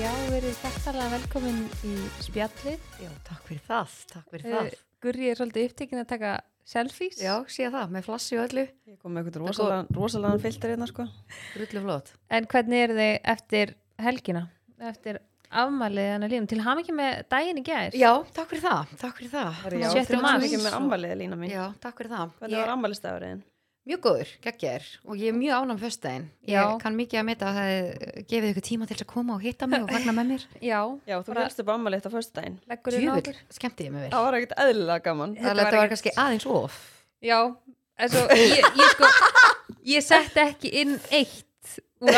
Já, verið þakkarlega velkomin í spjallið. Já, takk fyrir það, takk fyrir Uh, það. Gurri er svolítið upptekinn að taka selfies. Já, sé það, með flassi og öllu, Ég kom með eitthvað rosalega, rosalega filter hérna sko. drullu flott. En hvernig eru þið eftir helgina? Eftir afmælið hann að lífum? Til ham ekki með daginn í gær? Já, takk fyrir það, takk fyrir það. Já, Sjötti þrjátíu mars. mikið með ammaliði lína mín. Já, takk fyrir það. Hvernig Ég, var ammaliðstafurinn? Mjög góður, geggjær og ég er mjög ánægum föstudaginn. Ég Já. kann mikið að meta að það hefði gefið ykkur tíma til að koma og hitta mig og fagna með mér. Já, Já, þú helst upp ammaliðt á föstudaginn. leggur þið Djúvill, nokkur? skemmti ég mig vel. Það var ekkert eðlilega gaman. Það var var ekkert- kannski aðeins of. Já, en svo ég, ég sko, ég sett ekki inn eitt úr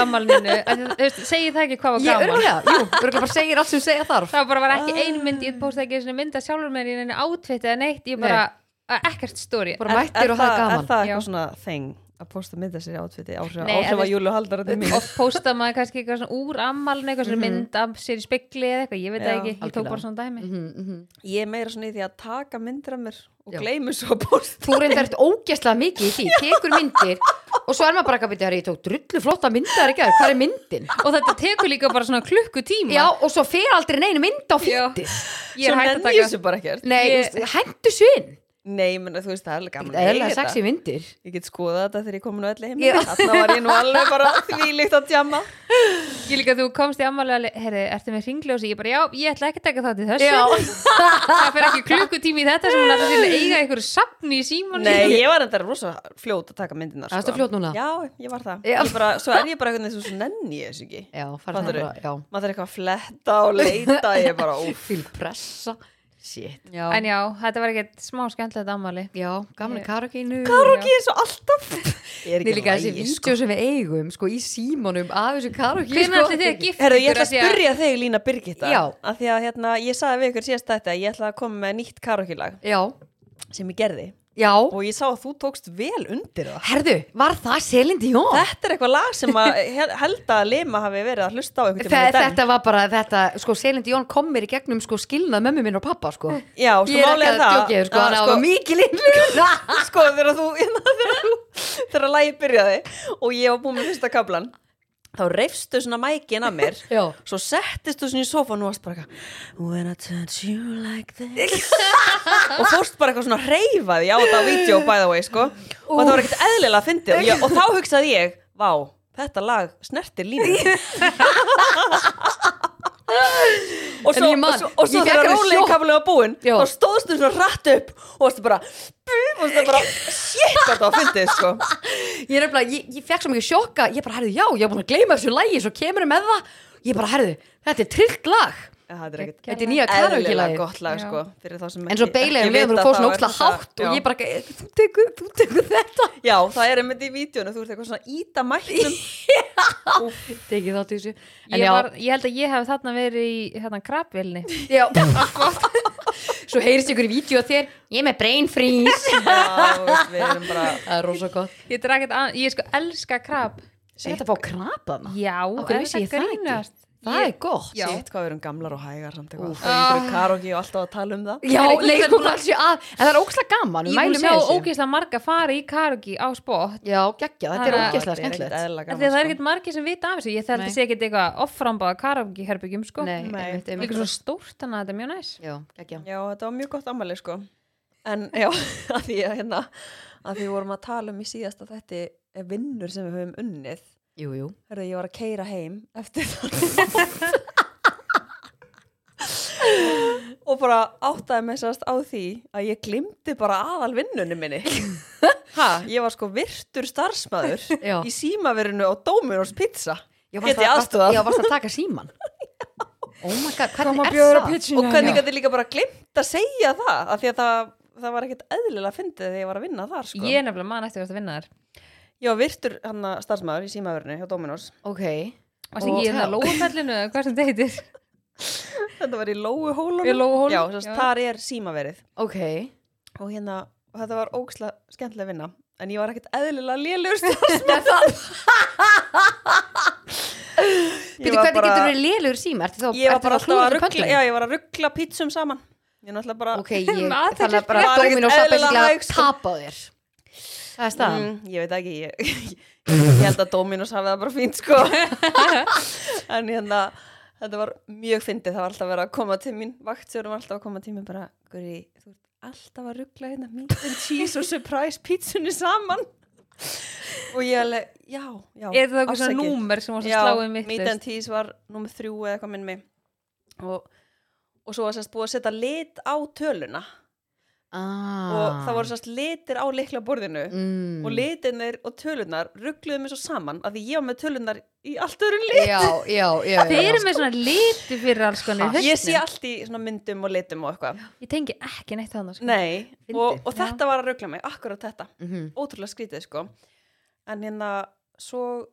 veist, segir það ekki hvað var Ég gaman? örgulega, jú, örgulega bara segir allt sem segja þarf. Það bara var ekki ein mynd, ég posta ekki mynd að sjálfur mér neina ekkert stóri. Bara mættir og Er gaman. það Já. eitthvað svona þeng að posta mynda sér átfiti áhrif að júlu haldara til mín? oft posta maður kannski eitthvað svona úr ammalinu eitthvað svona mynd af sér í spekli eða eitthvað, ég veit það Já, ekki, ég tók bara svona dæmi Mhm, mhm. Ég er meira svona í því að taka myndir af mér og Já. gleymi svo að posta. Þú reyndar eftir ógæslega mikið í því, tekur myndir og svo er maður bara ekki að byrja, ég tók drullu flotta myndar í gær, hvað er myndin? og þetta tekur líka bara svona klukkutíma Já, og svo fer aldrei neinu mynd á Já. fýtið. ég er Svo hægt að nenni taka ég þessu bara ekkert. Nei, Ég- ég... hendu svinn. Nei, menn þú veist það er alveg gaman. Að eða þetta. myndir. Ég get skoðað þetta þegar ég komin á öllu heim. Þarna var ég nú alveg bara þvílíkt að tjama. ég líka þú komst í ammalinu að herri, ertu með ringljósi, ég bara já, ég ætla ekki að taka það til þessu það fer ekki klukkutími í þetta sem hún til að eiga einhverju safni í símónu Nei, ég var enda rosa fljót að taka myndinar Það ertu fljót núna? Já, ég var það. Ég bara, Svo er ég bara eitthvað nenni er. Shit. Já, en já, þetta var ekkert smá skemmtilegt ammali já gaman Ég- í karaokeinu. Karaoke eins og alltaf Ég er Nei, ekki líka þessi lægi, vídeo sem við eigum, sko, í símanum af þessu karaoke, hvernig sko. ætli þið að gifta Herru, ég ætla af að spyrja þig Lína Birgitta Já. að Því að hérna, ég sagði við ykkur síðast þetta Ég ætla að koma með nýtt karaoke lag Já, sem ég gerði já. Og ég sá að þú tókst vel undir það Herðu, var það Celine Dion? Þetta er eitthvað lag sem að hel- held að Lima hafi verið að hlusta á þetta var bara þetta, sko, Celine Dion kom mér í gegnum sko skilnað mömmu minn og pappa, sko Já, sko að það djókið, sko, að, hann var mikil innlun sko þegar þú þegar þegar lægi byrjaði og ég var búin með fyrsta kablan þá reyfstu svona mækin að mér. Svo settist þú svona í sofan og varst bara eitthvað When I touch you like this. Og fórst bara eitthvað svona reyfaði á þetta á vídeo by the way sko. Og það var ekkert eðlilega að fyndi og, ég- og þá hugsaði ég, vá, þetta lag snertir lífið og svo, ég man, og svo, og svo ég þegar alveg rólegi sjokk. kaflega var búinn þá stóðstu svona rætt upp og varstu bara bara, shit hvað það var fyndið sko. Ég er nefnilega, ég, ég fekk svo mikið sjokka Ég bara, herðu, já, ég er búin að gleyma þessu lægi Svo kemur með það. Ég bara, herðu, þetta er trillt lag. Þetta er nýja karaoke eðlilega lagi gott lag Já. sko En svo um leiðum vita þú fór svona óksla hátt Og ég bara, "Eh, þú tekur, þetta. Já, það er einmitt í vídjónu, þú ert eitthvað svona íta mættum Tekið þátt í þessu. En ég, já, var, ég held að ég hef þarna verið í hérna krabvilni já. Svo heyrist ykkur í vídeo að þér Ég er með brain freeze. Já, við erum bara Það er rosa gott. Ég ég sko elska krab. Er þetta að fá krapana? já, hverju er vissi ég það ekki? grínast? Það Ég- er gott. Sitt hvað við erum gamlar og hægar samt eitthvað. Það er karaoke og alltaf að tala um það. Já, nei, sko, búin að- En það er óksla gaman, ég vil sjá ógeðslega marga fara í karaoke á spott Já, geggja, þetta er er ekkert skemmtilegt. það er sko. ekkert margir sem vita af þessu. Ég þeldi sé ekkert eitthvað offrambáða karaoke herbyggjum sko. Líka svo stórt þannig að þetta er mjög næs. Já, þetta var mjög gott ammali sko. En já, að því að hérna að því við vorum að tala um í síðasta þetta er vinnur sem við höfum unnið Jú, jú. Hörðu, ég var að keira heim eftir það og bara áttaði mig sérst á því að ég glimti bara aðal vinnunni minni. Ha, ég var sko virtur starfsmæður í símaverinu á Dominos Pizza. Get ég að- aðstoðað? Já, varst að taka síman Oh my god, hvernig Koma er það? og hvernig gæti líka bara glimt að segja það? Af því að það, það var ekkert eðlilega fyndið þegar ég var að vinna þar sko. Ég er nefnilega mann eftir að vinna þar ég var virtur hann starfsmæður í símaverinu hjá Dominos. Ok. Varst ekki í hérna lófellinu eða hvað sem þetta heitir? Þetta var í Lóu hólunum Í Lóuhólum? já, sérst, Já. þar er símaverið Ok. Og hérna, þetta var ógislega skemmtilega vinna en ég var ekkert eðlilega lélugur Býtu, hvernig getur verið lélugur síma? Ertu þá, ég var bara alltaf að ruggla já, ég var að ruggla pítsum saman. Ég náttúrulega bara Ok, ég, að bara Það er ekkert Dominos að Það er staðan. Mm, ég veit ekki ég, ég held að Dominos hafi það bara fínt sko. En hérna þetta var mjög fyndið, það var alltaf verið að koma til mín vaktstjórum var alltaf að koma til mín bara Guri, þú ert alltaf að ruggla hérna meat and cheese og surprise pítsunni saman. Og ég alveg, já, já Er það eitthvað svona númer sem var svo Já, sláið mitt meat and cheese var númer þrjú eða eitthvað minn mig og, og svo var sérst búið að setja lit á töluna ah. og það voru sérst litir á likla borðinu mm. og litinir og tölunar ruggluðu mig svo saman af því ég var með tölunar í allt öðru lit Já, já, já, já. Þeir eru með svona liti fyrir alls konar ég sé allt í svona myndum og litum og eitthvað Ég tengi ekki neitt þannig sko. Nei, og, og Já. þetta var að ruggla mig, akkurat þetta Mhm. ótrúlega skrítið sko en hérna svo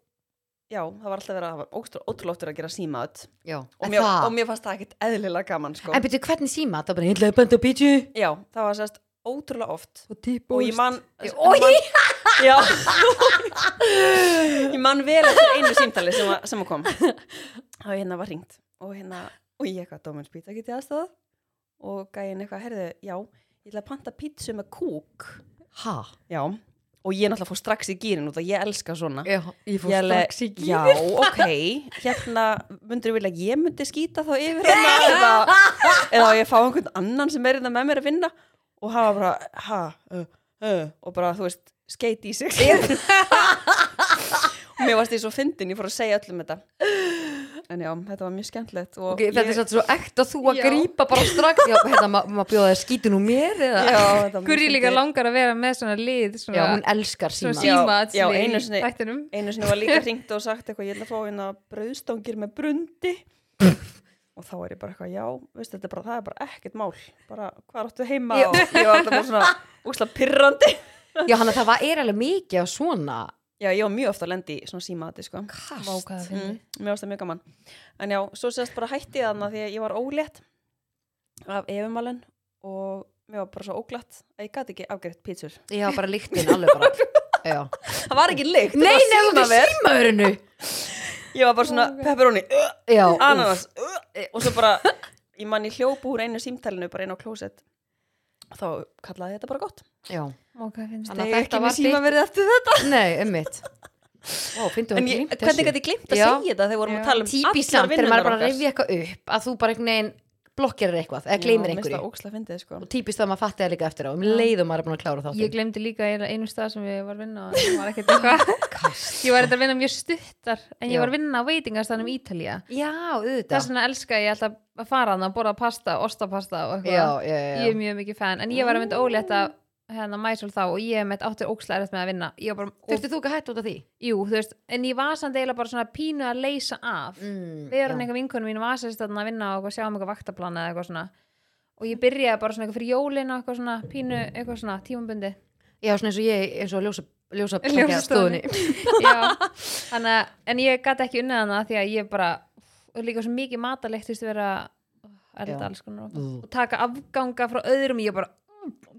já, það var alltaf verið að það var ótrú- ótrúlega óttur að gera símaðut Já. og, mér- það- og mér fannst það ekkit eðlilega gaman sko. En byrju, hvernig síma? Það er bara einlega bænt á pítju já, það var sérst ótrúlega oft. Og típ og ég man Oj! man, já. Ég man vel eftir einu símtali sem, að, sem að kom. Og hérna var ringt og hérna, og ég eitthvað Dómins pizza get ég aðstofað og gæinn eitthvað, herðu, já ég ætla að panta pítsu með kúk. Ha? já, og ég náttúrulega fór strax í gýrin út að ég elska svona. Já, ég fór Ég strax í gír. Já, ok, hérna myndur vilja að ég myndi skýta þá yfir hana? Eða, eða ég fá einhvern annan sem er hérna með mér að vinna? Og hafa bara, ha, uh, uh, og bara, þú veist, skeiti í sig. Og mér varst ég svo fyndin, ég fór að segja öllum þetta en já, þetta var mjög skemmtilegt og Ok, þetta er ég, svo ekt að þú að Já. grípa bara strax. Já, hérna, maður ma bjóða þér skítu nú mér eða? Já, þetta var mjög Guri líka langar að vera með svona lið svona, Já, hún elskar síma síma. Já, einu sinni- einu sinni var líka hringt og sagt eitthvað, ég ætla að fá hérna brauðstangir með brundi. Og þá er ég bara eitthvað, já, veist, þetta er bara, það er bara ekkert mál, bara, hvað áttu heima? Já. og ég var alltaf bara svona úsla pirrandi. Já, hann að það var, er alveg mikið af svona já, ég var mjög ofta að lendi í svona símaati, sko. Kast. Mm, varst það mjög gaman. En já, svo sérst bara hætti ég þarna því að ég var ólétt af efumalen og mér var bara svo óglatt að ég gæti ekki afgreitt pítsur. Já, bara líktin alveg bara. Já. það var ekki lykt, Nei, nei, þú símaverinu ég var bara svona pepperoni, uh, Já, ananas uh, og svo bara, ég man ég hljóp úr einu símtælinu bara inn á klósett. Þá kallaði ég þetta bara gott já. Hvað finnst að þetta ekki með síma verið eftir þetta? Nei, ummitt Ó, finnstu en það ég, gleymt hvernig þessu? gæti ég glimt að segja þetta þegar við vorum Já. að tala um Típist allar samt þegar maður bara að okkar. rifja eitthvað upp að þú bara einhvern veginn blokkerir eitthvað eða gleymir finnst einhverju. það sko. Og típist það að maður fatti það líka eftir á um leiðum maður er búin að klára Ég þáttinn glemdi líka einu stað sem ég var að vinna ég var ekkert eitthvað. Ég að vinna mjög stuttar en ég Já. var að vinna á Já, auðvitað. Þess vegna elska ég alltaf að fara að borða pasta, ostapasta og eitthvað. Já, já, Ég er mjög mikið fan en ég var að mynda ólétt að hérna mæsól þá og ég áttur ókslega erfitt með að vinna. Bara, og, Þurfti þú ekki að hætta út af því? jú, þú veist, en ég var samt eiginlega bara svona pínu að leysa af. Mm, við erum einhver vinkunum mín var sérst að vinna og sjá um eitthvað vaktaplana eða eitthvað svona. Og ég byrjaði bara svona eitthvað fyrir jólin og eitthvað svona pínu, eitthvað svona tímambundi Já, svona eins og ég, eins og ljósa, ljósa, Ljósastofunni. stofunni. Já, þannig að, en ég gæti ekki unnið hana því að ég bara, líka svo mikið matalegt þú veist vera elda alls konar og, taka afganga frá öðrum. Ég bara,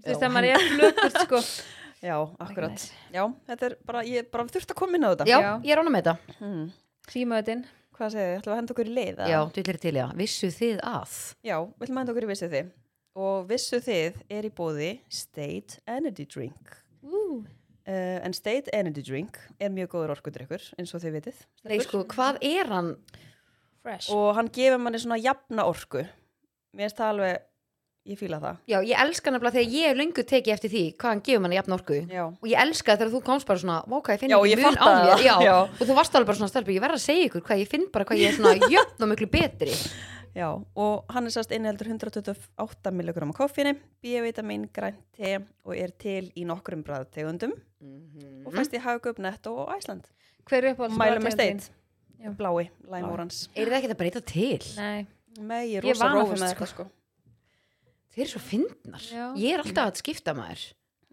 þú veist þegar maður er flökurt sko já, akkurat já, þetta er bara, ég bara þurft að koma inn á þetta Já, Já. ég er ánum með þetta. hmm. símaðutinn, hvað segir þið, ætlum við að henda okkur í eða? Já, þú ætlir til, já. Vissu þið að? já, við ætlum að henda okkur í vissu þið og vissu þið er í bóði State Energy Drink uh, uh, en State Energy Drink er mjög góður orkudrykkur eins og þið vitið Nei, sko, hvað er hann? fresh og hann gefur manni svona jafna orku mér finnst það alveg, ég fíla það Já, ég elska nefnilega þegar ég er löngu tekið eftir því hvað hann gefur manni jafn orku. já, Og ég elska þegar þú komst bara svona, váka, ég finn Já, ekki ég mun á mér. Já, Já. og þú varst alveg bara svona stelpi, ég verð að segja ykkur hvað ég finn bara hvað ég er svona jöfn og miklu betri. já, og hann er sast inniheldur 128 mg koffini B-vitamin, grænt te og er til í nokkrum bræðtegundum Mhm. og fæst í Hagöp, Netto og Æsland hver er uppáhalds mælum með bræðtegundin? blái, lime orange Er það ekki að breyta til? nei, með ég er rosa rófi vanafest, með sko. þetta sko Þeir eru svo fyndnar. Já. Ég er alltaf að skipta maður.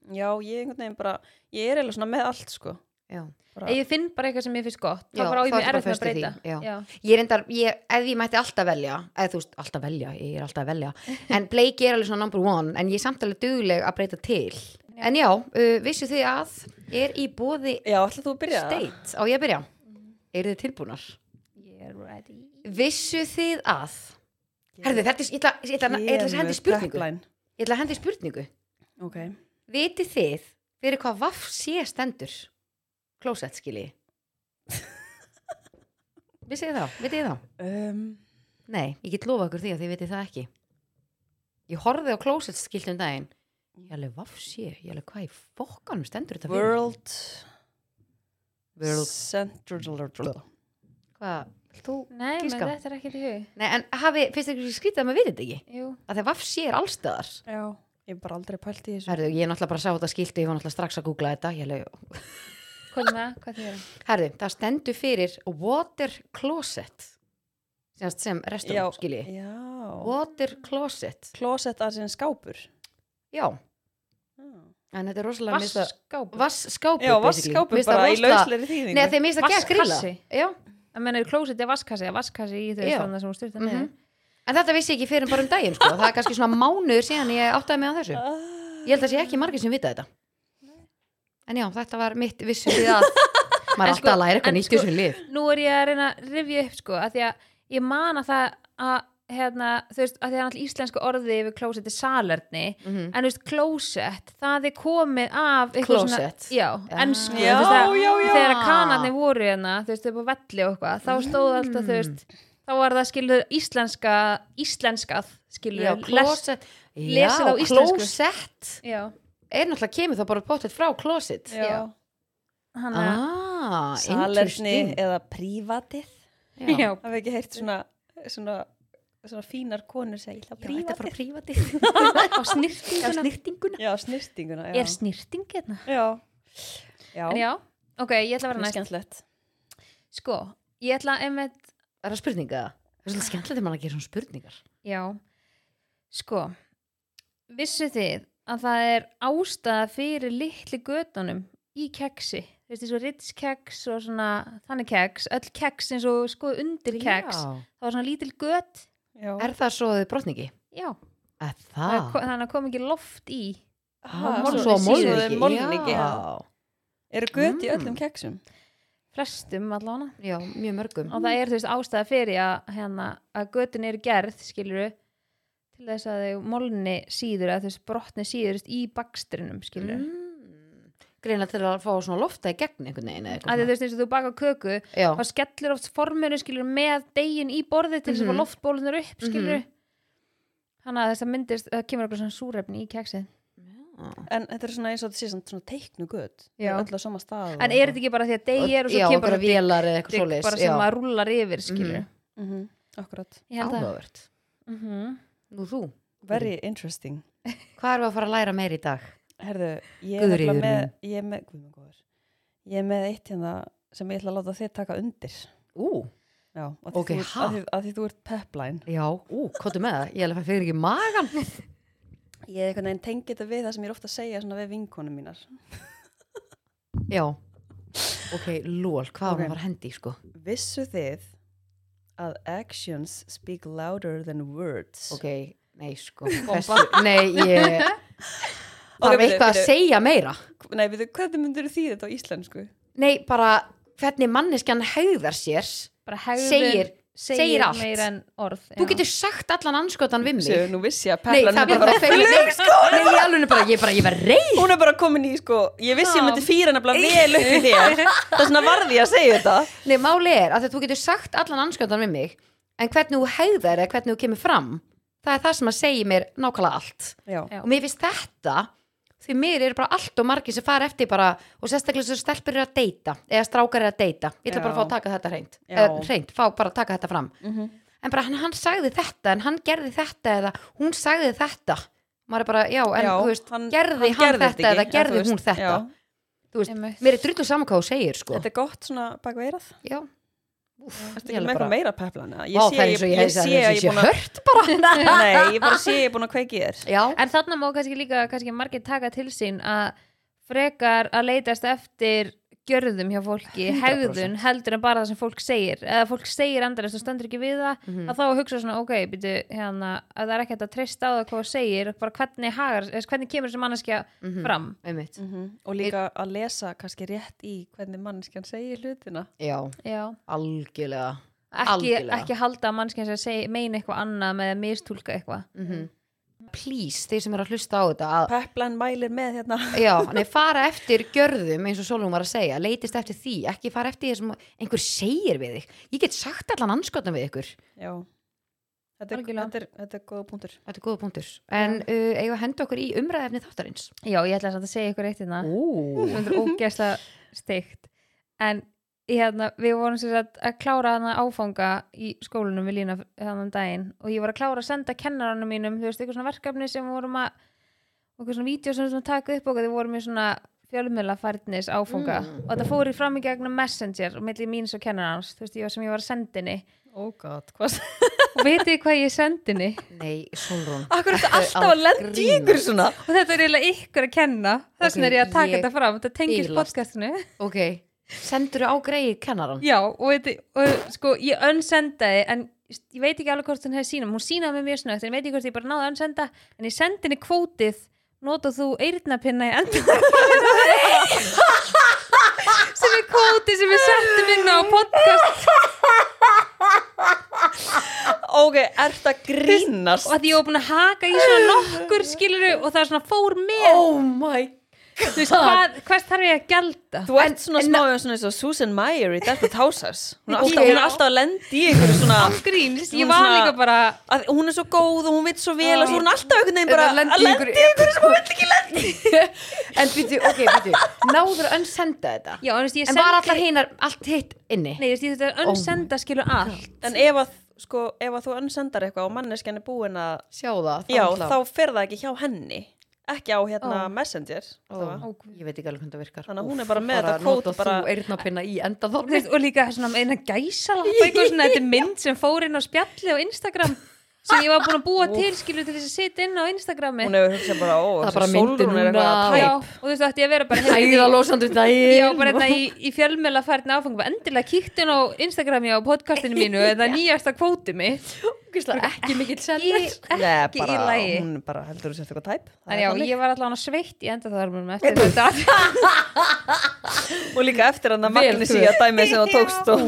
já, ég er einhvern veginn bara, ég er eða svona með allt sko Já. bara, ég finn bara eitthvað sem ég finnst gott þá Já, bara á ég mér með að breyta já. Já. Ég er endar, ég, ef ég mætti alltaf velja, eða þú veist, alltaf velja, ég er alltaf velja, en Blake er alveg svona number one, en ég er samt alveg dugleg að breyta til. En já, uh, vissu þið að er í bóði já, ætla þú að byrja það? state, á ég að byrja? Eru þið tilbúnar? ég er ready Vissu þið að, herðu, þetta er, ég ætla, ég ætla, ég ætla að hendi spurningu, ég ætla að hendi spurningu. ok, Vitið þið fyrir hvað vaff sé stendur? Klósett, skilji. Vissu þið þá, vitið þið þá? um, Nei, ég get lofa ykkur því að þið vitið það ekki Ég horfði á closet skilt um daginn Ég alveg, vafsi, ég alveg, hvað í fokkanum stendur þetta fyrir? World World. Central Hvað, Nei, menn þetta er ekki til hug. Nei, en hafi, finnst ykkur skrítið að maður vitið þetta ekki? Jú, Að þegar vafsi er allstöðar Já, ég hef bara aldrei pælt í þessu. Herðu, ég er náttúrulega bara að sá þetta skilti, ég var náttúrulega strax að googla þetta Ég alveg, hvað er það? Hvað þýðir það? herðu, það stendur fyrir water closet Sérst sem restum, Já, skilji. já. Water closet. Closet að sinni skápur. Já, en þetta er rosalega það- Já, Mér finnst það bara í lausleiri þýðingu. Nei, þeir minnst að gera grilla Vasskassi. Já, Það menn er klósið er vasskassi, eða vasskassi í þau standa sem hún styrta mhm. niður En þetta vissi ég ekki fyrir bara um daginn sko. Það er kannski svona mánuður síðan ég áttaði mig á þessu. Ég held að sé ekki margir sem vita þetta En já, þetta var mitt vissu við að Maður alltaf sko- að læra eitthvað nýtt í sko- þessu lif Nú er ég að reyna að rifja upp sko, að því að ég man að það að hérna, þú veist, að því að náttúrulega íslensku orði yfir klósett er salerni Mhm. en þú veist, klósett, það er komið af eitthvað Closet. svona, já, ennsku Já, veist, að, já, já. þegar kanarnir voru hérna, þú veist, upp á velli og eitthvað þá stóð alltaf, þú veist þá var það skilur íslenska íslenskað, skilur klósett lesið á íslensku. klósett Er náttúrulega kemur þá bara pottet frá klósett Já. Ah, Salerni eða prívatið Já, já, Hafið ekki heyrt svona, svona, svona fínar konur segja "Ég ætla frá prívatið prívatið á snirtinguna Já, snirtinguna Já, snirtinguna já. er snirting hérna? Já, já. en já, ok, ég ætla að vera er næst. sko, ég ætla einmitt Er það spurninga? Það er svolítið skemmtilegt að gera svona spurningar. Já, sko, vissu þið að það er ástæða fyrir litli götunum í keksi, þú veist, eins og Ritz keks og svona þannig keks, öll keks eins og sko undir keks, Já. það var svona lítil göt, Já. Er það svo þið brotningi? já, Er það. það? þannig að kom ekki loft í, Aha, Mol- svo-. Já, Eru göt í Mm. öllum keksum? flestum allavega, já, mjög mörgum og það er þú veist ástæða fyrir að, hérna, að götin eru gerð, skiluru, til þess að þau molni síður, að veist brotni síður þú veist, í bakstrinum, skiluru. mm. Greinlega til að fá svona lofta í gegn einhvern veginn eða að eitthvað þú veist eins og þú baka köku Já, þá skellur oft forminu skilur með degin í borðið til þess að Mhm. fá loftbólunar upp skilur þannig að þess að myndist það kemur eitthvað svona súrefni í keksið En þetta er svona eins og þetta sé svona, teiknu göt Já. Öll á sama stað en er þetta ekki bara því að degi er og svo kemur bara vélar eða eitthvað svoleiðis bara sem maður rúlar yfir skilur mm -hmm. Akkurat. Að Áhugavert. Mhm. Nú þú, Very interesting. Hvað við að fara að læra meir í dag? Herðu, ég er nefnilega með. Ég er með, guð minn góður. Ég er með eitt hérna sem ég ætla að láta þið taka undir. Ú, Já, að því, Ok, þú, ert- ha? að því, að því þú ert pepline. Já, ú, kóttu með það. Ég alveg fyrir ekki magan Ég er einhvern veginn tengi þetta við það sem ég er ofta að segja svona við vinkonum mínar. Já, ok, lól, hvað Ok. okay. var hendi, sko? Vissu þið að actions speak louder than words? Ok, nei, sko. Hversu, Nei, ég Það bíddu, eitthvað að segja meira? Nei, við hvernig myndir því þetta á íslensku? Nei, bara hvernig manneskjan hegðar sér bara hegðun Segir- segir, segir allt. orð Þú getur sagt allan anskotan við mig. Sér, nú vissi ég að Nei, peplan það er bara Nei, ég alveg bara, ég bara, ég var reið. Hún er bara komin í sko, ég vissi ég myndi fýra nefnilega vel upp í þér. Það er svona varði ég að segja þetta. Nei, máli er að þú getur sagt allan anskotan við mig En hvernig þú hegðar eða hvernig þú kemur fram Það er það sem að segja mér nákvæmlega allt. Já, Já. Og mér finnst þetta Því mér eru bara allt og margir sem fara eftir bara Og sérstaklega sem stelpur eru að deyta Eða strákar eru að deyta. Ég ætla bara að fá að taka þetta hreint. Eða hreint, fá bara að taka þetta fram. Mhm. En bara hann, hann sagði þetta En hann gerði þetta Eða hún sagði þetta. Maður er bara, já, en Já, þú veist hann- Gerði hann, gerði þetta eða gerði hún þetta? já. Þú veist, mér er drullu saman hvað þú segir sko. Þetta er gott svona bak veirað Já, Ég er eitthvað meira peplan eða? Vá, Ég það sé að að ég ég er búin að hört bara. Nei, ég bara sé ég er búin að kveiki þér. En þarna má kannski líka kannski margir taka til sín að frekar að leitast eftir gjörðum hjá fólki, 100%. hegðun heldur en bara það sem fólk segir eða fólk segir endalist og stendur ekki við það Mhm. að þá að hugsa svona, ok, býtu hérna, að það er ekki hægt að treysta á það hvað það segir bara hvernig hagar, hvernig kemur þessi manneskja Mhm. fram einmitt Og líka að lesa kannski rétt í hvernig mannskjan segir hlutina Já, Já. algjörlega ekki, ekki halda að segi, meina eitthvað annað með að mistúlka eitthvað mm Please, þeir sem eru að hlusta á þetta að, Peplan mælir með hérna. Já, nei, fara eftir gjörðum eins og Solum var að segja, leitist eftir því ekki fara eftir því sem einhver segir við þig. Ég get sagt allan anskotan við ykkur. Já, þetta er, þetta er, þetta er góða punktur. Þetta er góða punktur. En uh, eigum að henda okkur í umræðefni þáttarins? Já, ég ætla samt að segja ykkur eitt hérna. Þetta er ógeðslega steikt. En hérna, við vorum sér að, að klára hana áfanga í skólanum við lína þannig daginn og ég var að klára að senda kennaranum mínum, þú veist, eitthvað svona verkefni sem við vorum að, eitthvað svona vídeo sem við taka upp og þið vorum í svona fjölmjöla færðnis áfanga Mm. og þetta fór í fram í gegnum Messenger og milli mín og kennarans, þú veist, ég var sem ég var að senda henni. Oh god, hvað? Og veitir þið hvað ég sendi henni? Nei, Solrún Akkur er þetta Ertu alltaf að lendi ykkur svona? Og þetta er eiginlega ykkur að kenna þess vegna Ok, er ég að taka ég þetta fram, þetta bilast. podcastinu. Ok, sendur á greið kennaran Já, og, veit, og sko, ég önsendaði en ég veit ekki alveg hvort hún hefði sínum hún sínaði mig mjög snögt, en ég veit ekki hvort ég bara náði að önsenda en ég sendi henni kvótið notað þú eyrnapinna í enda sem er kvótið sem við settum inn á podcast. Ok, er þetta grínast? Og að ég var búin að haka í svona nokkur skiluru og það svona fór með. Oh my þú veist, hvað, hvers þarf ég að gelda Þú ert svona en- smá svona eins og Susan Meyer í Desperate Housewives Hún er alltaf, hún er alltaf að lendi í ykkur svona gríns, ég var líka bara að Hún er svo góð og hún veit svo vel og svo er hún alltaf einhvern veginn bara að í lendi í ykkur sem hún vill ekki lendi En býtu, ok, býtu Náður að önsenda þetta? Já, en, En var allar hinar allt hitt inni? Nei, þú veist, ég þetta er önsenda skilur allt. En ef að, sko, ef að þú önsendar eitthvað og manneskjan er búin að Sjá það þá fer það ekki hjá henni Ekki á hérna Ó. Messenger Ó. Ég veit ekki alveg hvernig það virkar. Þannig að hún er bara með þetta nota kót bara- þú eyrnapinna í Þú endaþorni veist, og líka svona eina svona, þetta er mynd sem fór inn á spjalli á Instagram sem ég var búin að búa til skilu til þess að sitja inn á Instagrami. Hún hefur hugsað bara, ó, Það er bara myndin Sólrún er eitthvað núna. að tæp og þú veist, ætti ég að vera bara heyrðu, í- Já, bara hérna í, í fjölmjöla færðin áfengum. Endilega kíktin á Instagrami á podcastinu mínu eða nýjasta kvóti mitt Ógeðslega ekki mikill ég, sellir Nei, ekki í bara, lagi. hún bara heldur þú sért eitthvað tæp. Það en er já, þannig. ég var allavega sveitt í enda þarmunum eftir þetta. Og líka eftir hann að Vel Magni þú. síða dæmi sem það tókst og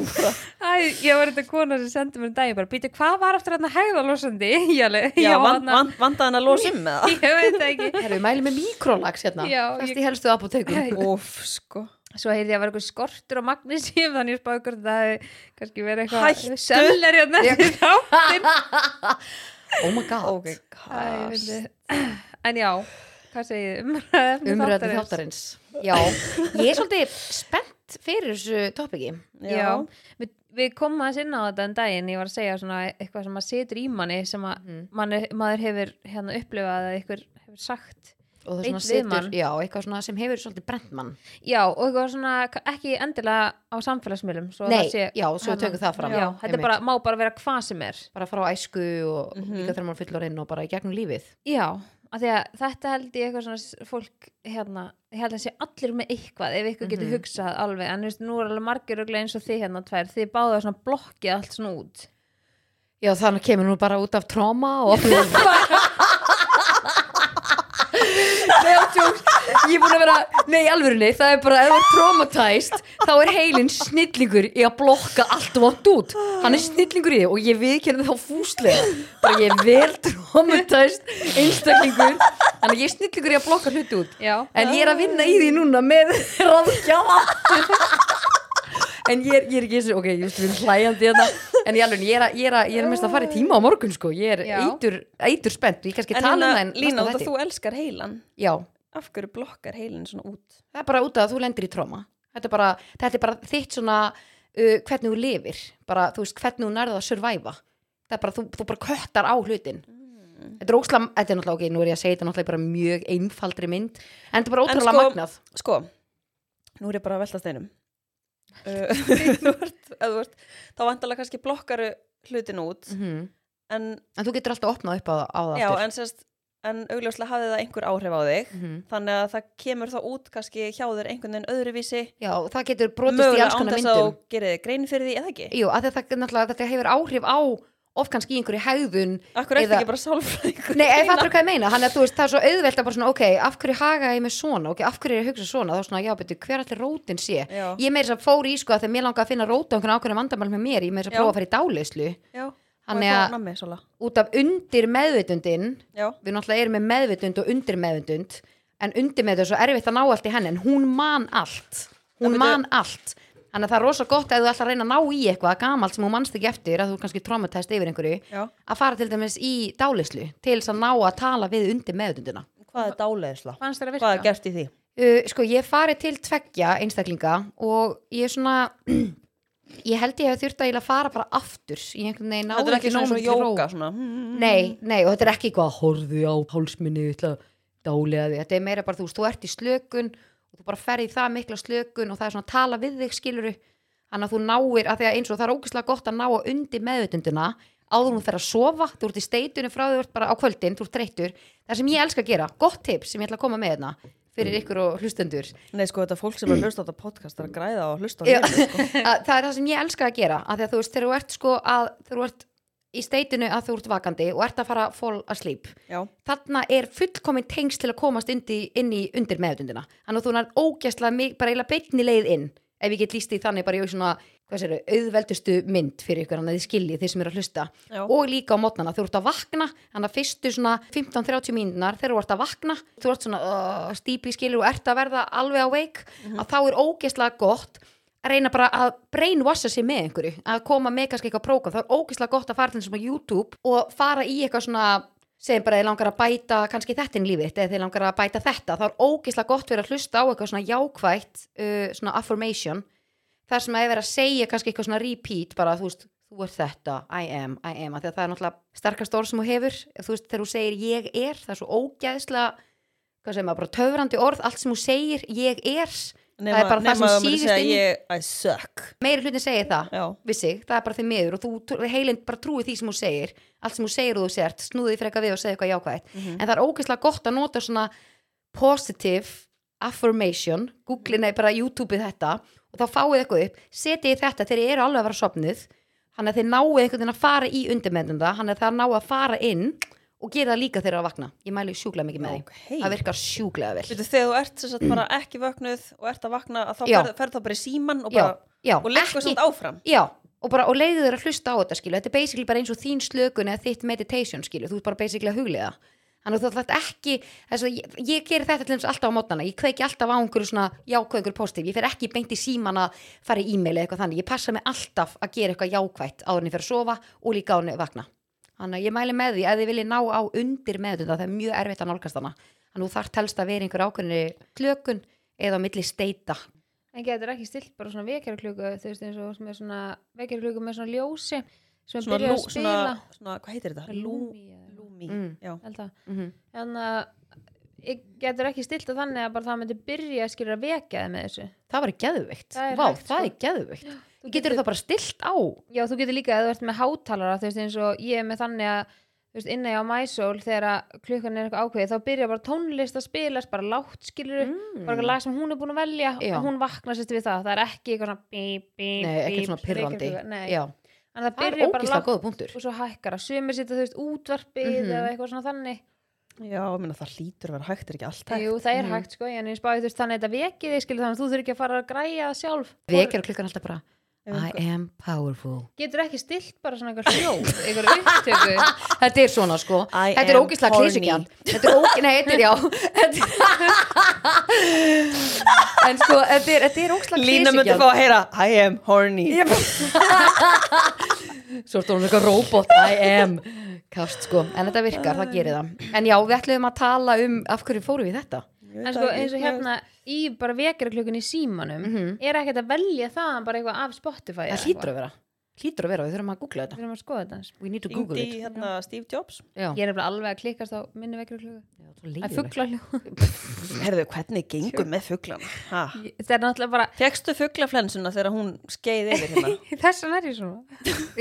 Æ, ég var þetta kona sem sendi mér um daginn bara, býtu, hvað var aftur hérna hægðalósandi? Ég alveg, Já, já, vand, þarna- vand, vandaði hann að losa um með það. Ég veit það ekki. Herru, við mælum með mikrolags hérna. Já, Fæst ég- í helstu apotekum Úf, sko svo heyrði ég að vera eitthvað skortur á magnísíum þannig ég spáði hvort það hefði kannski verið Hættu. eitthvað seller hérna eftir þáttin Oh my god. Ok, Æ, en já, hvað segið þið? umræðefni Umræði þáttarins. Já, ég er svolítið spennt fyrir þessu topiki. Já, við, við komum aðeins inn á þetta en daginn. Ég var að segja svona eitthvað sem maður setur í manni sem að Mhm. manni, maður hefur hérna upplifað eða eitthvað hefur sagt og það Beint svona mann. já, eitthvað svona sem hefur svolítið brent mann. Já, og eitthvað svona ekki endilega á samfélagsmiðlum Nei, sé, já, svo við tökum það fram. Já, þetta er bara, má bara vera hvað sem er. Bara frá æsku og Mhm. líka þegar maður fyllur inn og bara í gegnum lífið. Já, af því að þetta held ég eitthvað svona fólk hérna, ég held að sé allir með eitthvað ef ykkur getur Mhm. hugsað alveg. En þú veist, nú er alveg margir örugglega eins og þið hérna tvær. Þið báðu svona blokkið allt svona út. Já, þannig kemur nú bara út af tróma og Nei, á tjóks Ég er búin að vera, nei, alvörunni Það er bara, ef það er traumatized Þá er heilin snillingur í að blokka allt vant út. Hann er snillingur í því og ég viðkennði þá fúslega. Bara ég er vel traumatized einstaklingur Þannig að ég er snillingur í að blokka hluti út. Já, En ég er að vinna í því núna með ráðgjafa En ég er, ég er ekki þessu, ok, ég erum hlæjandi hérna. En ég, alveg, ég er ég er ég er mest að fara í tíma á morgun sko. Ég er eitur, eitur spennt Ég kannski tala um hérna, það en Lína, þætti. þú elskar heilan. Já, Af hverju blokkar heilin svona út? það er bara út að þú lendir í tróma. Þetta er bara, þetta er bara þitt svona uh, Hvernig þú lifir. Bara, þú veist, hvernig þú nærða að surviva. Það er bara, þú, þú bara köttar á hlutin. Þetta er óslam, þetta er náttúrulega, ok, nú er ég að segja þetta náttúrulega bara mjög einfaldri mynd. En þetta er bara ótrúlega sko- magnað. Sko, nú er ég bara að velta steinum Þá vantalega kannski blokkaru hlutin út mm En, En þú getur alltaf opnað upp á, á það já, en sérst En augljóslega hafði það einhver áhrif á þig Mhm. Þannig að það kemur þá út kannski hjá þér einhvern veginn öðruvísi Já, það getur brotist í Mögulega alls konar myndum þú gerir þig grein fyrir því, eða ekki? Jú, að þetta, þetta hefur áhrif á of kannski í einhverju hegðun Akkur er Eða- ekki bara sálfræðingur? Nei, ég fattur hvað ég meina, hann er þú veist, það er svo auðvelt að bara svona, ok, af hverju haga ég með svona? Ok, af hverju er ég að hugsa svona, þá svona, já, betur, hver allir rótin sé, Já, ég meira þess að fór í sko að þegar mér langaði að finna róta okkur ákveðna vandamál með mér, ég meira þess að prófa að fara í dáleyslu já. Þannig að- nammi, út af undir meðvitundin Já, við náttúrulega erum með meðvitund og undir meðvitund en undir meðvitund er svo erfitt að ná allt í henni en hún man allt. Hún man allt Þannig að það er rosa gott ef þú ætlar að reyna að ná í eitthvað gamalt sem þú manst ekki eftir að þú kannski traumatæst yfir einhverju Já. að fara til dæmis í dálislu til þess að ná að tala við undir meðutundina. Hvað er dáleiðisla? fannst þér að Hvað er virka gert í því? Uh, sko, ég fari til tveggja einstaklinga og ég er svona, ég held ég hef þurft að eiginlega fara bara aftur. Ég einhvern veginn Þetta er ekki svona svona jóka svona. mm, Nei, nei, og þetta er ekki eitthvað að horfðu á hálsminni, ég ætla að. Þetta er meira bara, þú veist, þú ert í slökun og þú bara ferði í það mikla slökun og það er svona að tala við þig, skiluru. Þannig að þú náir, að því að eins og það er ógeðslega gott að ná að undir meðutundina áður hún fer að sofa, þú ert í steitunum frá því þú ert bara á kvöldin, þú ert þreyttur. Það sem ég elska að gera, gott tips sem ég ætla að koma með hérna fyrir ykkur og hlustendur. Nei, sko, þetta fólk sem er að hlusta á þetta podcast er að græða og hlusta á lífið, sko. að það er það sem ég elska að gera að því að þú veist, þegar þú ert sko að þegar þú ert í steitinu að þú ert vakandi og ert að fara að fall asleep Já. þarna er fullkomin tengst til að komast inn í, inn í undir meðutundina þannig að þú er ógæslega bara eiginlega beinni leið inn ef ég get líst í þannig bara ég svona sér, auðveldustu mynd fyrir ykkur þannig að þið skiljið þeir sem eru að hlusta Já. og líka á mótnana, þú ert að vakna þannig að fyrstu svona 15-30 mínúnar þegar þú ert að vakna, þú ert svona uh, stípi skilur og ert að verða alveg awake að þá er ógeðslega gott að reyna bara að brainwasha sig með einhverju, að koma með kannski eitthvað prógram, það er ógeðslega gott að fara til á YouTube og fara í eitthvað svona segjum bara þið langar að bæta kannski þetta inn lífið eða þið langar að bæta þetta þá er ógeðslega gott fyrir að hlusta á eitthvað svona jákvætt uh, svona affirmation þar sem að er verið að segja kannski eitthvað svona repeat bara þú veist, þú ert þetta, I am, I am það er náttúrulega sterkast orð sem þú hefur þú veist, þegar þú segir ég er, það er svo ógeðslega töfrandi orð allt sem þú segir, ég er Nema, það er bara það sem að segja inn ég, I suck. meiri hlutin segir það Já. við sig, það er bara því miður og þú heilin bara trúi því sem þú segir allt sem þú segir og þú sért, snúði því freka við og segja eitthvað jákvætt Mhm. en það er ógeðslega gott að nota svona positive affirmation googlið nei bara YouTubeið þetta og þá fáið eitthvað upp, setið þetta þegar þið eru alveg að vera sopnuð hann að þið náið veginn að fara í undirmennunda hann að það ná að fara inn og gera það líka þegar það að vakna. Ég mæli sjúklega mikið með því, Ókei. það virkar sjúklega vel. Veitu, þegar þú ert sem sagt bara ekki vöknuð og ert að vakna, að þá Já. ferð, ferð þá bara í síman og, já, bara, já, og leggur samt áfram. Já, og, bara, og leiðu þeir að hlusta á þetta skilu þetta er basically bara eins og þín slökun eða þitt meditation skilu, þú ert bara basically að huglega þannig að þú þarf ekki þess að ég, ég gerir þetta til þess alltaf á mótnana ég kveiki alltaf á einhverju svona jákvæð einhverju positív, ég fer ekki beint í síman að fara í e-mail eða eitthvað þannig, ég passa mig alltaf að gera eitthvað jákvætt áður en ég fer að sofa og líka áður en ég vakna þannig að ég mæli með því að þið viljið ná á undir með þetta, það er mjög erfitt að nálgast hana. Þannig að þú þarf telst að vera einhver ákveðni klökun eða milli steita. En getur ekki stilt bara svona vekjarklöku þú veist eins og sem er svona vekjarklöku með svona ljósi sem Svona, byrjar lú, að svona, spila? svona, hvað heitir þetta? Lúmi Lúmi, Mm. já. mm þannig að ég getur ekki stilt að þannig að bara það myndi byrja að skilja að vekja þið með þessu? Það var geðveikt, Það er Vá, hægt, það sko. er geðveikt Þú getur það bara stilt á já þú getur líka að þú ert með hátalara þú veist eins og ég er með þannig að þú veist inni á MySoul þegar klukkan er eitthvað ákveðið þá byrja bara tónlist að spilast bara látt skilur Mm. bara lag sem hún er búin að velja Já. og hún vaknar sérst við það það er ekki eitthvað svona bíp, bíp, Nei, ekki svona pyrrandi en það það byrja bara lágt góða punktur og svo hækkar að sumir sitja þú veist útvarpið Mhm. eða eitthvað svona þannig Já, ég meina það hlýtur að vera hægt, er ekki allt hægt. Jú, það er Mhm. hægt sko, en ég spáði þú veist þannig að þetta vekið skilur þannig að þú I am powerful. Getur ekki stilt bara svona eitthvað hljóð eitthvað upptöku? Þetta er svona sko. I Þetta er horny. klísukjant Þetta er ógíslega, nei, þetta er já. En sko, þetta er, þetta er ógíslega Lína myndi fá að heyra I am horny. Svo ertu hún eitthvað robot. I am. Kast sko, en þetta virkar, það gerir það. En já, við ætlum að tala um Af hverju fórum við þetta? en sko eins og hérna í bara vekjaraklukun í símanum Mhm. er ekkert að velja það bara eitthvað af Spotify Það hlýtur að vera Hlýtur að vera, við þurfum að googla við þetta þurfum að skoða þetta. We need to google Yngdi it hérna Steve Jobs Já, ég er alveg að klikkast á minni er leiðilegt. fuggla Herðu, hvernig gengur með fuglana? Ha? það er náttúrulega bara Fekstu fuglaflensuna þegar hún skeið yfir hérna? þess vegna er ég svona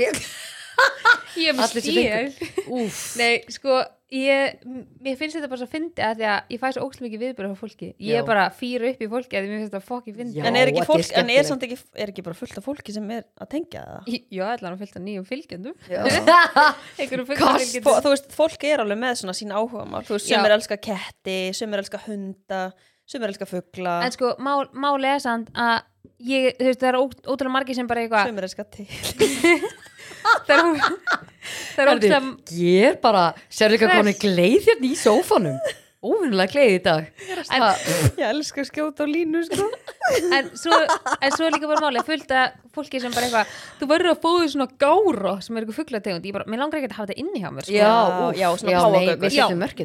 ég er með stíl Nei, sko, ég, mér finnst þetta bara svo fyndi að því að ég fæ svo ókslega mikið viðbyrð á fólki. Ég Já. er bara fýra upp í fólki að því mér finnst þetta fokki fyndi. Já. en er ekki er fólk, en er ekki er ekki bara fullt af fólki sem er að tengja það? Já, allan að fylgta nýjum fylgjendum. Já. Þú veist, fólk er alveg með svona sín áhuga mál, þú veist, Já. sem er elska ketti sem er elska hunda, sem er elska fugla En sko, mál, máli er samt að ég, þú veist, það er ótrúlega margir sem bara eitthvað, sem er elska til það er ó- það er ótrúlega, Ég er bara, að Stress. koni gleið hérna í sófanum Óvinnulega gleið í dag. En- ég elska að skjóta á línu sko. En svo, en svo er líka bara máli fullt að fólki sem bara eitthvað þú verður að fóðu svona gára sem er eitthvað fugglategund ég bara, mér langar ekki að hafa þetta inni hjá mér sko. Já, Já, svona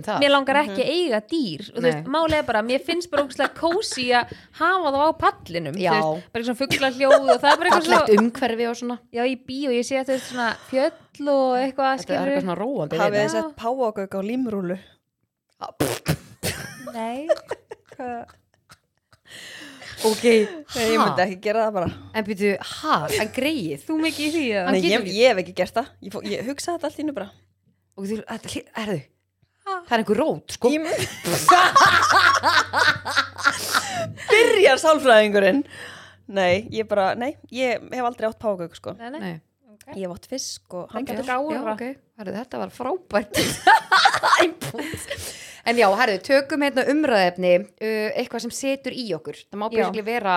það mér langar ekki að eiga dýr. Og þú veist, máli er bara, mér finnst bara ógustlega kósi að hafa þá á pallinum. Já. þú veist, bara eitthvað svona fugglahljóð og það er bara eitthvað svona umhverfi og svona. Já, í bíó, ég sé að þú veist svona fjöll og eitthvað, Þetta er skilur nei Ok, Nei, ég myndi ekki gera það bara. En byrju, ha, en greið þú mikið í því að Nei, ég, ég hef ekki gert það. Ég, fó, ég hugsaði þetta allt í nú bara. Og þú, herðu Það er einhver rót, sko. Ég Byrjar sálfræðingurinn. Nei, ég bara, nei, ég hef aldrei átt páagauk sko. Nei, nei. Nei, Ég átt fisk og Það hamborgara. getur gára. já, ok herðu, Þetta var frábært. En já, herðu, tökum hérna umræðefni uh, Eitthvað sem setur í okkur Það má basically vera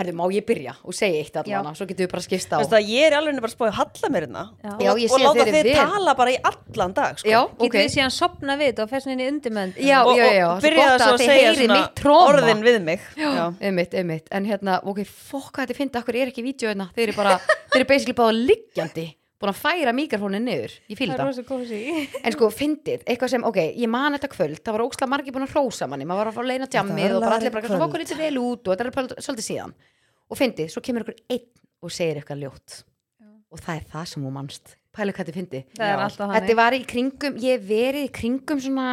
Herðu, má ég byrja og segja eitt allan? Svo getum við bara skipst á. Veistu það, ég er alveg bara að spója að halla mér hérna Já. Já, og, og láta þeir vel. tala bara í allan dag sko. Já, getur ok. við síðan sopna við þetta og fæst inn í undirmönd Já, og, og svo byrjaði gott svo að segja orðin við mig. Já. Einmitt, einmitt, en hérna, ok, fokk að þetta finna, akkur er ekki vídeo hérna, þeir eru bara, þeir eru basically bara liggjandi, búin að færa mikrofónin niður, ég fíl það það, en sko, fyndið, eitthvað sem, ok, ég man þetta kvöld, það var óksla margir búin að hrósa manni, maður var að fá að leina djammið og bara allir bara, svona okkur eitthvað vel út og þetta er bara svolítið síðan, og fyndið, svo kemur ykkur einn og segir eitthvað ljótt, og það er það sem þú manst, pælu hvað þetta fyndið, Já. þetta var í kringum, ég verið í kringum svona,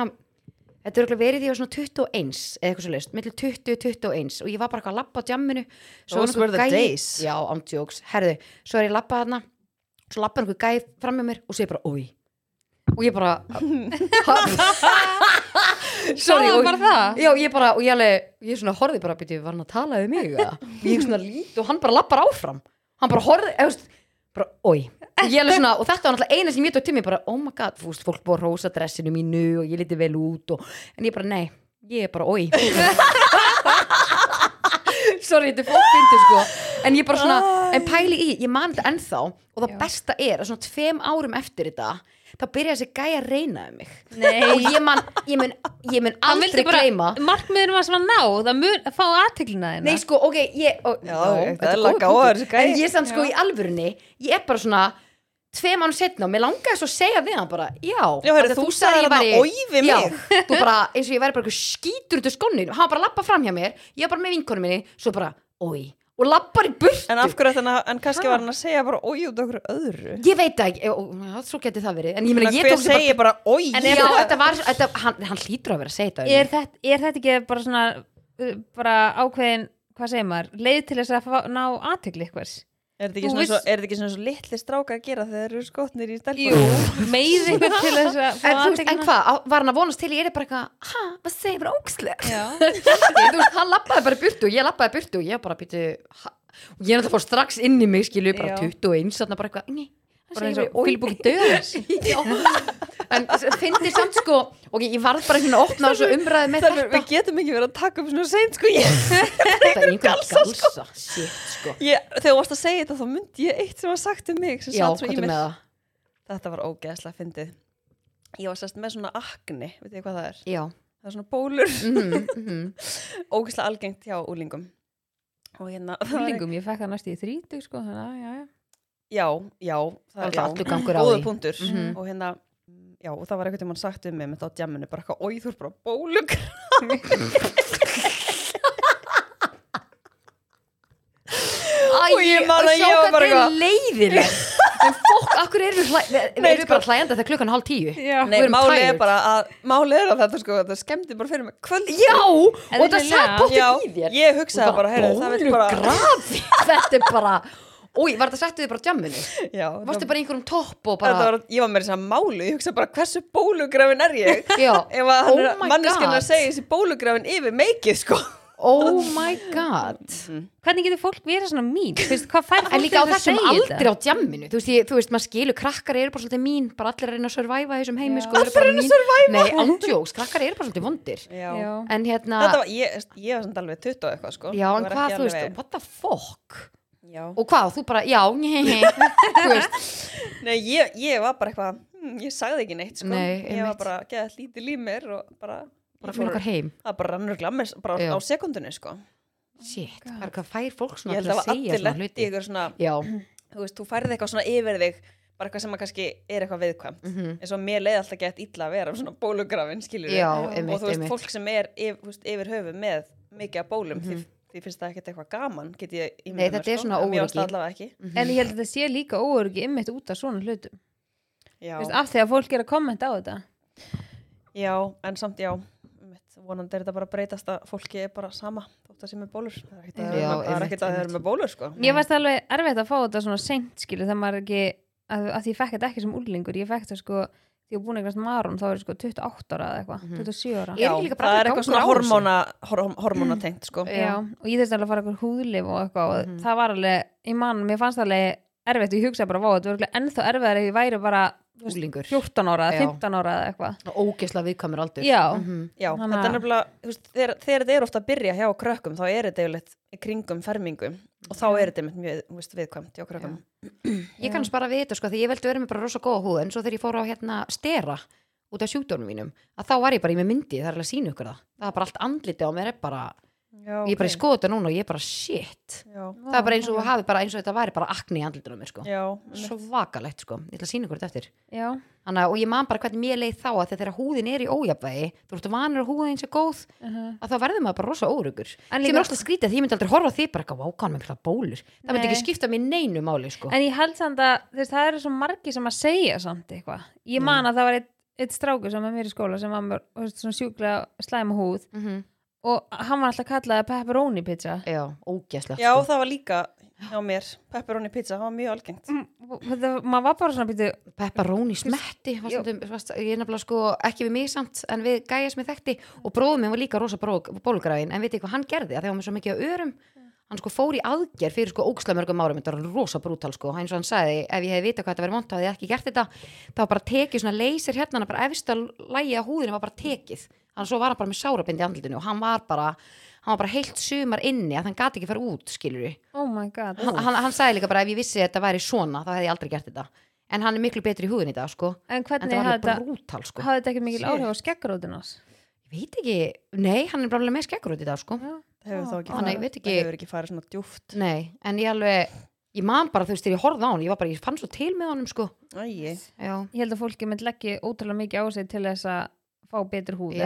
þetta örugglega verið því að svona 21 eða eitthvað svo leist, millir 20-21 og ég var bara eitthvað að labba á djamminu. Those var were the gæi- days. Já, án jokes, herðu, svo er ég labbað þarna svo labbaði einhver gæi fram með mér og segir bara, oi og ég bara Sagði hann bara það? Já, ég bara, og ég alveg, ég svona horfði bara, byrju, var hann að tala við mig eða? og ég svona lít og hann bara labbar áfram. Hann bara horfði, eða, bara, oi og ég alveg svona, og þetta var náttúrulega eina sem ég tók til mig bara, oh my god, veist, fólk búið að rósa dressinu mínu og ég liti vel út og, en ég bara, nei, ég er bara, oi sorry, þetta er fólk fyndu sko en ég bara svona, en pæli í, ég man þetta ennþá og það Já. besta er að svona tveim árum eftir þetta þá byrjaði þessi gæja að reyna um mig Nei. og ég man, ég mun, ég mun Hann aldrei vildi bara, gleyma markmiðurinn var svona ná það mun að fá aðteglina þeina Nei sko, ok, ég ó, Já, þetta það er góður laga á punktur. gæi. En ég samt sko Já. í alvörunni Ég er bara svona Tvei mann setna og mér langaði svo að segja við hann bara Já, Já, af að þú sagðir ég að þú bara, eins og ég væri bara skítur út af skonninu Hann var bara að lappa fram hjá mér Ég var bara með vinkonu minni Svo bara, oi Og lappar í burtu. En af hverju þetta, en kannski Ha? var hann að segja bara oi út okkur öðru. Ég veit ekki, svo geti það verið. En ég meina, Þannig að ég tók segir bara oi bara Já, þetta var, þetta, hann, hann hlýtur að vera að segja þetta er þetta, er þetta ekki bara svona uh, bara ákveðin, hvað segir maður leið til þess að fá, ná aðtegli eitthvað Er þetta ekki viss- er ekki svona svo litli stráka að gera þegar þeir eru skotnir í Jú, stelpunum? meið eitthvað til þess að En, veist, en hvað, var hann að vonast til ég er bara eitthvað Ha, hvað segir bara ókslega Já, þú veist, hann lappaði bara burtu og ég lappaði burtu og ég bara býtu og ég er náttúrulega fór strax inn í mig skilu bara Já. 21, þarna bara eitthvað nei, bara eins og fylgbúki döðans Já. en fyndi samt sko og ég varð bara einhvern veginn að opna þessu umræði með þetta. við getum ekki verið að taka upp svona seint sko þetta er einhvern galsa, shit sko. Ég Þegar þú varst að segja þetta þá myndi ég eitt sem var sagt um mig já, hvað er með það. Þetta var ógeðslega fyndið. Ég var sérst með svona akni, veit þið hvað það er? já, Það er svona bólur, mhm, mhm. Ógeðslega algengt hjá úlingum Og hérna var- Úlingum, ég fekk það næst í þrítug sko, þannig að, já, já Já, já, það Það er já, allur gangur á því. punktur. Mhm. og hérna Já, og það var eitthvað tímann sagt um mig með þetta á djamminu, bara eitthvað, oi, þú er bara bólug Og ég man að ég var bara eitthvað- leiðileg en fólk, akkur eru við, hlæ, við erum sko. bara hlæjandi þegar klukkan er hálf tíu? Nei, málið er bara að málið er að þetta sko, þetta skemmdi bara fyrir mig kvöld já, og það satt bóttið í þér. ég hugsaði bara, heyrðu, það veit bara þetta er bara Új, var þetta settu þið bara á djamminu? Já, Varstu það- bara í einhverjum topp og þetta bara var, ég var með þess að málu, ég hugsa bara hversu bólugrafin er ég Já, ef að Oh my manneskinn God. að segja þessi bólugrafin yfir meikið sko oh my god Hvernig getur fólk verið svona mín? Fyrst, hvað fær fólk En líka á til þess að þessum segja aldrei þetta? á djamminu Þú veist, ég, þú veist, maður skilur, krakkar eru bara svolítið mín bara allir að reyna að surviva í þessum heimi sko, eru bara mín. Nei, andjóks, krakkar eru bara svolítið vondir Já. En hérna, Þetta var, ég, ég var samt alveg 20 og eitthvað sko já, en hvað, þú veist, what the fuck Já. Og hvað, þú bara, já, Nei, ég, ég var bara eitthvað hm, ég sagði ekki neitt sko. Nei, ég var einmitt. bara að geða lítið líf mér og bara bara fyrir okkar heim. Það bara rannur glammir bara Já. á sekundunni sko. Shit, hvað, hvað fær fólk svona ég held til að að það var segja allir svona lendi í hluti. ykkur svona já, þú veist, þú færði eitthvað svona yfir þig bara eitthvað sem að kannski er eitthvað viðkvæmt. Mhm, eins og mér leið alltaf gett illa að vera svona bólugrafin, skilur já, Og og einmitt, þú veist, einmitt. fólk sem er yfir, þú veist, yfir höfu með mikið af bólum því, Mhm. Því finnst það ekkert eitthvað gaman get ég ímyndað Nei, mér, þetta er svona varst það óöryggi. allavega ekki. Mhm. en ég held að þetta sé líka óöryggi ymmit út af svona hlutum. Já, Veist, af því að fólk er að kommenta á þetta. Já, en samt já einmitt, vonandi er þetta bara að breytast að fólki er bara sama þótt að sé með bólur. Það er ekkert að, Já, það er einmitt, ekkert að það er með bólur sko. Mér varst alveg erfitt að fá þetta svona seint skilu þegar maður er ekki að, að því ég fekk þetta ekki sem úrlingur ég fekk þetta sko því var búin að eignast marun þá er ég sko 28 ára eða eitthvað Mhm. 27 ára Er já, bara það er eitthvað svona hormóna horm, hormónatengt sko. já, og ég þurfti alveg að fara eitthvað húðlif og eitthvað og Mhm. það var alveg, ég man, mér fannst alveg erfitt og ég hugsaði bara, vá, þetta var örugglega ennþá erfiðar ef ég væri bara Unglingur. 14 ára, Já. 15 ára eða eitthvað ógesla viðkvæmur aldur Já. Mhm. Já, Þannig þetta er að- nefnilega, þegar, þetta er ofta að byrja hjá krökkum, þá er þetta yfirleitt í kringum fermingu og þá er þetta einmitt mjög viðkvæmt hjá krökkum. Ég kannast bara við þetta sko því ég veldi vera með bara rosa góða húð en svo þegar ég fór á hérna stera út af sjúkdónum mínum að þá var ég bara í með myndi það er alveg að sína ykkur það. Það var bara allt andliti á mér er bara Já, ég er bara skoða þetta núna og ég bara shit. Já, það er bara eins og hafi bara eins og þetta væri bara akni í andlitunum á mér sko. Já, svo vakalegt sko. Ég ætla að sína ykkur þetta eftir. Að- og ég man bara hvernig mér leið þá að þegar húðin er í ójafvægi þú ert vanur að húðin sé góð uh að þá verður maður bara rosa órugur En sem er alltaf skrítið því ég myndi aldrei horfa því bara eitthvað vákan með mikla bólur? Það myndi ekki skipta mér neinu máli sko. En ég held samt að veist, það eru svo margi sem að segja samt eitthvað að og hann var alltaf kallaði pepperoni pizza já, ógæslegt já, sko. það var líka hjá mér, pepperoni pizza, það var mjög algengt. Mm, þetta, maður var bara svona býtu pepperoni smetti var stundum, varst, ég er nefnilega sko ekki við mig samt en við gæja sem ég þekkti og bróðum minn var líka rosa bólugræðin en veit ég hvað hann gerði að þegar hann var svo mikið á örum hann sko fór í aðgerð fyrir sko ókslega mörgum árum þetta var rosa brútal sko eins og hann sagði ef ég hefði vita hvað þetta verið vont þá hefði ég ekki gert þetta þá bara tekið svona leysir hérna bara efsta lægi á húðinu var bara tekið að svo var hann bara með sárabindi í andlutinu og hann var bara hann var bara heilt sumar inni að hann gati ekki fara út skilur oh my god hann, hann, hann sagði líka bara ef ég vissi að þetta væri svona þá hefði ég aldrei gert þetta. En hann er miklu betri í húðin í dag sko. En en hvernig það var hafði þetta brútal sko. hafði þetta ekki mikil áhrif á skeggrótunars ég veit ekki, nei hann er bara með skeggur út í dag sko. Það hefur þá ekki farið, veit ekki- það hefur ekki farið svona djúft. nei, en ég alveg ég man bara þú veist þegar ég horfði á hann ég var bara, ég fann svo til með honum sko. Æi, ég held að fólki mynd leggja ótrúlega mikið á sig til þess að fá betur húð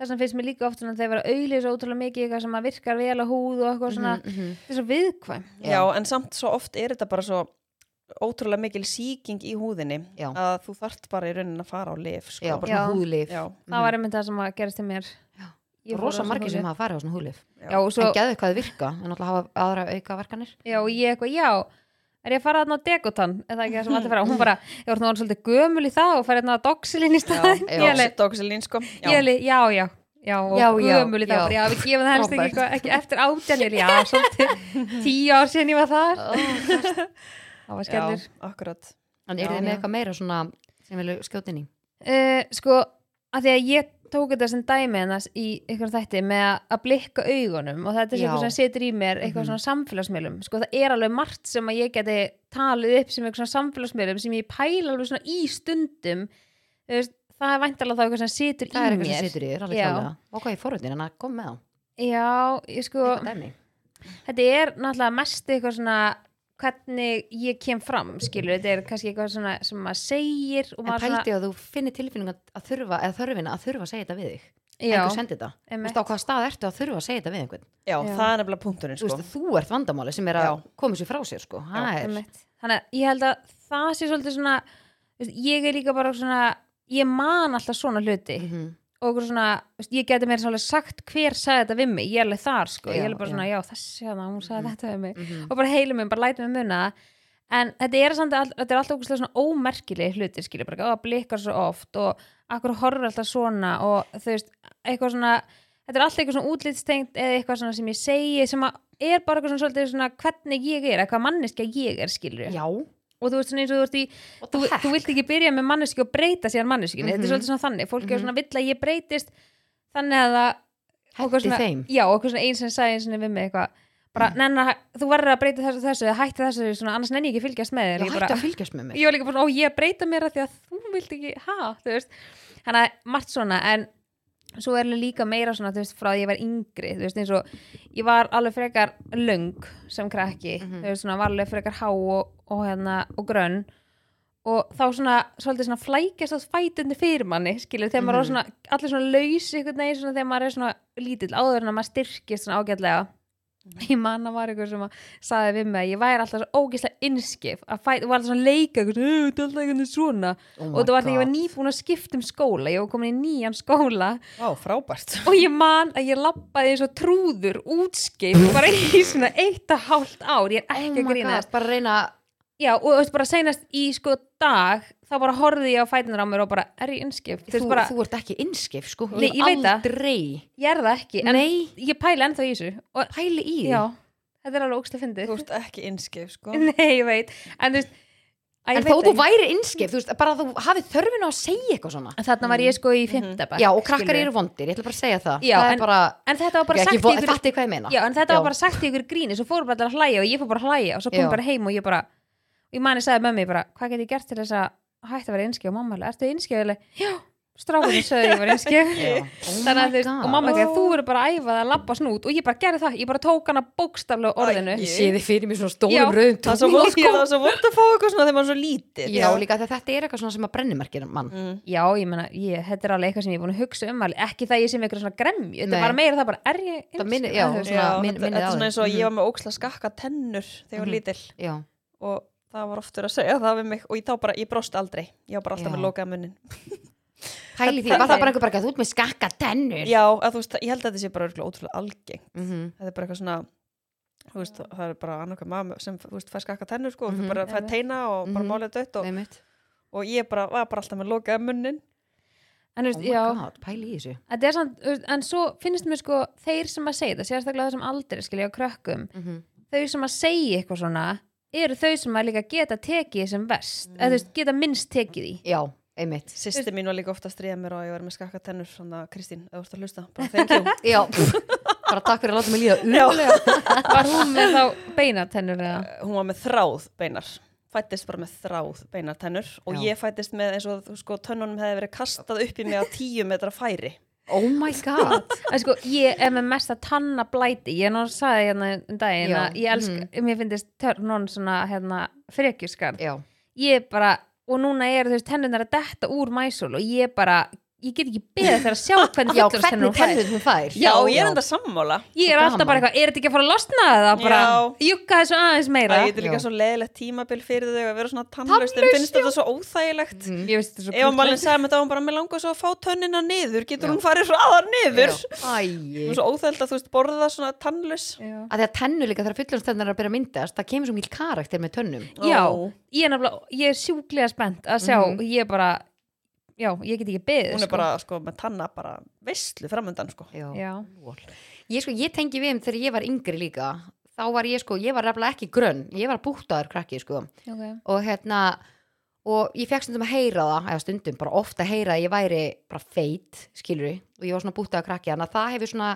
þess vegna finnst mér líka oft svona þegar vera auðlýsa ótrúlega mikið eitthvað sem að virkar vel á húð og eitthvað svona, mhm, mhm. þetta er svo viðkvæm Já. já, en samt svo oft er þetta bara svo ótrúlega mikil sýking í húðinni Já. að þú þarft bara í raunin að fara á lif, sko. já, bara húðlif Já, það var einmitt það sem að gerast til mér. Rosa margir sem hafa farið á svona húðlif já, og svo, en geðu hvað þau virka, en alltaf hafa aðra auka verkanir já, og ég eitthvað, já er ég að fara þarna á dekotan eða ekki það sem allir fara, hún bara, ég var náttúrulega svolítið gömul í það og fara þarna á doxilin í staðin já. ég alveg, Doxelín, sko. já, já já, og Já, já, gömul í það, já. bara, já, við gefum það helst ekki, eitthvað, ekki eftir átjan, ég er, já, svolítið tíu ár sen ég var þar. Það var skellur Já, akkurat. en er Já. þið með eitthvað meira svona sem vilju skjóta inn í? Uh, sko, að því að ég tók þetta sem dæmi hennas í einhvern þætti með að- blikka augunum og þetta er eitthvað sem setur í mér eitthvað Mhm. svona samfélagsmiðlum. Sko það er alveg margt sem að ég geti talið upp sem eitthvað svona samfélagsmiðlum sem ég pæla alveg svona í stundum. Það er væntalega þá eitthvað sem setur það er í eitthvað mér. sem situr í þér, og hvað ég fórhundin, en að kom með á. Já, ég sko þetta er náttúrulega mest eitthvað svona hvernig ég kem fram skilur, þetta er kannski eitthvað svona sem maður segir og en maður svona að þú finnir tilfinningu að þurfa eða þörfina að þurfa að segja þetta við þig já, einhver sendi þetta, þú veist á hvaða stað ertu að þurfa að segja þetta við einhvern Já, Já. það er nefnilega punkturinn, þú sko. veist, þú ert vandamáli sem er að Já. koma sér frá sér sko. þannig að ég held að það sé svolítið svona ég er líka bara svona ég man alltaf svona hluti Mhm. Og svona, ég geti mér svolítið sagt hver sagði þetta við mig, ég er alveg þar sko. ég er alveg bara svona, já þessi hana, hún sagði Mhm. þetta við mig Mhm. og bara heilum mig, bara lætum mig muna það. en þetta er, samt, þetta er alltaf okkur svona ómerkileg hlutir skilja bara, og blikkar svo oft og akkur horfir alltaf svona og þú veist, eitthvað svona þetta er alltaf eitthvað svona útlitstengt eða eitthvað svona sem ég segi sem að er bara eitthvað svona, svolítið svona hvernig ég er, eitthvað manneska ég er skilur já, og þú veist svona eins og þú veist í þú, þú vilt ekki byrja með manneski og breyta síðan manneskinni, þetta er Mhm. svolítið svona þannig. Fólk er Mhm. svona vill að ég breytist þannig að það hætti svona, já, og eitthvað svona eins sem sagði eins og við mig eitthvað bara, nenna, þú verður að breyta þessu þessu hætti þessu, svona, annars nenni ég ekki fylgjast með þér. Já, hætti að fylgjast með mér. Ég var líka bara, svona, ó, ég breyta mér að því að þú vilt ekki, ha, þú veist. Þannig að margt svona, en svo er líka meira svona, þú veist, frá því ég var yngri þú veist, eins og ég var alveg frekar löng sem krakki þú veist, svona, var alveg frekar há og, og hérna, og grönn. Og þá svona, svolítið svona flækjast á fætundi fyrir manni, skilur, þegar maður er svona allir svona laus einhvern veginn svona þegar maður er svona lítill áður en að maður styrkist svona ágætlega ég man að var eitthvað sem að saði við mig að ég væri alltaf svo ógeðslega innskif að fæ, var alltaf svona leika svona, "Ú, þetta Oh og það var þegar ég var nýbúin að skipta um skóla ég var komin í nýjan skóla. Frábært. Og ég man að ég lappaði eins og trúður útskip bara í svona eitt og hálft ár. Ég er Oh ekki að my grína God, bara reyna já og bara seinast í sko dag þá bara horfði ég á fætunar á mér og bara er ég innskip þú bara, þú ert ekki innskif sko. Nei, ég veit það. aldrei. Ég er það ekki en Nei. ég pæla ennþá í þessu og pæli í já, þetta er alveg ógst að fyndið. Þú ert ekki innskif, sko. Nei, ég veit. En þú veist að en ég þó veit þú væri innskif, þú veist, bara þú hafið þörfin á að segja eitthvað svona. En þarna var ég sko í fimmta bekk, já, og krakkar eru vondir, ég ætla bara að segja það. Já, það en- er bara, en þetta var bara sagt í ykkur fatti hvað ég meina. Já, en þetta Já. var bara sagt í ykkur gríni svo fóru bara að hlæja og ég fór bara að hlæja og svo kom Já. ég bara heim og ég bara og ég mani sagði mömmi bara, hvað get ég gert til þess að hætta að vera einskjöf og mamma alveg, ertu einskjöf? Já, strákunni sögðu ég var einskjöf Já. Oh og mamma ekki, þú verður bara að æfa það að labba snút og ég bara gerði það, ég bara tók hana bókstaflega orðinu. Æ, ég sé þið fyrir mér svona stórum rauðum Það er svo vont sko. það svo vont að fá eitthvað svona þegar maður er svo lítill. Já, líka þegar þetta er eitthvað svona sem að brennimerkir mann. Mm. Já, ég meina, ég, þetta er alveg eitthvað sem ég er búin að hugsa um alveg, ekki það ég sem eitthvað svona gremju. Þetta er bara meira það bara, er ég Það einskjöf? þetta, er svona eins og Mhm. ég var með óksla skakka tennur þegar ég var Mhm. lítill. Já, og það var oftur að segja það við mig og ég þá bara, ég brost aldrei ég var bara alltaf Já. með lokaða munnin pæli því, var það bara einhver bara að þú ert með skakka tennur Já, að veist, ég held að þetta sé bara ótrúlega algeng Mhm. þetta er bara eitthvað svona veist, það er bara annarkað maður sem veist, fær skakka tennur sko, mm Mhm. bara fær teina og bara Mhm. málið dött og, og ég bara, var bara alltaf með lokaða munnin En þú oh veist, my já, god, pæli í þessu samt, en svo finnst mér sko þeir sem að segja þetta, sérstaklega þessum aldrei skilja á krökkum, Mhm. þau sem að segja eitthvað svona, eru þau sem að líka geta tekið sem vest, eða þú veist, geta minnst tekið í. Já, einmitt. Sýsti mín var líka ofta að stríða mér og ég var með skakka tennur svona Kristín, ef þú ert að hlusta, bara thank you. Já, bara takk fyrir að láta mig líða umlega Var hún með þá beinatennur eða? hún var með þráð beinar fættist bara með þráð beinar tennur og Já. ég fættist með eins og sko tönnunum hefði verið kastað upp í mig á tíu metra færi oh my god. En sko, ég er með mesta tanna blæti, ég náttúrulega sagði hérna um daginn Já, að ég elska, mér finnst törnun svona, hérna, frekjuskar já, ég bara, og núna er veist tennunar að detta úr mæsul og ég bara ég get ekki beðið þegar að sjá hvernig já hvernig tennur hún fær. já, ég er enda sammála. Ég er alltaf bara eitthvað, er þetta ekki að fara að losna það bara, jukka þessu aðeins meira? Það er líka svo leiðilegt tímabil fyrir þau að vera svona tannlaust en finnst þetta svo óþægilegt. Ég veist þetta svo ef malin krúttlegt. sagði með það hún bara með langar svo að fá tönnina niður. Getur Já. hún farið hraðar niður? Svo óþægilegt að þú veist borða það svona tannlaus. Já. að því að tennur líka þegar fullorðstennar já, ég ég ég ég get ekki beðið hún er sko. bara sko með tanna bara veistlu framöndan sko já. já, Lol. ég sko, ég tengi við um þegar ég var yngri líka þá var ég sko, ég var raflega ekki grönn ég var bútaður krakki sko okay. og hérna og ég fekk stundum að heyra það eða stundum bara ofta að heyra að ég væri bara feit, skilur og ég var svona bútaður krakki þannig að það hefur svona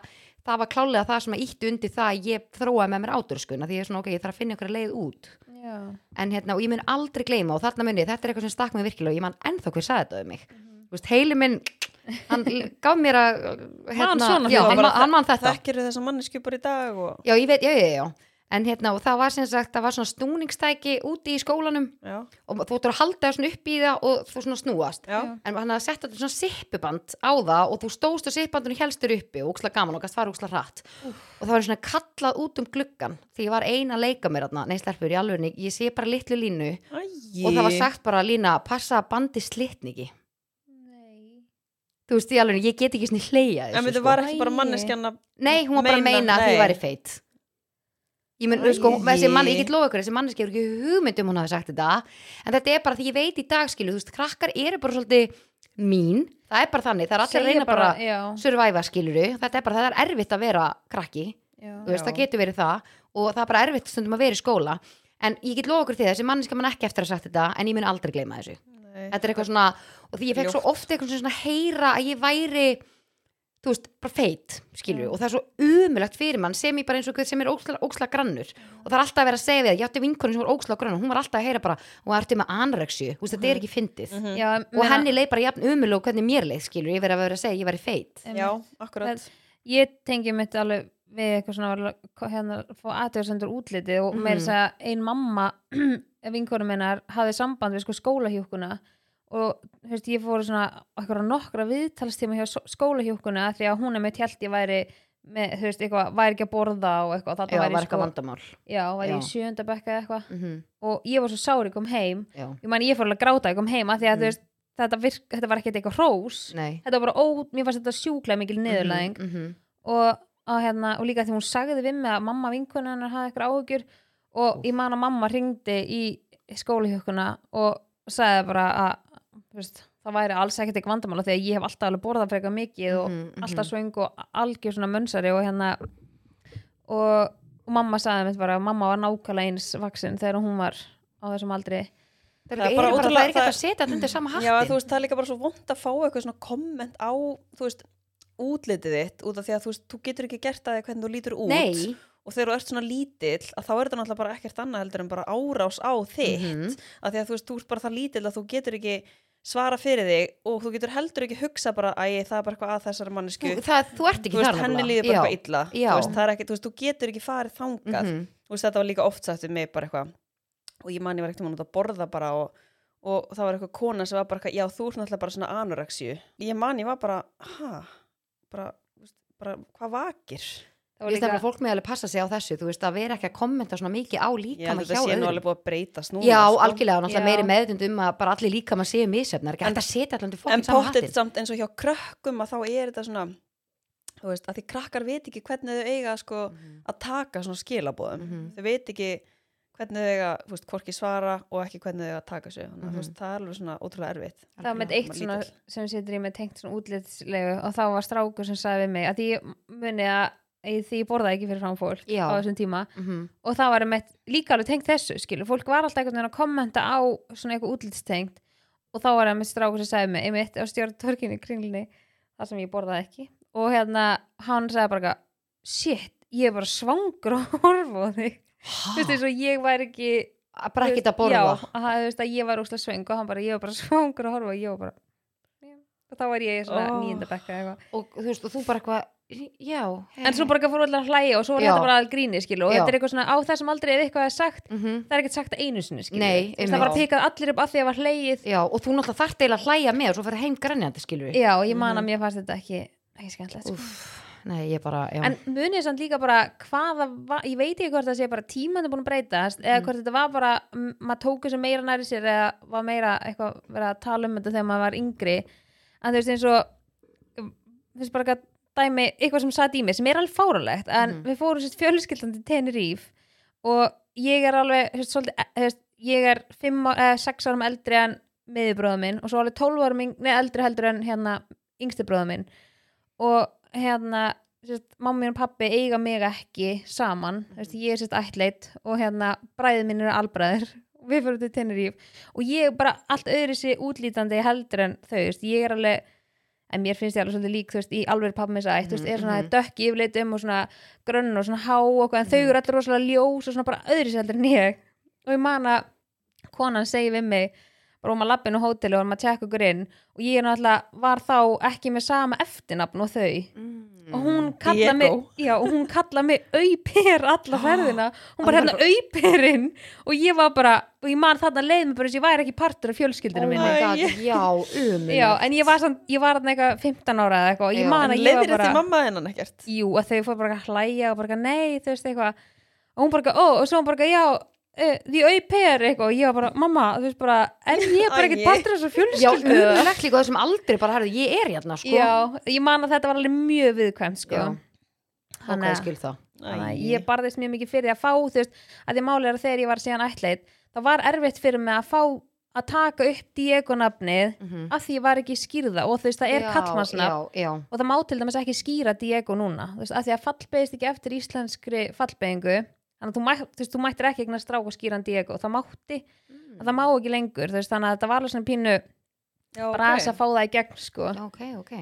það var klálega það sem að ítti undir það að ég þróaði með mér áturskuna því ég er svona ok, ég þarf að finna ykkur leið út já. en hérna, og ég mun aldrei gleyma og þarna muni, þetta er eitthvað sem stakk mig virkilega og ég man ennþá hver sagði þetta um mig. Þú veist, heili minn, hann gaf mér að hérna, svona já, hann, man- hann man þetta. þekkir þessa mannesku bara í dag og já, ég veit, já, já, já en hérna, og það var sem sagt, það var svona snúningstæki úti í skólanum já, og þú ættir að halda það svona upp í það og þú svona snúast. Já, en hann hafði sett þetta svona sippuband á það og þú stóðst á sippubandinu helstur uppi og úksla gaman og gæst fara úksla hratt. Og það var svona kallað út um gluggan því ég var ein að leika mér þarna, nei stelpur í alvegni ég sé bara litlu línu Æi. og það var sagt bara lína, passa bandi slitni ekki. Nei. þú veist, í alveg, ég get ekki svona hleyja en þessu þetta sko. var ekki bara Æi. manneskjan að nei, hún var bara að meina- meina að því væri feit ég Æi. sko, þessi mann, ég get lofa ykkur þessi manneski er ekki hugmynd um hún hafi sagt þetta. En þetta er bara því ég veit í dag skilu þú veist, krakkar eru bara svolítið mín. Það er bara þannig, það er allir að reyna bara, já, survive skiluru, þetta er bara, það er erfitt að vera krakki, já. veist, það getur verið það. Og það er bara erfitt stundum að vera í skóla. En ég get lofa ykkur því, þessi manneski mann ekki eftir að sagt þetta en ég mun aldrei gleyma þessu. Nei. þetta er eitthvað svona, og því ég fekk svo ofta eitthvað svona heyra að ég væri þú veist, bara feit, skilur og það er svo umulagt fyrir mann sem ég bara eins og sem er óksla, óksla grannur. Og það er alltaf að vera að segja við það, ég átti vinkonu sem var óksla grannur. Hún var alltaf að heyra bara, og það ertu með anorexju þú veist, þetta er ekki fyndið. Já, og henni leið bara jafn umul og hvernig mér leið, skilur ég verið að vera að segja, ég væri feit. Já, akkurat. Ég tengi mitt alveg við eitthvað svona að- hérna, fá aðtöðsendur útliti og meira Mhm. þess að ein mamma vinkonu minnar hafði samband við sko skólahjúkuna og veist, ég fór svona eitthvað nokkra viðtalstíma hjá s- skólahjúkuna því að hún er mitt held ég væri með, þú veist, eitthvað, væri ekki að borða og eitthvað, þarna var væri vandamál. Já, væri Já. í sjönda bekka eða eitthvað. Mm og ég var svo sári kom heim. Já, ég man ég fór alveg að gráta ég kom heim að því að Mhm. þú veist, þetta, virk, þetta var ekkert eitthvað hrós. Nei. Þetta var bara ó, mér fannst þetta sjúklega mikil niðurlæðing mm -hmm. og, og, hérna, og líka því hún sagði við mig að mamma vinkuna hennar hafði eitthvað áhugjur og ég man að mamma ringdi í skólahjókuna og sagði bara að veist, það væri alls ekkert eitthvað vandamála þegar ég hef alltaf alveg borðað frekar mikið og Mhm, mhm. alltaf svöng og algjör svona mönsari og hérna og, og mamma sagði mér bara að mamma var nákvæmlega eins vaksin þegar hún var á þessum aldri. Það er, Það er bara, bara það er ekki það- að setja þetta undir sama Já, hattin þú veist, það er líka bara svo vond að fá eitthvað svona komment á, þú veist, útlitið þitt út af því að þú veist, þú getur ekki gert að því hvernig þú lítur út. Nei, og þegar þú ert svona lítill að þá er þetta náttúrulega bara ekkert annað heldur en bara árás á þitt. Mhm. af því að þú veist, þú ert bara það lítill að þú getur ekki svara fyrir þig og þú getur heldur ekki hugsa bara að það er bara eitthvað að þessari mannesku þú, það, þú ert ekki þar henni líður bara eitthvað illa. Þú veist, það er ekki, þú veist, þú getur ekki farið þangað. Mhm. þú veist, þetta var líka oft við mig bara eitthvað. Og ég man ég var ekkert um að borða bara og, og það var eitthvað kona sem var bara eitthvað, já, þú ert náttúrulega bara svona anorexju ég man ég var bara, ha? Bara, bara hvað vakir Ég veist að fólk með alveg passa sig á þessu þú veist að vera ekki að kommenta svona mikið á ég líkama held að hjá þetta sé nú öðrum alveg búið að breytast núna Já, sko. algjörlega, og náttúrulega Já. meiri meðdund um að bara allir líkama séu ekki En- hægt að setja en fólk saman hattin samt eins og hjá krökkum að þá er þetta svona þú veist, að því krakkar veit ekki hvernig þau eiga sko Mhm. að taka svona skilabóðum Mhm. þau veit ekki hvernig þau eiga, þú veist, hvorki svara og ekki hvernig þau eiga að taka sig þannig að þú veist, það er alveg svona ótrúlega erfitt það var með eitt svona sem situr í með tengt svona útlitslegu og þá var strákur sem sagði við mig að ég muni að því ég borðaði ekki fyrir fram fólk Já. á þessum tíma. Mhm. og það var einmitt líka alveg tengt þessu skilur, fólk var alltaf einhvern veginn að kommenta á svona eitthvað útlitstengt. Og þá var einmitt strákur sem sagði mig einmitt á stjórntorkinni kringlunni þar sem ég borðaði ekki. Og hérna hann sagði bara eitthvað, shit, ég er bara svangur að á þig þú veist eins og ég væri ekki Að bara að já, borða að, þú veist, að ég var úslega sveng og hann bara, ég var bara svangur að horfa og ég var bara já. og þá var ég svona oh. nýjunda bekka eitthvað og þú veist, og þú bara eitthvað já, en svo bara fór allir að hlæja og svo var Já. þetta bara að gríni skilu og Já. þetta er eitthvað svona á þessum aldrei ef eitthvað er sagt mm það er ekkert sagt einu sinni skilu Nei, það var einmitt. pikkað allir upp að því að var hlægið já, og þú náttúrulega þarft eiginlega að hlæja með og svo fyrir heim grænjandi, við já, og ég man að mér fannst þetta ekki ekki skemmtilegt sko. nei, ég bara, já en munið samt líka bara hvaða var, ég veit ekki hvort það sé bara tímandi búin að breytast eða Mhm. hvort þetta var bara, maður tók þessu meira næri sér eða var meira eitthvað verið að tala um þetta þegar maður var yngri en þú veist eins og þú veist bara að dæmi eitthvað sem satt í mig sem er alveg fáralegt en Mhm. við fórum sérst fjölskyldan til Tenerife og ég er alveg þú veist, svolítið, eh, ég er 5, eh, 6 árum eldri en miðurbróða minn og svo alveg 12 árum eldri heldur en hérna yngsti bróða minn og hérna mín og pappi eiga mig ekki saman, þú veist, ég er sérst ættleit og hérna bræðið minn eru albræður við fyrir til Tenerife og ég er bara allt öðru sér útlítandi heldur en þau, veist, ég er alveg en mér finnst ég alveg svolítið lík, þú veist, í alveg pappi með sætt, þú veist, er svona Mhm. dökk yfirleitt um og svona grönn og svona há og eitthvað, en þau eru allir rosalega ljós og svona bara öðru sér heldur en ég og ég man að konan segi við mig bara um að lappin á hóteli og um að tjekka okkur inn og ég er náttúrulega var þá ekki með sama eftirnafn og þau. Og hún kalla mig, já, og hún kalla mig auper alla ferðina. Hún bara hérna auperinn. Og ég var bara, og ég man þarna leið mig bara þess að ég væri ekki partur af fjölskyldinu oh minni. já, um já, en ég var, samt, ég var þarna eitthvað 15 ára eða eitthvað og ég Já. man en að ég var leiðir bara þetta mamma hennan ekkert? Jú, að þau fór bara að hlæja og bara nei, þú veist eitthvað. Og hún bara, ó, og svo hún bara, já uh, því auper eitthvað og ég var bara, mamma, þú veist bara en ég er bara ekki Æi. partur af þessu já, fjölskyldu umlegt líka þessum aldri bara, herðu, ég er hérna, sko já, ég man að þetta var alveg mjög viðkvæmt sko. Já. Þannig að- skil það Þannig að Æi. ég barðist mjög mikið fyrir að fá þú veist, að er að þegar ég var síðan ættleit það var erfitt fyrir mig að fá að taka upp Diego-nafnið Mhm. að því ég var ekki skýrða og þú veist, það er Já, kallmannsnafn já, já, og það má til dæmis ekki skýra Diego núna þú veist, að að þannig að þú, mætt, þú, veist, þú mættir ekki eignast strák og skýran Diego það mátti, Mm. að það má ekki lengur veist, þannig að þetta var alveg svona pínu Já, bara ok. að fá það í gegn sko. ok, ok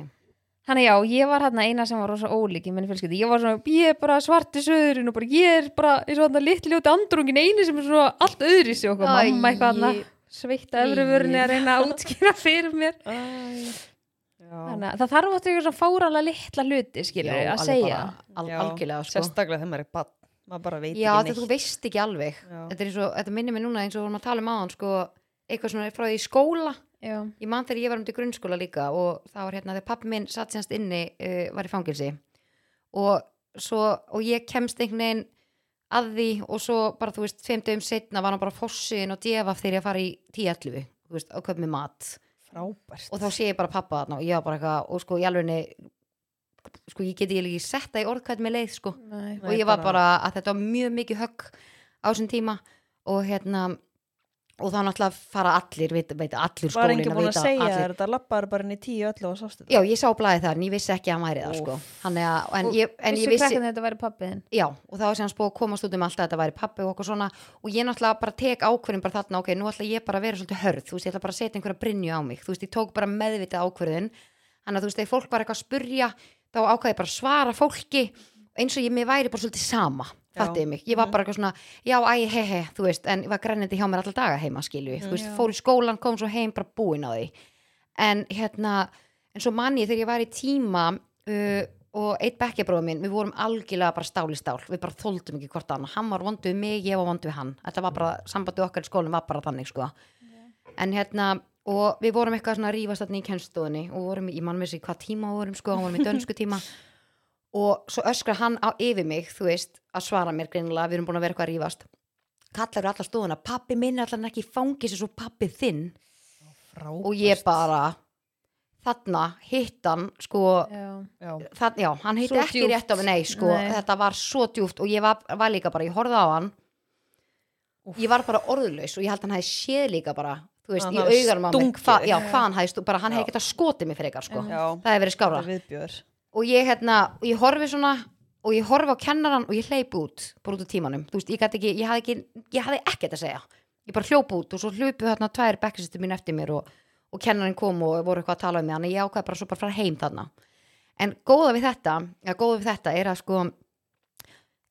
Þannig já, ég var hérna eina sem var rosa ólík í minni fjölskyldi. Ég var svona, ég er bara svarti söðurinn og bara ég er bara eins og þarna litli ljóti andrungin eini sem er svona allt öðri sig okkur. Æ. Mamma eitthvað þarna sveitta öfru vörunni að reyna að útskýra fyrir mér. Já, Þannig að það þarf átt eitthvað svona fáralega litla hluti, skilur, Já, að segja. bara, al, Já. algjörlega sko. sérstaklega þegar maður er bann maður bara veit Já, ekki þetta þú veist ekki alveg. Já. þetta, er eins og, þetta minnir mig núna eins og við vorum að tala um aðan sko, eitthvað svona frá því í skóla. Já, ég man þegar ég var um til grunnskóla líka og það var hérna þegar pappi minn satt sérst inni uh, var í fangilsi og, svo, og ég kemst einhvern veginn að því og svo bara þú veist, fimm dögum setna var hann bara fossin og djefaf þegar ég að fara í 10-11 þú veist, og köp með mat. Frábært. Og þá sé ég bara pappa þarna og ég var bara eitthvað og sko í alveg sko ég geti ekki setta í orðkvæð með leið sko. Nei. og ég var bara að þetta var mjög mikið högg á þessum tíma. Og hérna og þá náttúrulega fara allir, veit, veit allir var enginn búin að segja þér þetta lappaður bara inn í tíu öllu og sástu já ég sá blæði þar en ég vissi ekki að hann væri það sko. Þannig að, en ég, en ég vissi þetta væri pappiðin? já, og þá sem búið að komast út um alltaf að þetta væri pappi og okkur svona. Og ég náttúrulega bara tek ákvörðin bara þarna, ok, nú ætla ég bara að vera svolítið hörð þú veist, ég ætla bara að setja einhverja brinju á mig. Þú veist, ég tók bara meðvitað ákvörðin þannig að þú veist, þegar fólk var eitthvað að spurja þá ákvaði ég bara að svara fólki eins og ég mig væri bara svolítið sama fattiði mig, ég var bara eitthvað svona já, æ, he, he, þú veist, en ég var grænindi hjá mér alla daga heima, skilju, þú veist, Já. fór í skólan kom svo heim, bara búin á því. En hérna, en svo manni þegar ég var í tíma uh, og eitt bekkjabróður minn, við vorum algjörlega bara stál í stál, við bara þóldum ekki hvort annað. Hann var vondu við mig, ég var vondu við hann. Þetta var bara, sambandi okkar í skólinn var bara þannig sko. en hérna og við vorum eitthvað svona að rífast þarna í kennstofunni og vorum, í- ég mann með sér hvað tíma vorum sko, hann vorum í dönsku tíma og svo öskra hann á yfir mig þú veist, að svara mér greinilega við erum búin að vera eitthvað að rífast kallar allar stofuna, pappi minn er allar ekki í fangis svo pappi þinn frábært og ég bara þarna hitt hann sko Já. já, það, já, hann hitti Svo ekki djúpt. rétt á mig, nei, sko, Nei. þetta var svo djúft og ég var, var líka bara, ég horfði á hann Úff. ég var bara orðlaus og ég held hann hefði séð líka bara, þú veist, Hann í á mig, stungið hva, já, hvað hann hefði, stu- bara hann hefði getað skotið mig frekar, sko, Einmitt. já, það hefði verið skára er og ég, hérna, ég horfi svona og ég horfi á kennaran og ég hleyp út bara út úr tímanum, þú veist, ég gæti ekki ég hafði ekki, ég hafði ekkert að segja. Ég bara hljóp út og svo hljópu þarna tvær bekkisistur mín eftir mér og, og kennarinn kom og voru eitthvað að tala um mig, þannig að ég ákveð bara svo bara að fara heim þarna. En góða við þetta, ja, góða við þetta er að sko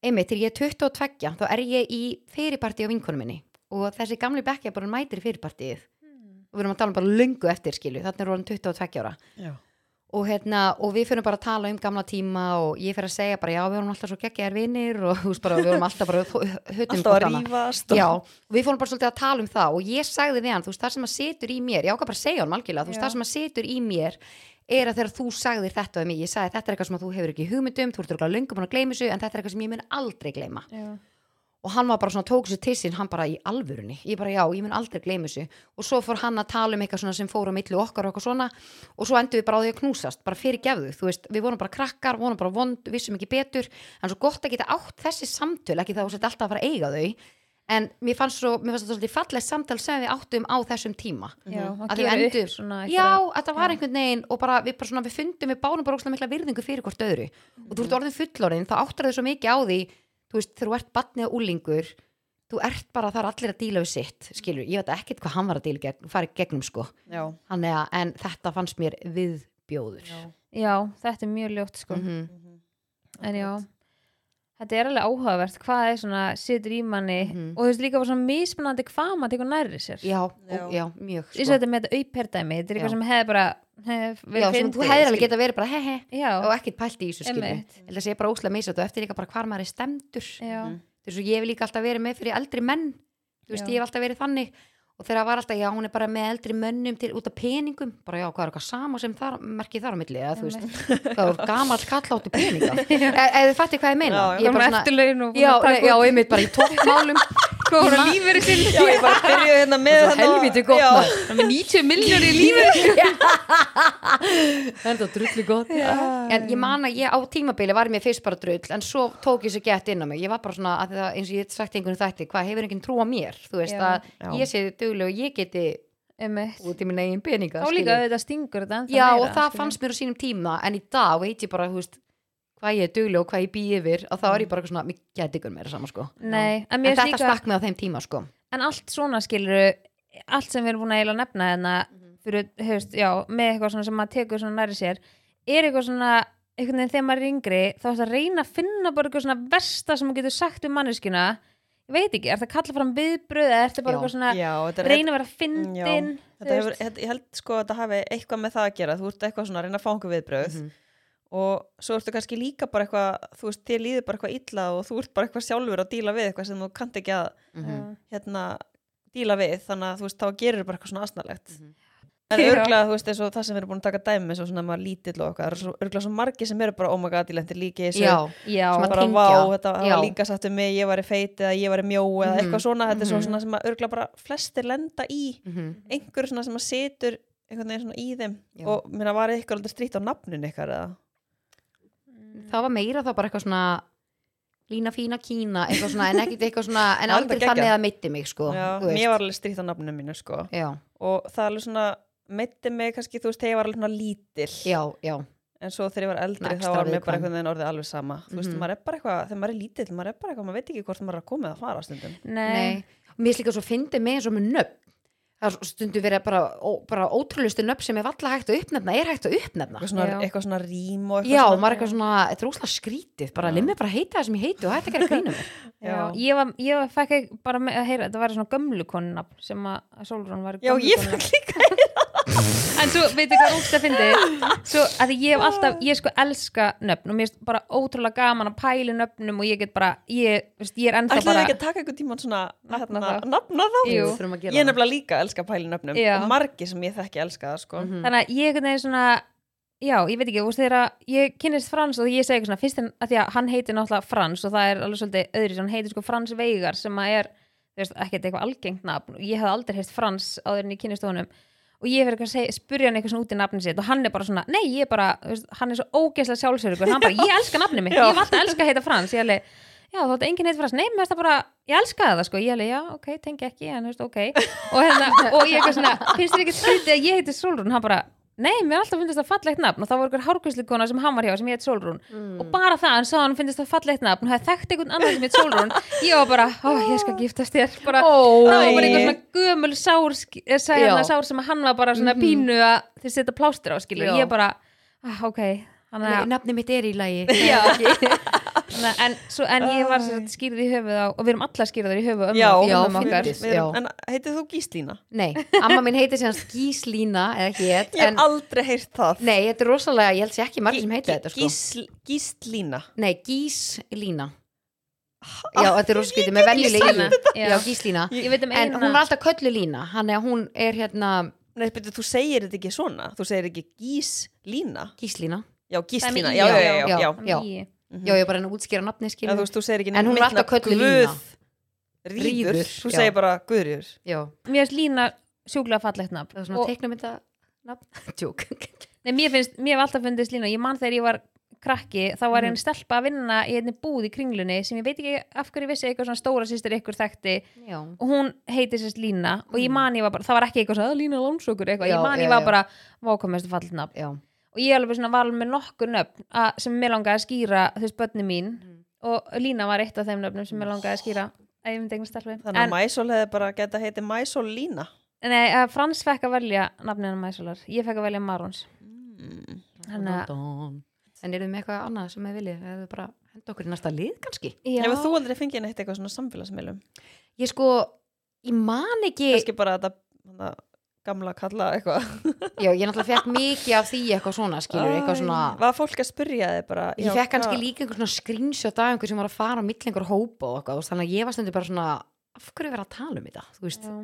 einmitt, þegar ég er 22 þá er ég í fyrirparti á vinkonum minni og þessi gamli bekkja bara mætir fyrirpartið. Og við erum að tala um bara lungu eftir skilu, þannig er hann 22 ára. Og, hérna, og við fyrir bara að tala um gamla tíma og ég fyrir að segja bara já við vorum alltaf svo geggjaðar vinir og bara, við vorum alltaf bara alltaf að rífast Já, og við fórum bara svolítið að tala um það og ég sagði við hann, þú veist, það sem að situr í mér ég ákvað bara að segja hann algjörlega, þú veist, það sem að situr í mér er að þegar þú sagðir þetta við mig, ég sagði þetta er eitthvað sem þú hefur ekki hugmyndum þú ert eitthvað búin að gleyma þessu en þetta er eitthvað sem ég mun aldrei gleyma. Já. Og hann var bara svona, tók sér til sín, hann bara í alvörunni. Ég bara já, ég mun aldrei gleyma þessu. Og svo fór hann að tala um eitthvað svona sem fór á milli okkar og eitthvað svona. Og svo endur við bara á því að knúsast bara fyrir gefðu, þú veist, við vorum bara krakkar vorum bara vond, vissum ekki betur. En svo gott að geta átt þessi samtöl ekki þá sett alltaf að fara að eiga þau. En mér fannst svo, mér fannst þetta svolítið fallegt samtal sem við áttum á þessum tíma. Já, Mhm. að Að svona Já, einhverja- þetta var einhvern veginn og bara við, bara svona, við fundum, við bárum bara óslega mikla virðingu fyrir hvort öðru. Og þú ert orðin fullorðin, þá áttur þau svo mikið á því þú veist, þegar þú ert batni og úlingur þú ert bara, það er allir að díla við sitt skilur, ég veit ekkert hvað hann var að díla gegn, fara í gegnum sko, já, Þannig að, en þetta fannst mér viðbjóður já. Já, þetta er mjög ljótt sko Mhm. En já, þetta er alveg áhugavert hvað er svona, situr í manni Mhm. og þú veist líka bara svona mismunandi hvað maður tekur nærri sér Já, Já. og, já, mjög sko. þetta með þetta auðperdæmi þetta er eitthvað sem hefði bara Já, sem þú hefðir alveg geta verið bara he he Já, og ekkert pælt í þessu skilur Einmitt. Ég held að sé bara óslega misað og eftir líka bara hvar maður er stemdur já, Mhm. þess að ég hef líka alltaf verið með fyrir eldri menn. Þú veist, ég hef alltaf verið þannig. Og þegar var alltaf, já, hún er bara með eldri mönnum til út af peningum, bara já, hvað er eitthvað sama sem þar, merkið þar á milli, eða þú veist. Hvað er gamall kalláttu peninga? Eða þið fattir hvað ég meina? Já, ég er bara svona, já, já, einmitt bara í toppmálum Góður Ég að man- lífeyri sinn já, ég bara byrjuði hérna með Svo hérna- helviti gott. Það með 90 miljónir í lífeyri þetta er drullu gott en ég man að ég á tímabili var mér fyrst bara drull en svo tók ég svo gett inn á mig ég var bara svona, að það, eins og ég sagt einhvern þætti hvað hefur enginn trú á mér, þú veist Já. að Já. ég sé duglega og ég geti Einmitt. út í minn eigin peninga Þá líka þetta stingur þetta já meira, og það skilur. fannst mér á sínum tíma en í dag veit ég bara, þú veist hvað ég er duglega og hvað ég bý yfir og þá er ég bara eitthvað svona, mér geti ykkur meira saman sko. Nei, en en þetta líka stakk mig á þeim tíma sko. En allt svona skilur allt sem við erum búin að eiginlega nefna hérna Mhm. fyrir, hefst, já, með eitthvað svona sem maður tekur svona næri sér er eitthvað svona einhvern veginn þegar maður er yngri þá er það að reyna að finna bara eitthvað svona versta sem þú getur sagt um manneskina ég veit ekki, er það að kalla fram viðbröð eða er þetta bara Já. eitthvað svona Já, þetta er reyna að vera fyndin þetta hefur, þetta, ég held sko að þetta hafi eitthvað með það að gera. Þú ert eitthvað svona að reyna að fá einhver viðbröð Mhm. Og svo ertu kannski líka bara eitthvað þú veist, þér líður bara eitthvað illa og þú ert bara eitthvað sjálfur að díla við eitthvað sem þú kannt ekki að Mhm. hérna, díla við þannig að þú veist, þá gerir bara eitthvað svona asnalegt Mhm. en Já. örglega, þú veist, eins og það sem við erum búin að taka dæmi svo svona maður lítill og okkar örglega svo margi sem eru bara, oh my god, ég lendi líki þessu já, já, Sem bara vá, þetta var líka satt um mig, ég var í feit eða ég var í mjó eða Mhm. eitthvað svona, þetta er svo Mhm. svona sem að örglega bara flestir lenda í Mhm. í þeim Já. og mér var eitthvað aldrei strýtt á nafnin ykkar eða það var meira þá bara eitthvað svona lína fína kína eitthvað svona, en ekkert eitthvað svona en aldrei þannig að mitti mig sko Já, mér var alveg strýtt á nafninu mínu sko. Já, og það er alveg svona meitti mig kannski, þú veist, þegar ég var alveg svona lítil já, já, en svo þegar ég var eldri Svona þá var mér bara einhvern veginn orðið alveg sama. Þú veist, Mhm. maður er bara eitthvað, þegar maður er lítill maður er bara eitthvað, maður veit ekki hvort maður er að koma eða fara stundum. Nei, nei. Mér er líka svo fyndið með eins og með nöfn það er stundu verið bara, ó, bara ótrúlustu nöfn sem er valla hægt að uppnefna er hægt að uppnefna eitthvað svona, Já. eitthvað svona rím og eitthvað já, svona maður er eitthvað svona, þetta er úslega skrítið bara Já. limmi bara heita það sem ég heiti og hætti að gera grínum já. ég var, ég var fekk ekki bara að heyra, þetta var svona gömlu konunafn sem að Solrún var já, gömlu ég fekk líka en svo veitu hvað rúkst að fyndi svo að því ég hef alltaf, ég sko elska nöfn og mér er bara ótrúlega gaman að pæli nöfnum og ég get bara ég, veist, ég er ennþá ætlaðu bara ekki að taka einhvern tíman svona Nafna hérna, þá. nafna þá að ég er nefnilega líka að elska pæli nöfnum Já. og margi sem ég þekki elska það sko. Mhm. þannig að ég veginn svona já, ég veit ekki, þú veist þegar að ég kynnist Frans og ég segi eitthvað svona, fyrst en að því að hann heitir náttúrulega Frans og það er alveg svolítið öðru hann heitir sko Frans Veigar sem að er ekkert eitthvað algengt nafn. Og ég hef aldrei heilt Frans áður en ég kynnist honum og ég fyrir eitthvað að spurja hann eitthvað svona út í nafni sitt og hann er bara svona, nei, ég er bara veist, hann er svo ógeðslega sjálfsörugur, hann bara, ég elska nafni mitt, ég hef alltaf elska að heita Frans. Ég alveg, já, þú ætti enginn heit Frans. Nei, mér finnst það bara, ég elska það sko. Ég alveg, já, ok, tengi ekki, en þú veist, ok. Og, hérna, og ég eitthvað svona, finnst þér ekki skrítið að ég heiti Solrún, hann bara nei, mér alltaf finnst það fallegt nafn og það voru ykkur hárkvæslikona sem hann var hjá sem ég heit Solrún og bara það, hann sá hann finnst það fallegt nafn og það þekkt einhvern annan sem heit Solrún ég var bara, ó, ég skal giftast þér. Bara, Ó, það var bara einhver svona gömul sár, eh, Já. sár sem hann var bara svona Mhm. pínu að þið setja plástur á skilur, ég bara ah, ok, Nei, er nafni mitt er í lagi. Já. En, svo, en ég var sem sagt skýrð í höfuð á og við erum alla skýrðar í höfuð Já, já, Já. en heitið þú Gíslína? Nei, amma mín heitir síðan Gíslína eða hét Ég en, hef aldrei heyrt það. Nei, þetta er rosalega, ég held sér ekki margir sem heita þetta sko. Gísl, Gíslína. Nei, Gíslína. Já, þetta er rosa skrítið með Gíslína, lína já. Gíslína. Um En hún er alltaf köllu lína Hann er, hún er hérna Nei, betur, þú segir þetta ekki svona. Þú segir ekki Gíslína. Gíslína. Já, Gíslína, já, já, já, já, já, já. ég er bara að útskýra nafni skilur þú veist, þú segir ekki En hún er alltaf Guð Lína. Ríður, Ríður, þú segir bara Guðrýður Já, mér finnst lína sjúklega fallegt nafn. Það er svona og, teiknumynda nafn Tjók nei, mér finnst, mér hef alltaf fundist lína. Ég man þegar ég var krakki þá var einn stelpa að vinna í einni búð í kringlunni sem ég veit ekki af hverju ég vissi eitthvað svona stóra sýstir ykkur þekkti. Já, og hún heiti sérst Lína og ég man ég var bara, það var ekki eitthvað svona "Ah, Lína Lónsökur eitthvað, Já, ég man já, ég var bara vákomast fallið nafn. Já og ég alveg svona var alveg með nokkur nöfn að, sem mér langaði að skýra veist börni mín. Og Lína var eitt af þeim nöfnum sem mér langaði að skýra. Að Þannig að en, Mæsól hefði bara geta heiti Mæsól Lína. Nei, að Frans fekk að velja nafnina Mæsólar, ég fekk að velja Marons. Mm. Þannig að-. En erum við með eitthvað annað sem við viljið? Eða bara henda okkur í næsta lið kannski? Já, Hefur þú aldrei fengið neitt eitthvað svona samfélagsmiðlum? Ég sko, ég man ekki Kannski bara þetta þetta gamla kalla eitthvað. Já, ég náttúrulega fekk mikið af því eitthvað svona skilur, eitthvað svona Var fólk að spyrja þig bara Ég já, fekk kannski hvað- líka einhver svona screenshot af einhver sem var að fara á milli einhver hópa og eitthvað, þannig að ég var stundur bara svona af hverju vera að tala um þetta, þú veist? Já.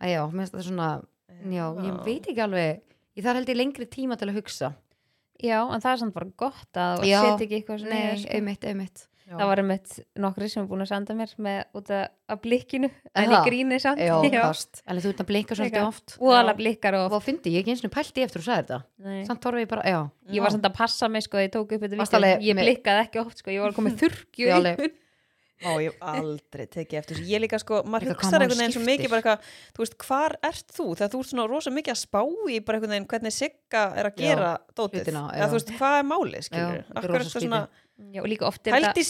að já, mér finnst þetta svona já, ég veit ekki alveg ég þarf held ég lengri tíma til að hugsa. Já, en það er samt bara gott að setja ekki eitthvað svona Já. það var einmitt nokkri sem er búin að senda mér með út af, blikkinu en í gríni samt. Já, kast, en þú ert að blinka svolítið oft. Og alveg blikkar og og þá fyndi ég ekki eins og pælti eftir þú sagði þetta Nei. samt horfum ég bara, já, ég var samt að passa mig sko, ég tók upp þetta alveg ég blikkaði ekki oft sko, ég var komið þurrkju Já. Ó, ég aldrei tekið eftir þessu. Ég líka sko, maður maður einhvern veginn svo mikið bara eitthvað, þú veist, hvar ert þú? Þegar þú ert svona rosa mikið að spá í bara einhvern veginn hvernig Sigga er að Já, gera dótið. hlutina, Já, já. þú veist, hvað er málið, Já, skilur? Akkur er þetta svona, Já, og líka oft er hældi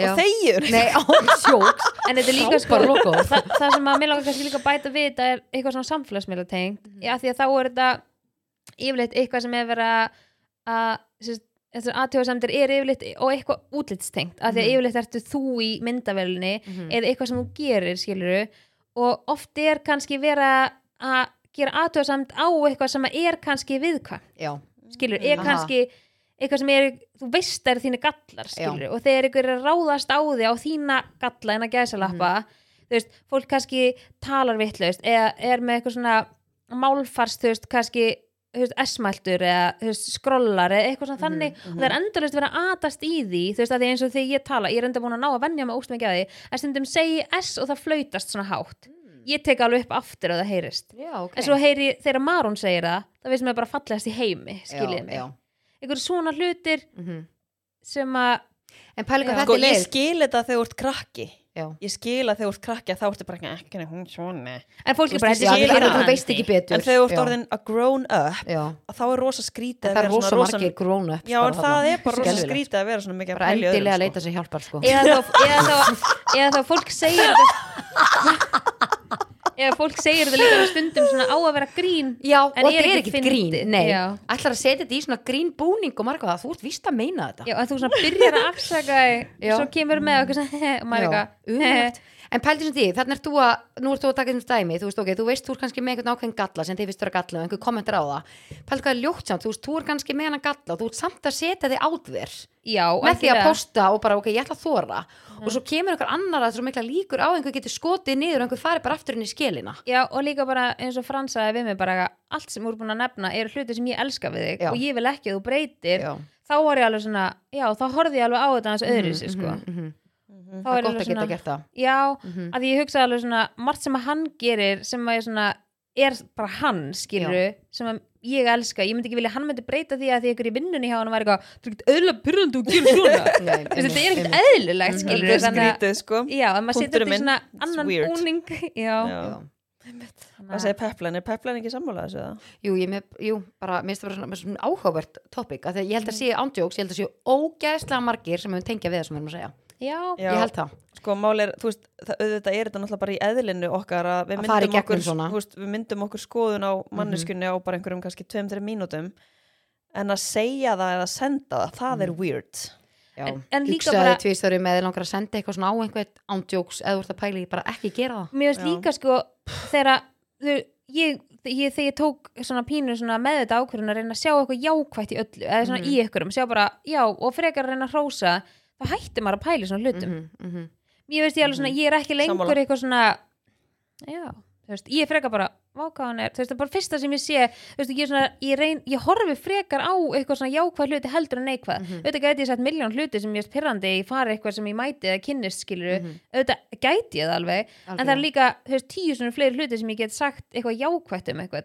Já. og þegjur. nei, á sjóks en þetta er líka sko logo. það, það sem að mér langar kannski líka bæta við þetta er eitthvað svona samfélagsmiðla tengt Mhm. já því að þá er þetta yfirleitt eitthvað sem er verið að þessar aðtjóðasemdir er yfirleitt og eitthvað útlitstengt af því að Mhm. yfirleitt ertu þú í myndavelunni Mhm. eða eitthvað sem þú gerir skiluru og oft er kannski vera að gera aðtjóðasemt á eitthvað sem er kannski viðkvæm já, skilur, er Aha. kannski eitthvað sem er, þú veist eru þínu gallar skilur, og þegar ykkur er ráðast á því á þína galla en að gæsalappa Mhm. þú veist, fólk kannski talar vitlaust eða er með eitthvað svona málfars, þú veist, kannski þú veist, S-mæltur eða skrollar eða eitthvað svona þannig og það er endurlega verið að atast í því þú veist, að því eins og þegar ég tala, ég er enda búin að ná að venja með óstum ekki að því, að stundum segi S og það flautast svona hátt. Ég tek alveg upp aftur að það heyrist. Já, ok. En svo heyri, þegar Marún segir það það veist mér bara fallegast í heimi skiljið mig. já, einhver svona hlutir mhm. sem að en Sko, ég skil þetta þegar þú ert krakki já, Ég skil að þegar þú ert krakki að þá ertu bara ekki ekki hún svona? En fólk er bara þú veist ekki betur. En þegar þú ert orðin a grown up já, að þá er rosa skrítið það að er rosa svona rosa margir grown ups Já, en það er bara rosa skrítið að vera svona mikið að bara endilega að öðrum, leita sér hjálpar sko. Eða þá fólk segir eða fólk segir þetta líka stundum svona á að vera grín Já, En og er þetta er ekki ekkit grín. Ætlar að setja þetta í svona grín búning og marga það, þú ert víst að meina þetta Já, að þú svona byrjar að afsaka Já. svo kemur með og maður eitthvað. En pældi sem því, þannig er þú að, nú ert þú að taka þeim stæmi, þú veist, ok, þú veist, þú ert kannski með einhvern ákveðin galla sem þið finnst vera galla og einhver kommentar á það. Pældi hvað er ljótt samt, þú veist, þú ert kannski með hann galla og þú ert samt að setja þig Já, með því að posta og bara, ok, ég ætla að þóra og svo kemur einhver annar að svo mikla líkur á að einhver getur skotið niður og einhver farið bara aftur inn í skilina. Já, og líka bara eins og Fransaði við mig bara að allt sem þú er búin að nefna eru hluti sem ég elska við þig Já. og ég vil ekki að þú breytir Já. þá var ég alveg svona, já, Mhm, mhm. þá Það er gott að geta gert það. já, Mhm. að ég hugsa alveg svona margt sem að hann gerir sem að ég svona er bara hann, skilur sem að ég elska, ég myndi ekki vilja að hann myndi breyta því að því ykkur í vinnunni hjá hann var eitthvað þú er ekkert öðlega pyrrandi og gerir svona þetta er ekkert eðlilegt, skilur Þetta er skrítið, sko já, að maður setja þetta í svona annan búning já, Já. Hvað segir Peplan? Er Peplan ekki sammála þessu það? Jú, ég með, jú, bara, mér finnst það bara svona, svona áhugavert topic, að ég held að sé ándjóks, ég held að sé ógæðslega margir sem hefur tengja við það sem við erum að segja. Já, Já. Ég held það. Sko, mál er, þú veist, það, auðvitað er þetta náttúrulega bara í eðlinu okkar að við Að myndum okkur. Mhm. veist, við myndum okkur skoðun á manneskunni á bara einhverjum kannski 2-3 mínútum en að segja það eða senda það, það Mhm. er weird Já. En- en líka bara- tvistöru með langar að senda eitthvað svona á einhvern ándjóks eða þú ert að pæla í bara ekki gera það. mér Já. líka sko þegar þú- ég, ég, þegar ég tók svona pínu svona með þetta ákvörðun að reyna að sjá eitthvað jákvætt í öllu eða svona Mhm. í ykkurum, sjá bara, já, og frekar að reyna að hrósa, þá hætti maður að pæla í svona hlutum Mhm, mhm. ég veist ég alveg svona, ég er ekki lengur Sammála. eitthvað svona já, þú veist, ég frekar bara vákaðan er, þú veist, það er bara fyrsta sem ég sé þú veist, ég, er svona, ég, reyn, ég horfi frekar á eitthvað svona jákvæð hluti heldur en neikvæð Mhm. auðvitað gæti ég sagt miljón hluti sem ég er pyrrandi ég fari eitthvað sem ég mæti eða kynnist skiluru Mhm. auðvitað gæti ég það alveg en það er líka, þú veist, tíu svona fleiri hluti sem ég get sagt eitthvað jákvætt um eitthvað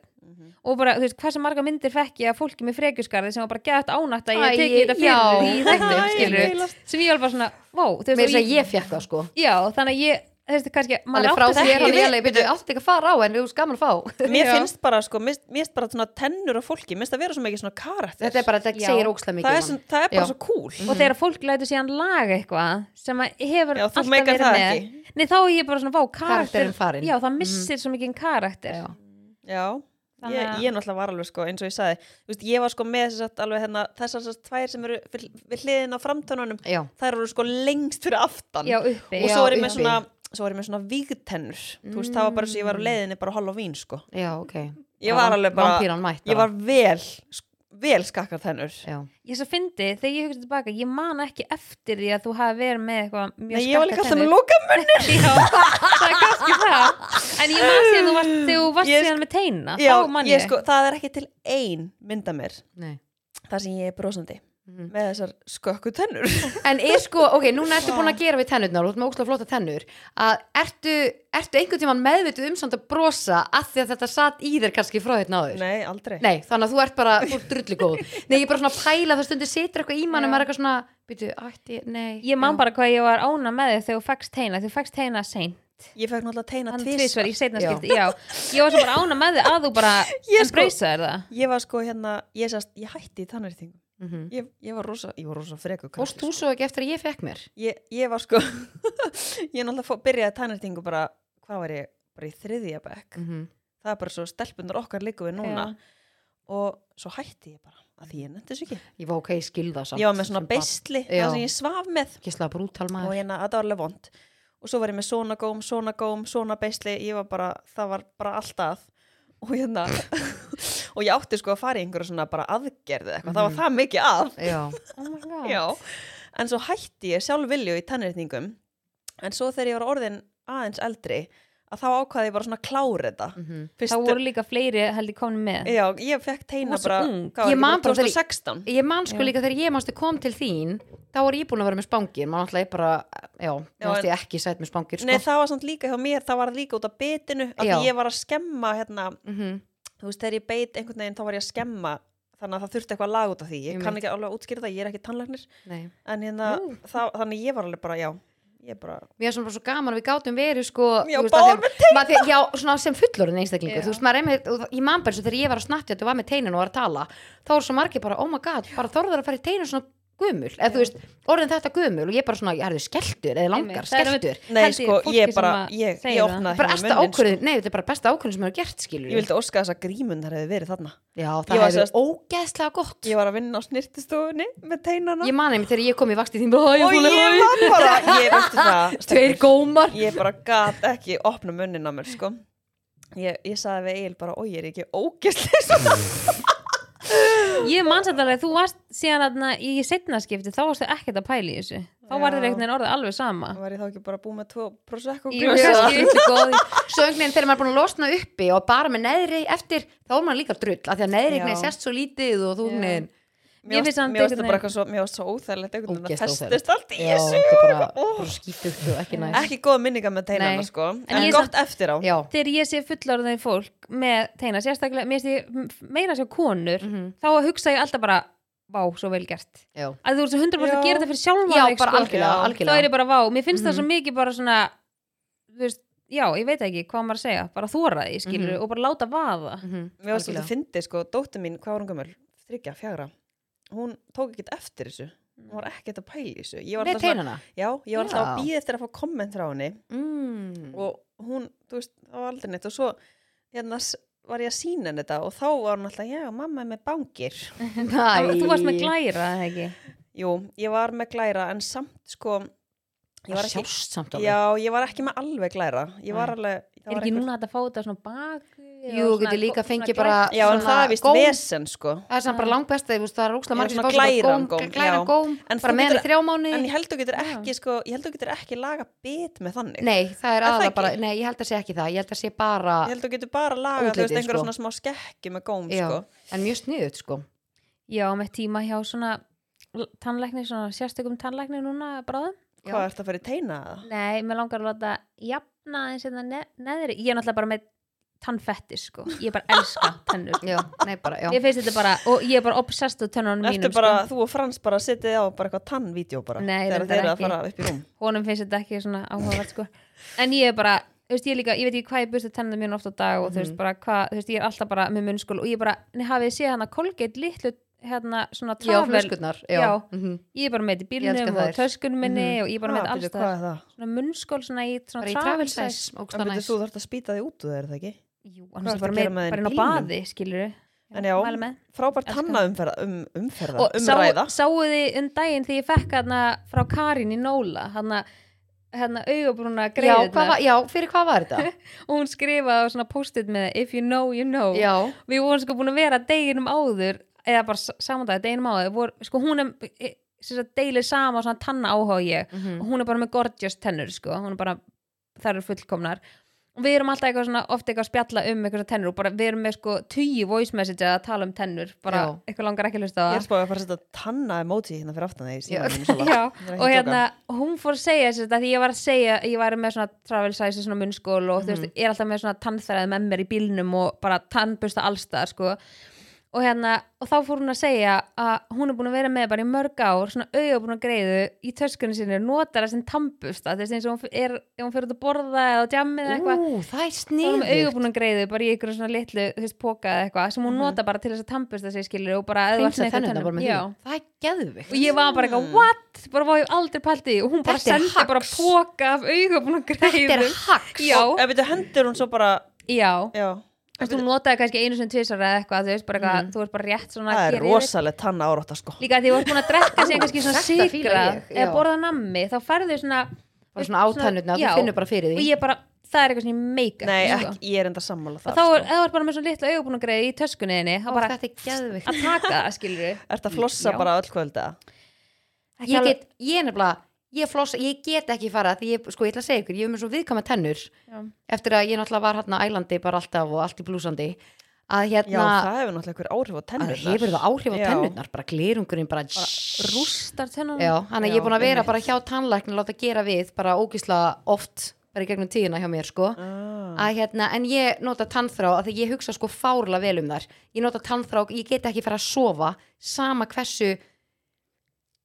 og bara, þú veist, sem marga myndir fekk ég að fólki með frekjusgarði sem var bara gett ánætt að ég teki þetta fyrir í þættum, Æ, skilur sem ég var bara svona, vá, þú veist, að ég fekk það sko. já, þannig að ég, þú veist, kannski maður Alveg frá átti þér ekki hann við- ég byrju allt ekki að fara á en þú gaman að fá. Mér finnst bara, sko, mér finnst bara svona tennur á fólki, mér finnst það vera svo mikið svona karakter Þetta er bara, þetta segir ókslega mikið. það er, svona, það bara Já. svo cool og þegar fólk lætur síðan laga eitthvað sem að hefur Já, þú alltaf meikar verið það með ekki. Nei, þá er ég bara svona, vá, karakter Karakterinn farinn. Já, það missir svo mikið karakter Já. Ég, ég náttúrulega var alveg sko eins og ég sagði veist, ég var sko með alveg hérna þessar tvær sem eru við, hliðin á framtönunum þær eru sko lengst fyrir aftan. Já, uppi og svo er ég með svona svo er ég með svona vígtennur þú veist, það var bara svo ég var á leiðinni bara Halloween sko. Já, ok. ég var alveg bara, ég var vel sk- vel skakkar tennur Já. Ég svo fyndi, þegar ég hugsa tilbaka ég man ekki eftir því að þú hafi verið með eitthvað mjög Nei, ég var líka skakkar alltaf með það er það En ég man síðan þú varst, þú varst Ég- síðan með teina Já, þá man ég ég, sko, það er ekki til ein mynda mér Nei. þar sem ég er brosandi. Með þessar skökku tennur. En er sko, ok, núna ertu búin að gera við tennurnar og þú ert með óslega flotta tennur að ertu, ertu einhvern tímann meðvituð um samt að brosa að því að þetta satt í þér kannski frá þetta náður? Nei, aldrei. Nei, þannig að þú ert bara, þú ert drullu góð Nei, ég er bara svona að pæla það stundir situr eitthvað í mann og maður er eitthvað svona, byrju, ætti, nei ég man bara hvað ég var ána með þig þegar þú fækst teina, þú fækst teina sein Ég fekk náttúrulega teina tvisvar. í seinna Já. skipti, já. Ég var svo bara ána með þig að þú bara Ég sko- Ég var sko hérna, ég, sast, ég hætti í tannrættingum Mhm. ég, ég var rosa, rosa freku krakki, þú svo ekki eftir að ég fekk mér? sko. ég, ég var sko ég náttúrulega byrjaði tannrættingu bara hvað var ég, bara í þriðja bekk Mm -hmm. það er bara svo stelpunar okkar líku við núna og svo hætti ég bara að því ég nefndi þessu ekki Ég var ok, skilða samt ég var með svona Já. það sem ég svaf með og hérna, þetta var alveg vond og svo var ég með svona góm, svona góm, svona beisli ég var bara, það var bara alltaf og hérna og ég átti sko að fara í einhverja svona bara aðgerði eitthvað, það var það mikið að Já, oh Já, en svo hætti ég sjálf vilju í tannrétningum. En svo þegar ég var orðin aðeins eldri að þá ákvaði ég bara svona að klára þetta. Mhm. þá voru líka fleiri held ég komin með. Já, ég fekk teina bara, hvað Ég man bara bara þegar ég- 2016 Ég man sko líka þegar ég mástu kom til þín þá var ég búin að vera með spangir. Maður alltaf ég bara, já, en- ég ekki sætt með spangir sko. Nei, það var samt líka hjá mér, það var líka út af bitinu að ég var að skemma hérna, Mhm. þú veist, þegar ég beit einhvern veginn þá var ég að skemma þannig að það þurfti eitthvað lag út af því. Ég Einmitt. kann ekki alveg að útskýra það, ég er ekki tannlæknir. Nei. en hérna, það, þannig ég var alveg bara, já ég bara, Mér er svona bara svo gaman að við gátum verið sko, Já, þú veist, þegar- maður Já, svona sem fullorinn einstaklingur Já. Þú veist, maður er með, og ég man bara svo þegar ég var að snatti og var með teinin og var að tala þá er svo margir bara, oh my god, bara þorður að fara í teinin svona gömul, eða þú veist, orðin þetta gömul og ég bara svona, ég er þið skeltur eða langar, skeltur nei Held ég sko, fólki ég sem bara að ég, ég segir það. opnaði bara besta munninn, sko. ákvörðin, nei, þetta er bara besta ákvörðin sem hefur gert, skilur ég vildi óska þess að grímundar hefði verið þarna. Já, Ég það var hefur sérst- ógeðslega gott. Ég var að vinna á snirtistofunni með teinana. Ég mani mig þegar ég kom í vakti þín bara, hæ, og Óli, ég var bara, ég veistu það Tveir stelpur, gómar. Ég bara gat ekki opna munnin á mér sko. Ég, ég sagði við Egil bara, oi, ég er ekki ógislega ég man samt alveg, þú varst síðan aðna í setna skipti, þá varstu ekkert að pæla í þessu. Þá var þér veginn orðið alveg sama. Var ég þá ekki bara búið með tvo prosecco veginn þegar maður er búin að losna uppi og bara með neðri eftir, þá er maður líka drull af því að neðri veginn sést svo lítið og þú Já. Mér finnst samt það bara eitthvað svo svo óþægilegt einhvern veginn að Ógeðslega festist allt í þessu. þetta er bara, bara skítugt og ekki ekki góð minninga með teinana sko. En en, gott eftir á. Já, þegar ég sé fullorðin fólk með teina, sérstaklega finnst meina sér konur Mhm. þá hugsa ég alltaf bara, vá, svo vel gert. Já. Að þú ert svo 100% að gera þetta fyrir sjálfa Já, þig, bara sko. algjörlega, Já. algjörlega. Þá er ég bara, vá, mér finnst það Mhm. svo mikið bara svona þú veist, já, ég veit ekki hvað maður að segja, bara þóra því, skilur Mhm. og bara láta vaða. Mhm, mér algjörlega. þetta fyndi sko, dóttir mín, hvað var hún gömul? Þryggja, fjagra hún tók ekkert eftir þessu. Hún var ekkert að pæla í þessu. Ég var alltaf svona, já, ég var alltaf að býða eftir að fá komment frá henni. Mm. og hún, þú veist, það var aldrei neitt. Og svo hérna var ég að sína henni þetta og þá var hún alltaf, já, mamma er með bangir. Þú varst með glæra, ekki? Jú, ég var með glæra en samt sko ég var ekki, já, ég var ekki með alveg glæra. Ég var alveg er ekki einhver- núna að fá þetta svona bak Jú, þú getur líka fengið bara já, en það er vist vesen sko. Það er samt bara langt besta, það er Já, margir svona glæran góm, góm, glæran já. góm En bara þú með getur- henni þrjá mánu en ég held þú getur ekki sko, ég held þú getur ekki laga bit með þannig. Nei, það er það ekki? bara, nei, ég held að sé ekki það. Ég held að sé bara, ég held þú getur bara laga, þú veist, einhverja sko. svona smá skekki með góm já, sko. en mjög sniðut, sko. Já, með tíma hjá svona tannlækni, svona sérstökum tannlækni núna bráðum. Hvað ert að fara í teina eða? Nei, mér langar að láta jafna eins og ne neðri, ég er náttúrulega bara með tannfetti sko, ég bara elska tennur Já, nei, bara, já ég finnst þetta bara, og ég er bara obsessed á tönnunum Ertu mínum bara, sko. þú og Frans bara sittið á bara eitthvað tannvídeó bara Nei, þegar þeir eru að fara upp í rúm honum finnst þetta ekki svona áhugavert sko en ég er bara, þú veist, ég líka, ég veit ekki hvað ég bursta tennunum mín oft á dag og þú Mhm. veist bara hvað, þú veist, ég er alltaf bara með munnskól og ég bara, en hafið séð hana Colgate litlu, hérna, svona já, Já. mhm. ég er bara með þetta í bílnum og töskunum minni Mhm. og ég er bara Ah, með hvað er það? svona munnskól svona í ógstlega byrju, næs þú þarft að spýta því út þeir, er það ekki? Jú, annars ertu bara að með, bara inn á baði, skilur En já, frábært Elska. tannaumferða um, umferða, og sá, umræða sáu þið um daginn því ég fekk hérna frá Karin í Nóla hérna, hérna augabrúna já, hvað var, já, fyrir hvað var þetta? og hún skrifaði á svona post-it með if you know, you know. Já, við vorum sko búin að vera deginum áður eða bara samandagi deginum áður vor, sko hún er e, sem sagt, deilir sama svona tanna áhuga ég. Mhm. og hún er bara með gorgeous tennur sko. Hún er bara, það eru fullkomnar. og við erum alltaf eitthvað svona, ofta eitthvað að spjalla um eitthvað tennur og bara við erum með sko tugi voice message að tala um tennur. Bara Já. eitthvað langar ekki að hlusta á Ég það. er spáðið að fara að setja tanna emoji hérna fyrir aftan þegar ég síðan Ég ekki og að hérna hún fór að segja sér þetta því ég var að segja, ég væri með svona travel size svona munnskól og þú veist, Mhm. ég er alltaf með svona tannþræði með mér í bílnum og bara tannbusta allstað sko og hérna, og þá fór hún að segja að hún er búin að vera með bara í mörg ár svona auðabúin að greiðu í töskunni sinni og notar það sem tannbusta, þú veist eins og hún er, ef hún fyrir að borða eða á djammið eða eitthvað Ú, það er þá er hún auðabúin að greiðu bara í ykkur svona litlu, þú veist, póka eða eitthvað sem hún Mhm. nota bara til þess að tannbusta sig skilur og bara með eitthvað það er geðvikt og ég var bara eitthvað, what? bara var ég aldrei því. Og hún bara sendi bara póka af er hún svo bara já, Já, Þú notaði kannski einu sem tvisar eða eitthvað, þú veist, bara eitthvað, Mhm. þú veist bara rétt svona það er gera yfir. rosalega tanna árátta sko Líka því þú ert búin að drekka sér kannski svona ég, eða borða nammi, þá færðu svona bara svona átannutna, þú finnur bara fyrir og því ég bara, það er eitthvað ég meika nei, sko. ekki, ég er enda sammála og það þá er, sko. þú ert bara með svona litla augubúnagreið í töskunniðinni, þá bara er að taka það, skilur að ég get, ég er nefnilega ég, flossa, ég get ekki fara því ég, sko, ég ætla að segja ykkur, ég hef með svo viðkama tennur Já. eftir að ég náttúrulega var hérna ælandi bara alltaf og allt í blúsandi að Já, hérna það hefur náttúrulega einhver áhrif á tennurnar hefur það áhrif á Já. tennurnar bara glirungurinn bara, rústar tennunum já, hann að ég Já, er búin að vera bara hjá tannlækni láta gera við bara ógisla oft bara í gegnum tíðina hjá mér sko ah. að hérna, en ég nota tannþrá að því ég hugsa sko fárlega vel um þar ég nota tannþrá, ég get ekki fara að sofa sama hversu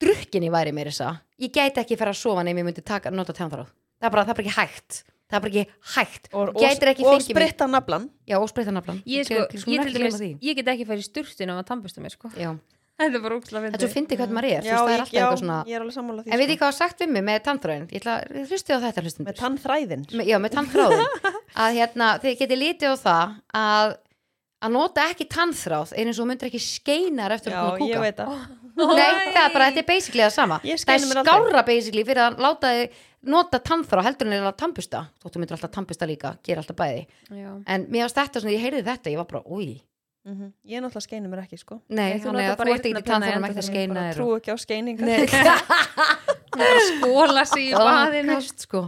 drukkin ég væri mér þessa ég get ekki fara að sofa nefnir ég myndi taka, nota tannþrá það er bara, það er bara ekki hægt. Það er bara ekki hægt. Og, gætir ekki og fengið mig- spritta naflan já, og spreita naflan ég, sko, Ég- ég, skulum til ekki gleyma dæmis, því. ég get ekki farið í sturtinu að tampusta mér sko. Já. þetta er bara úksla þetta svo fyndið hvernig maður er, þú já, veist, það er ég, alltaf já, eitthvað svona ég er alveg sammála því en veit sko. ég hvað var sagt við mig með tannþráin ég ætla, hlustið á þetta hlustundur með tannþræðin Me- já, með tannþráðin að hérna, þið getið litið á það að að nota ekki tannþráð eins og þú myndir ekki skeinar eftir já, að koma að ég kúka veit það Nei, það er bara, þetta er basically það sama. Það er mér aldrei. skára basically fyrir að láta þið nota tannþráð heldur en að tampusta þóttu myndir alltaf tampusta líka, gera alltaf bæði. Já. en mér varst þetta svona, ég heyrði þetta, ég var bara, úi. Mhm. ég er náttúrulega skeini mér ekki sko. Nei, þú þú ert ekki tannþráðum ekki að skeina þér trú ekki á bara skóla sig í baðinu. sko,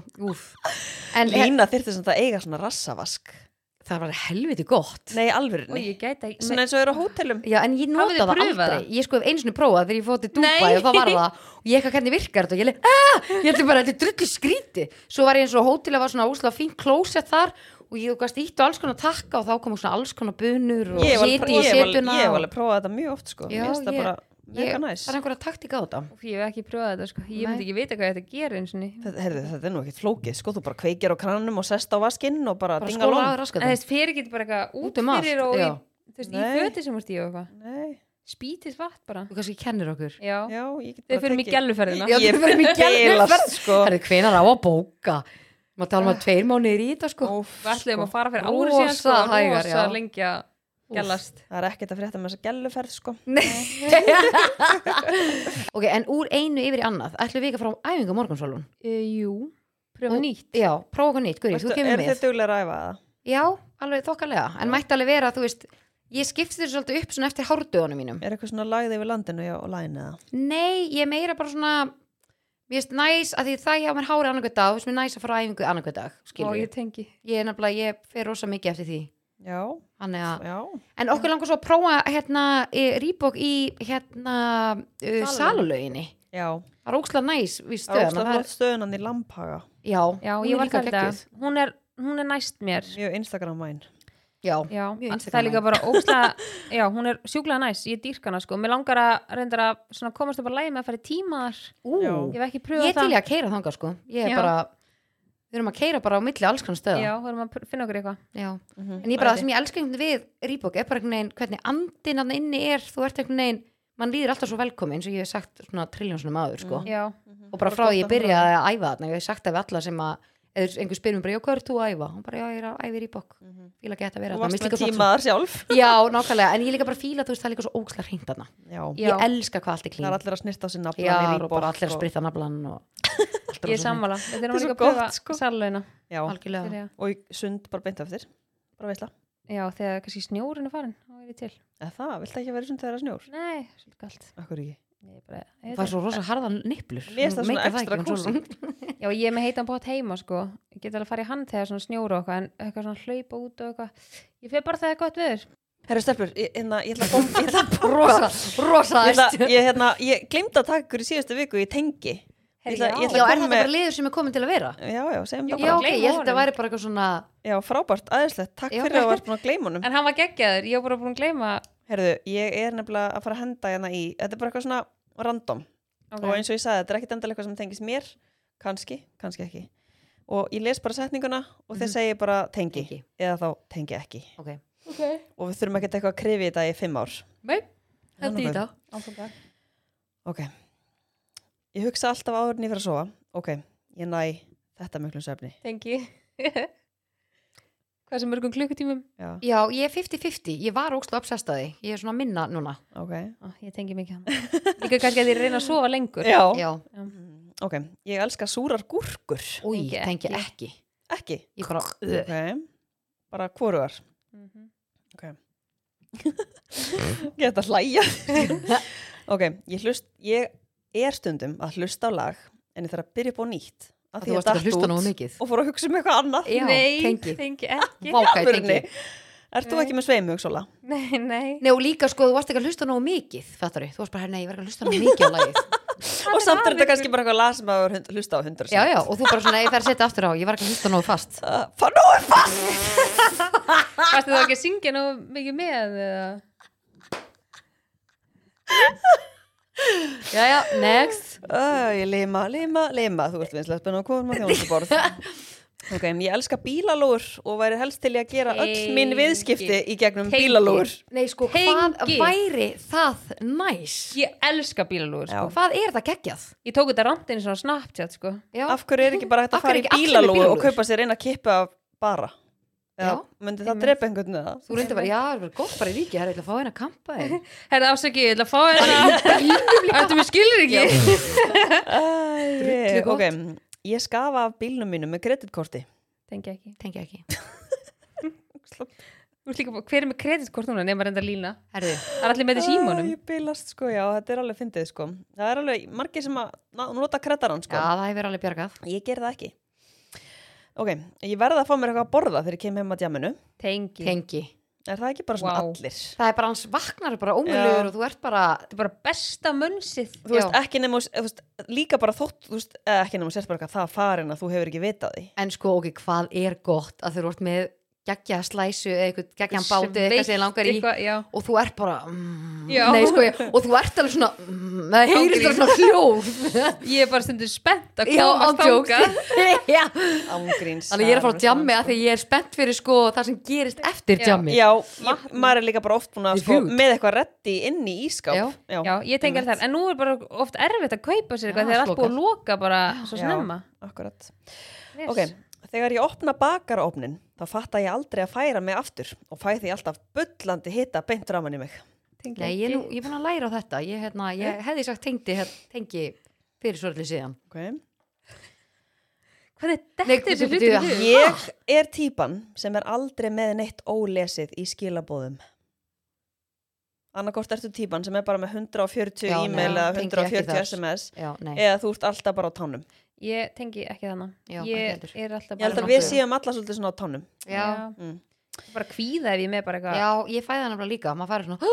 Lína þyrfti sem þetta eiga svona rassavask það var helviti gott. Nei, alveg og ég gæti ekki svona eins og eru á hótelum. Já, en ég nota það aldrei? Ég sko hef einu sinni prófað þegar ég fótt til Dubai og það var það og ég eitthvað hvernig virkar þetta? Og ég leið, aah, ég ætli bara, þetta er drullu skríti Svo var ég eins og á hóteli var svona úslega fín klósett þar og ég gæst ítt og alls konar takka og þá kom svona alls konar bunur og siti í setuna ég hef og- alveg prófað þetta mjög oft sko. Já, ég- bara mega næs Það er einhverja taktika á þetta. Úf, ég hef ekki pröfað þetta sko. ég myndi ekki vita hvað þetta gerir eins og ný þetta, er nú ekkert flókið sko. Þú bara kveikir á kranum og sest á vaskinn og bara, Bara dinga raskatum þess fyrir getur bara eitthvað út, Út um allt, fyrir og í, veist, í föti sem úr stíu og eitthvað. Nei, spítið vatn bara. Þú kannski kennir okkur. Já, já, þau fyrir mig gæluferðina ég gælnuferð. bilast sko. Það er hvenar á að bóka? Maður tala um að tveir mánuðir í þetta sko. Við ætlum sko. að fara fyrir ári síðan að gælast það er ekkert að frétta með þessa gæluferð sko. Ok, en úr einu yfir í annað ætlum við ekki að fara á æfingu morgunsólun uh, jú, pröfa nýtt. Já, prófa okkur nýtt, Guri, þú kemur er með. þið duglega að æfa það? Já, alveg þokkalega, en mætti alveg vera þú veist, ég skipti þessu svolítið upp svona eftir hárdugunum mínum. Er eitthvað svona lagði yfir landinu já, og læni eða? Nei, ég er meira bara svona mér finnst næs að því það hjá mér hári annarkvæð dag, þú veist mér næs að fara á æfingu annarkvæð dag, skilur ég tengi. Ég er nefnilega, ég fer rosa mikið eftir því já, Þannig að, já, en okkur langar svo að prófa hérna Rýbók í hérna uh, salulöginni já. Það er ókslega næs við það er stöðan flott stöðunan í Lamphaga Já, já, hún ég var það þetta geggjuð. hún er, hún er næst mér. Mjög Instagram væn Já, já, Mjög það er líka bara ókslega já, hún er sjúklega næs, ég dýrk hana sko. Mér langar að reynda að komast upp að með að fara í tímaðar Ú, ég hef ekki pröfað ég er það til í að keira þangað sko. Ég er Já. bara, við erum að keira bara á milli alls konar stöða já, við erum að finna okkur eitthvað Já. Mhm. en ég bara, það sem ég elska einhvern veginn við Rýbók er bara einhvern veginn hvernig andinn að inni er þú ert einhvern veginn, mann líður alltaf svo velkomin eins og ég hef sagt svona triljónsunum aður sko. Mhm. já, og bara frá því ég byrjaði að æfa þarna ég hef sagt það við alla sem að eða einhver spyrir mér bara, já, hvað er þú að æfa? og bara, já, ég er að æfa í Rýbók fíla ekki þetta að vera þú þarna. varst með tímaðar sjálf. Já, nákvæmlega, en ég líka bara fíla þú veist, það er líka svo ókslega hreint þarna. Já, Já. ég elska hvað allt er það klín er allir að snirta á sér naflan já, og bara allir að og- spritta naflan og ég er sammála. Þetta er pröfa gott, sko. já, algjörlega. Og í sund bara beint eftir bara veitla já, þegar kannski snjórinn er farin þá er ég til. Eða það, er er svo rosa harðan nipplur Mér finnst það svona hún svo- já, ég er með heitan pott heima sko. Ég get alveg að fara í hann þegar svona snjóra og eitthvað en eitthvað svona hlaupa út og eitthvað. Ég fyrir bara þegar það er gott viður herru stelpur, ég, hérna, ég ætla að bom- ég ætla að rosa, rosa ég, ég, hérna, ég glemd að taka ykkur í síðustu viku í tengi. Herri, Ég ætla- ég já. ætla já, er þetta bara liður sem er komin til að vera? Já, já, segjum Já, það já, bara ok, gleyma ég held að það væri bara eitthvað svona já, frábært, aðeinslegt, takk Já. fyrir að þú varst búin að gleyma honum. En hann var geggjaður, ég var bara búin að gleyma herru, ég er nefnilega að fara að henda hérna í þetta er bara eitthvað svona random. Og okay. eins og ég sagði, þetta er ekkit endalega eitthvað sem tengist mér. Kannski, kannski ekki. Og ég les bara setninguna og þeir Mhm. segi bara tengi, Tengi. eða þá tengi ekki. Ok, okay. og við þurfum ekkert eitthvað að krifi þetta í fimm ár. Nei, hendi í nokkuð. þetta. áfengar ok, ég hugsa alltaf áður en ég fyrir að sofa. Ok, ég næ þetta miklum svefni. Tengi Hvað sem mörgum klukkutímum? Já, Já, ég er 50-50, ég var að því. Ég er svona að minna núna. Ok. Ó, ég tengi mikið hann. Líka kannski að ég reyna að sofa lengur. Já, Já, Mm, ok, ég elska súrar gúrkur. Úi, Tengi ekki. ekki. Ekki, Ég bara, ok. Bara hvorugar. Mhm. Ok. Geta hlæja. Ok, ég hlust Ég er stundum að hlusta á lag En ég þarf að byrja upp á nýtt að því að datt hlusta nógu mikið Og fór að hugsa um eitthvað annað Já, Nei, tengi tengi ekki. Vákaði Alvörunni. tengi Ert þú ekki með sveimug svola? Nei, nei. Nei og líka sko, þú varst ekki að hlusta nógu mikið Fattar þú varst bara, nei, ég var ekki að hlusta nógu mikið á lagið Og samt er þetta kannski bara eitthvað lag sem að hund- hlusta á hundra Já, já, og þú bara svona, ég þarf að setja aftur á Ég var ekki að hlusta nógu fast Fann nú er fast Varstu þú ekki að syngja nú mikið með? Eða? Já, já, next Æ, lima, lima, lima Þú ert vinslega spennu að koma þjónustuborð Ok, ég elska bílalúur og væri helst til í að gera öll minn viðskipti í gegnum Tengi. bílalúur Nei, sko, hvað Tengi. væri það næs? Ég elska bílalúður, sko. Hvað er það geggjað? Ég tók þetta randinn svona Snapchat, sko. Af hverju er ekki bara hægt að fara í bílalúu og kaupa sér eina kippu af bara? Já, myndi það drepa einhvern veginn þú reyndi bara, já, það er verið gott bara í ríki Það er eitthvað að fá eina kampa þér Herra ásaki, ég ætla að fá hérna Ættu mér skilur ekki? Æ, gott. Ok, ég skafa af bílnum mínu með kreditkorti. Tengi ekki. Tengi ekki. Þú veist líka, bara, hver er með kreditkort núna nema reynda lína? Það er allir með þetta í símanum. Æ, Ég bílast sko, já, þetta er alveg fyndið sko. Það er alveg margir sem að nota kreditarán sko. Já, það hefur alveg bjargað. Ég ger það ekki Ok, ég verða að fá mér eitthvað að borða þegar ég kem heim að djaminu Tengi Tengi Er það ekki bara svona Vá. allir? Það er bara hans vaknar bara ómjölugur Já. og þú ert bara Þetta er bara besta munnsið Þú veist, Já. ekki nema, þú veist, líka bara þótt, þú veist, eða ekki nema sérst bara eitthvað það farin að þú hefur ekki vitað því. En sko, ok, hvað er gott að þú ert með geggja slæsu eða eitthvað geggjan báti eitthvað sem þig langar í eitthvað, já. og þú ert bara mm, Já. nei, sko, ég, og þú ert alveg svona mm, það heyrist bara svona hljóð Ég er bara stundur spennt að Já, þangað Já. Ángríns. Þannig ég er að fara á djammi að því ég er spennt fyrir sko það sem gerist eftir Já. djammi Já, ég, maður er líka bara oft búin að sko, með eitthvað reddi inn í ískáp. Já. Já, Já, ég tengi Einmitt. það En nú er bara oft erfitt að kaupa sér eitthvað Já, þegar allt búið að loka bara svo Já. snemma. Ok, þegar ég opna bakaraofnin, þá fatta ég aldrei að færa mig aftur og fæ því alltaf bullandi hitta beint raman í mig. Tengi Nei, ég er, nú, ég er búin að læra á þetta ég, hérna, ég hefði sagt tengdi, tengi fyrir svolítið síðan Ok. Hvað er þetta þessi hug? Ég er típan sem er aldrei með neitt ólesið í skilabóðum. Annarkort ertu típan sem er bara með 140 Já, e-mail eða tengi ekki 140 þar. SMS Já, eða þú ert alltaf bara á tánum. Ég tengi ekki þannig Já, ekki Ég heldur. er alltaf Ég held bara að við nokkuð. séum alla svolítið svona á tánum. já, Mm. Bara kvíða ef ég er með bara eitthvað já, ég fæði hann bara líka maður færi svona,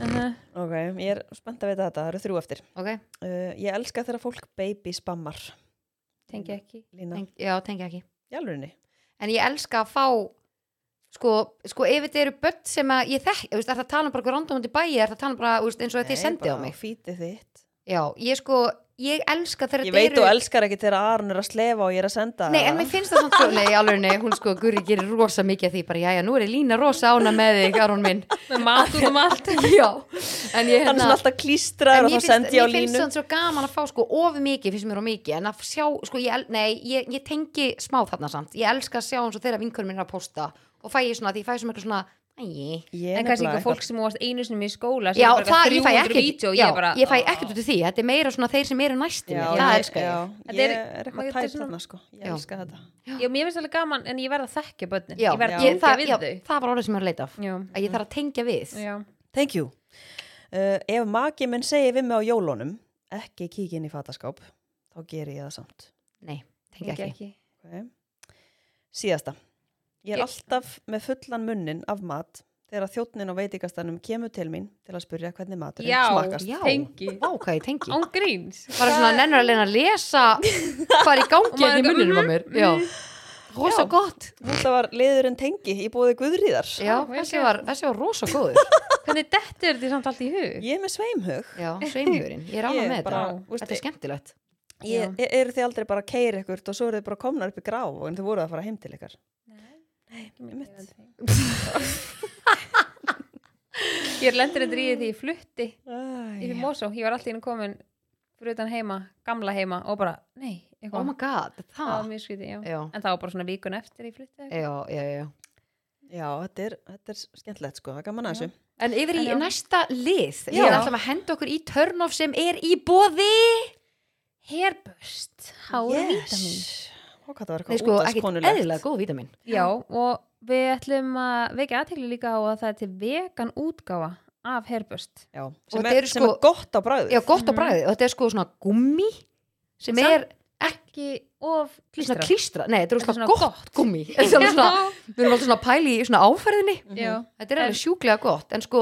uh Ok, ég er spennt að vita þetta, það eru þrjú eftir. ok, Uh, ég elska þegar fólk baby spammar. Tengi ekki Lína, teng, já, tengi ekki í alvörinni. en ég elska að fá sko, sko ef þetta eru börn sem að ég þekk, þú veist, er það að tala um bara eitthvað random út í bæi, er það að tala um bara, þú veist, eins og þetta ég sendi á mig Fítið þitt. já, ég sko, ég elska þegar Ég veit eru þú elskar ekki þegar Aron er að slefa og ég er að senda Nei, en mér finnst það samt svo, nei, alveg nei, hún sko, Guri gerir rosa mikið af því, bara, jæja, nú er ég lína rosa ána með þig, Aron minn. Með mat út um allt Já, en ég, Hann er svona alltaf klístraður og þá sendi ég á mér finnst línu. það svo gaman að fá sko of mikið, finnst mér of mikið, en að sjá, sko, ég, nei, ég, ég tengi smá þarna samt, ég elska að sjá eins og þeirra vinkurinn minn er að posta og fæ ég svona, því ég fæ svona eitthvað svona, Ég En kannski ekki fólk sem varst einu sinni í skóla sem já, er bara það, ég fæ 300 ekkert, vídeó, já, ég, bara, ég fæ ekkert út af því, þetta er meira svona þeir sem eru næstum, Já, það ég- já, Þetta Ég er- eitthvað tætt þarna sko. Ég Já. elska þetta. Já, mér finnst alveg gaman en ég verð að þekkja börnin Já, Ég verð Já. að ég, tengja það, við já, þau það var orðið sem ég er að leita af, Já, að ég þarf að tengja við. já Thank you. Uh, ef maki minn segir við mig á jólunum, ekki kíkja inn í fataskáp, þá ger ég það samt. Nei, tengja ekki. ekki Okay. Síðasta. Ég er Ég- alltaf með fullan munnin af mat þegar þjóttnin á veitingastanum kemur til mín til að spurja hvernig maturinn Já. smakast. Já, Tengi. vá, hvað ég tengi. Án gríns bara svona nennur að leina að lesa hvað er í gangi Og hérna í munninum á mhm, mér já, rosa Já. gott Þetta var liðurinn tengi í búið Guðríðar. já, þessi var, þessi var rosa góður Hvernig dettur þetta samt allt í hug? Ég er með sveimhug. já, sveimhjörinn, ég er Ég með bara, þetta þetta er skemmtilegt Ég, er, eru þið aldrei bara að keira ykkur og svo eru þið bara komnar upp í grá en þið voruð að fara heim til ykkar? Nei, einmitt. Ég er lendur endur í því ég flutti Æ, yfir Mosó, ég var alltaf inn komin fyrir utan heima, gamla heima og bara, nei, oh eitthvað my god, það? Var mjög skrítið, já. já, en það var bara svona vikun eftir ég flutti já, já, já. Já, þetta er, þetta er skemmtilegt sko, það er gaman að þessu. En yfir í En næsta lið, Já. ég ætlum að henda okkur í turn-off sem er í bóði. Hairbust, hára vítamin Ó, hvað það var eitthvað sko, ekkert útastkonulegt. eðlilega góð vítamin. Já, og við ætlum að vekja aðtekli líka á að það er til vegan útgáfa af hairbust Já, Og sem, þetta er, eru sem sko- er gott á bræðu. Já, gott á Mhm. bræði. Og þetta er sko svona gummi sem Samt er ekki of svona klístra klístra. Nei, þetta er er svona svona gott, gott. gummi. Er við erum alltaf svona pæli í svona áferðinni. Já, Þetta er alveg sjúklega gott. En sko,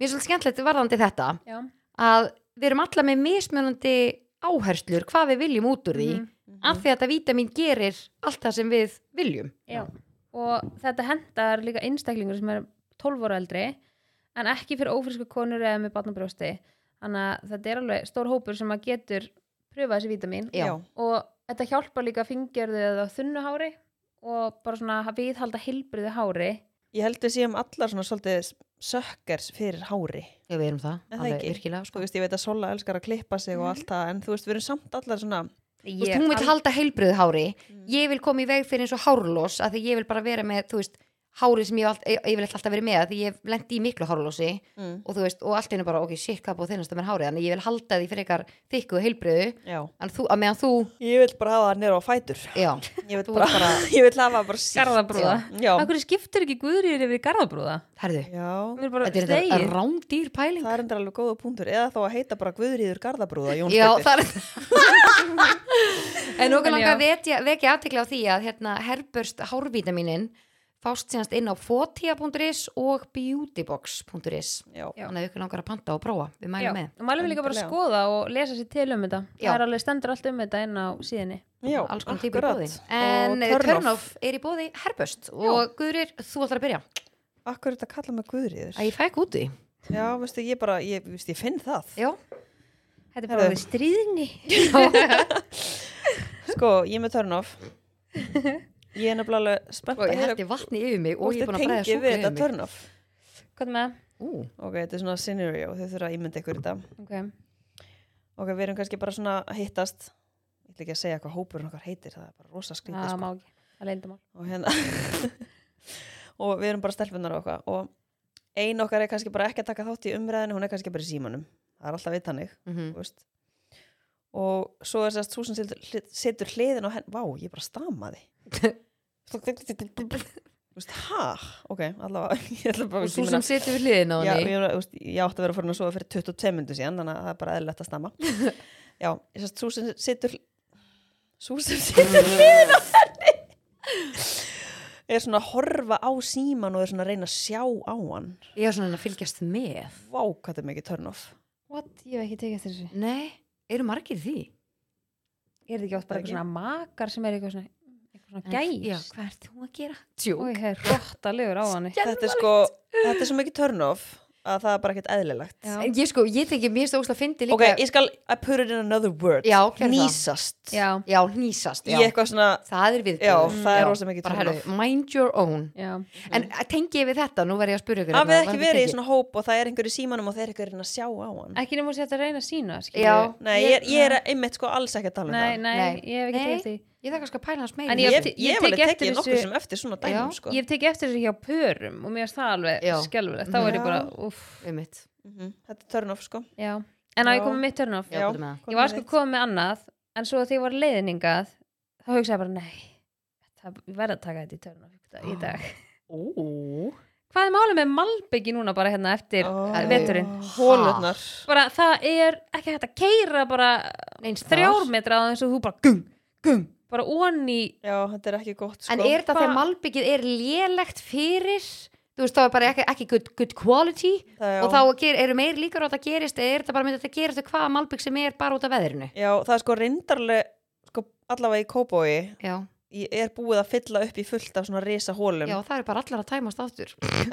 mér er svolítið skemmtilegt varðandi þetta já, að við erum alla með mismunandi áherslur hvað við viljum út úr því. Mhm. Af því að þetta vítamin gerir allt það sem við viljum. já. Og þetta hendar líka einstaklingur sem er 12 ára eldri en ekki fyrir ófrísku konur eða með barnabrjósti. Þannig að þetta er alveg stór hópur sem að getur pröfa þessi vítamin Já. Og þetta hjálpar líka fingjörðu eða þunnu hári og bara svona að viðhalda heilbriðu hári Ég held við séum allar svona svolítið sökkers fyrir hári. Já, við erum það. Það alveg? Virkilega, Þú sko. veist, ég veit að Sola elskar að klippa sig og allt það, en þú veist, við erum samt allar svona, Þú veist, hún vil halda heilbröðu hári. Ég vil koma í veg fyrir eins og hárlós að því ég vil bara vera með, þú veist hárið sem ég hef ég vil alltaf verið með því ég hef lendi í miklu hárlósi mm, og þú veist, og allt einu bara, ok, shit, hvað búið að þennast að mér hárið, þannig ég vil halda því fyrir ykkar þykku og heilbröðu, já. en þú, að meðan þú Ég vil bara hafa það nýra á fætur. já, Ég vil bara, bara- ég vil hafa bara. Garðabrúða. Akkur skiptur ekki guðrýður yfir garðabrúða? herðu er þetta er þetta rándýr pæling Það er endur alveg góða punktur. Eða þá að heita bara Guðríður Garðabrúða, Já, já. fást síðanst inn á fotia.is og beautybox.is Já. Já. þannig að ykkur langar að panta og prófa við mælum með og mælum við líka bara að skoða og lesa sér til um þetta Já. það er alveg stendur allt um þetta inn á síðinni Já, alls konar típur í bóði en eh, turn turn off. off er í bóði herböst og Guðrir, þú ætlar að byrja Akkur er þetta að kalla mig Guðríður? að ég fæk út í Já, veistu, ég bara, ég, veistu, ég finn það. já, þetta er bara Herðu. við stríðni Sko, ég er með turn off. Ég er nefnilega alveg spennt og að ég heyra hætti vatni yfir mig og ég er búin að bræða tengið við súkulega þetta yfir mig turn off. hvað með? Ú, Ok, þetta er svona scenario, þau þurfa að ímynda ykkur þetta. Okay. Ok, við erum kannski bara svona að hittast. Ég ætla ekki að segja hvað hópurinn okkar heitir, það er bara rosa skrítið. það Sko. má ekki, það leynda mál og hérna og við erum bara stelpunar og eitthvað og ein okkar er kannski bara ekki að taka þátt í umræðinu hún er kannski bara í símanum það er alltaf við tannig mhm. þú veist. og svo er sérst þú sem situr hliðin á henn vá, ég bara stamaði ha? Ok, allavega ég ætla bara og ég þú sem setur við hliðin á Já, henni. ég, þú veist, ég átti að vera farin að sofa fyrir 22 myndu síðan þannig að það er bara eðlilegt að stama já, ég sérst þú sem situr þú sem situr hliðin á henni. Er svona að horfa á síman og er svona að reyna að sjá á hann. Ég er svona að fylgjast með. Vá, hvað þetta er mikið turn off. What, ég hef ekki tekið eftir þessu. Nei, eru margir í því? er þetta ekki oft bara eitthvað svona makar sem er eitthvað svona, eitthvað svona En- já, gæs. hvað ert þú að gera? Og ég hef rottalegur á hann. Þetta er sko, þetta er svo mikið turn off að það er bara ekkert eðlilegt. En ég sko, ég tengi mér stóðslega að fyndi líka. Ok, ég skal I put it in another word. Já, gerðu það. nýsast já, já, hnýsast, í já, eitthvað svona það er við Já, það er rosa mikið bara turn herru, off. mind your own. Já, en tengi ég við þetta, nú verð ég að spyrja ykkur hafið hérna, ekki varðandi verið í tekið. svona hóp og það er einhver í símanum og þeir eru einhver að sjá á hann? Ekki nema að reyna að sína Já. nei, ég, er- ég er einmitt sko alls ekki að tala um nei, það. nei, Nei. ég hef ekki Nei. tekið því ég þarf kannski að pæla hans meira En ég, ég- ég, ég hef tek alveg eftir þessu- sem eftir svona dæmum Já. sko. ég hef tekið eftir þessu hjá pörum og mér finnst það alveg Já. skelfulegt þá er ég Já. bara, uff, Einmitt. Mhm, þetta er turn off sko já en að ég komið mitt turn off Já, með ég var sko komið með annað en svo þegar ég var leiðningað þá hugsaði ég bara, nei það ég verð að taka þetta í turn off í dag- Ú. hvað er málið með Malbyggi núna bara hérna eftir veturinn hólurnar bara það er ekki hægt að keira bara Neins þar. þrjár metra á eins og þú bara gung, gung, bara onni já, þetta er ekki gott sko. En er þetta þegar malbyggið er lélegt fyrir þú veist, þá er bara ekki, ekki good, good quality það, og þá ger, eru meir líkur á að þetta gerist eða er þetta bara með þetta gerist hvaða malbygg sem er bara út af veðrinu? Já, það er sko reyndarlega sko allavega í Kóbói Já, er búið að fylla upp í fullt af svona risa hólum já það er bara allar að tæmast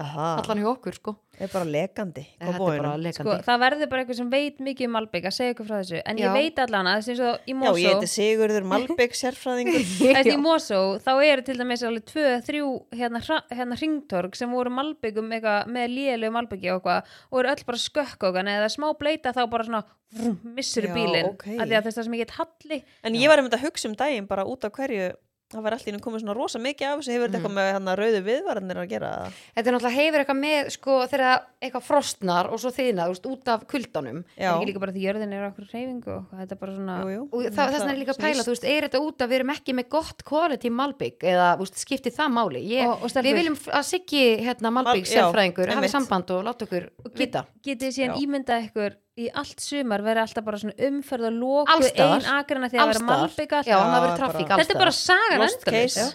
Aha, allan hjá okkur sko. Er bara lekandi Þetta er bara sko, lekandi það verður bara eitthvað sem veit mikið um Malbygg að segja ykkur frá þessu en Já. ég veit allan að þess að í já, Mosó ég heiti Sigurður Malbygg sérfræðingur. Þetta í Mosó, þá eru til dæmis alveg tvö, þrjú hérna, hérna hringtorg sem voru malbyggum eitthvað með lélegu malbyggi og eitthvað og eru öll bara skökkókan eða smá bleita þá bara svona vrum, missur Já, bílinn. ok. af því að þess að sem ekki halli. En ég var einmitt að hugsa um daginn bara út af hverju það var einu komið svona rosa mikið af þessu. Hefur þetta eitthvað með hann að rauðu viðvarnir að gera? Það? Þetta er náttúrulega hefur eitthvað með sko þegar eitthvað frostnar og svo þiðna úst, út af kuldanum er Já, ekki líka bara því jörðin er okkur reyfingu og þetta er bara svona jú, jú. og það, þess vegna er líka að pæla, þú veist, er þetta út að við erum ekki með gott quality Malbygg eða úst, skipti það máli? Ég, Og- og við viljum að Siggi hérna, Malbygg Mal- já, sérfræðingur einmitt. samband og láta okkur vita getið síðan ímyndað ykkur í allt sumar verið alltaf bara svona umferð og loku Alls staðar. ein agrina því að vera Allstaðar. malbygga já, hann hafi Já, verið bara- alls þetta er bara sagan case.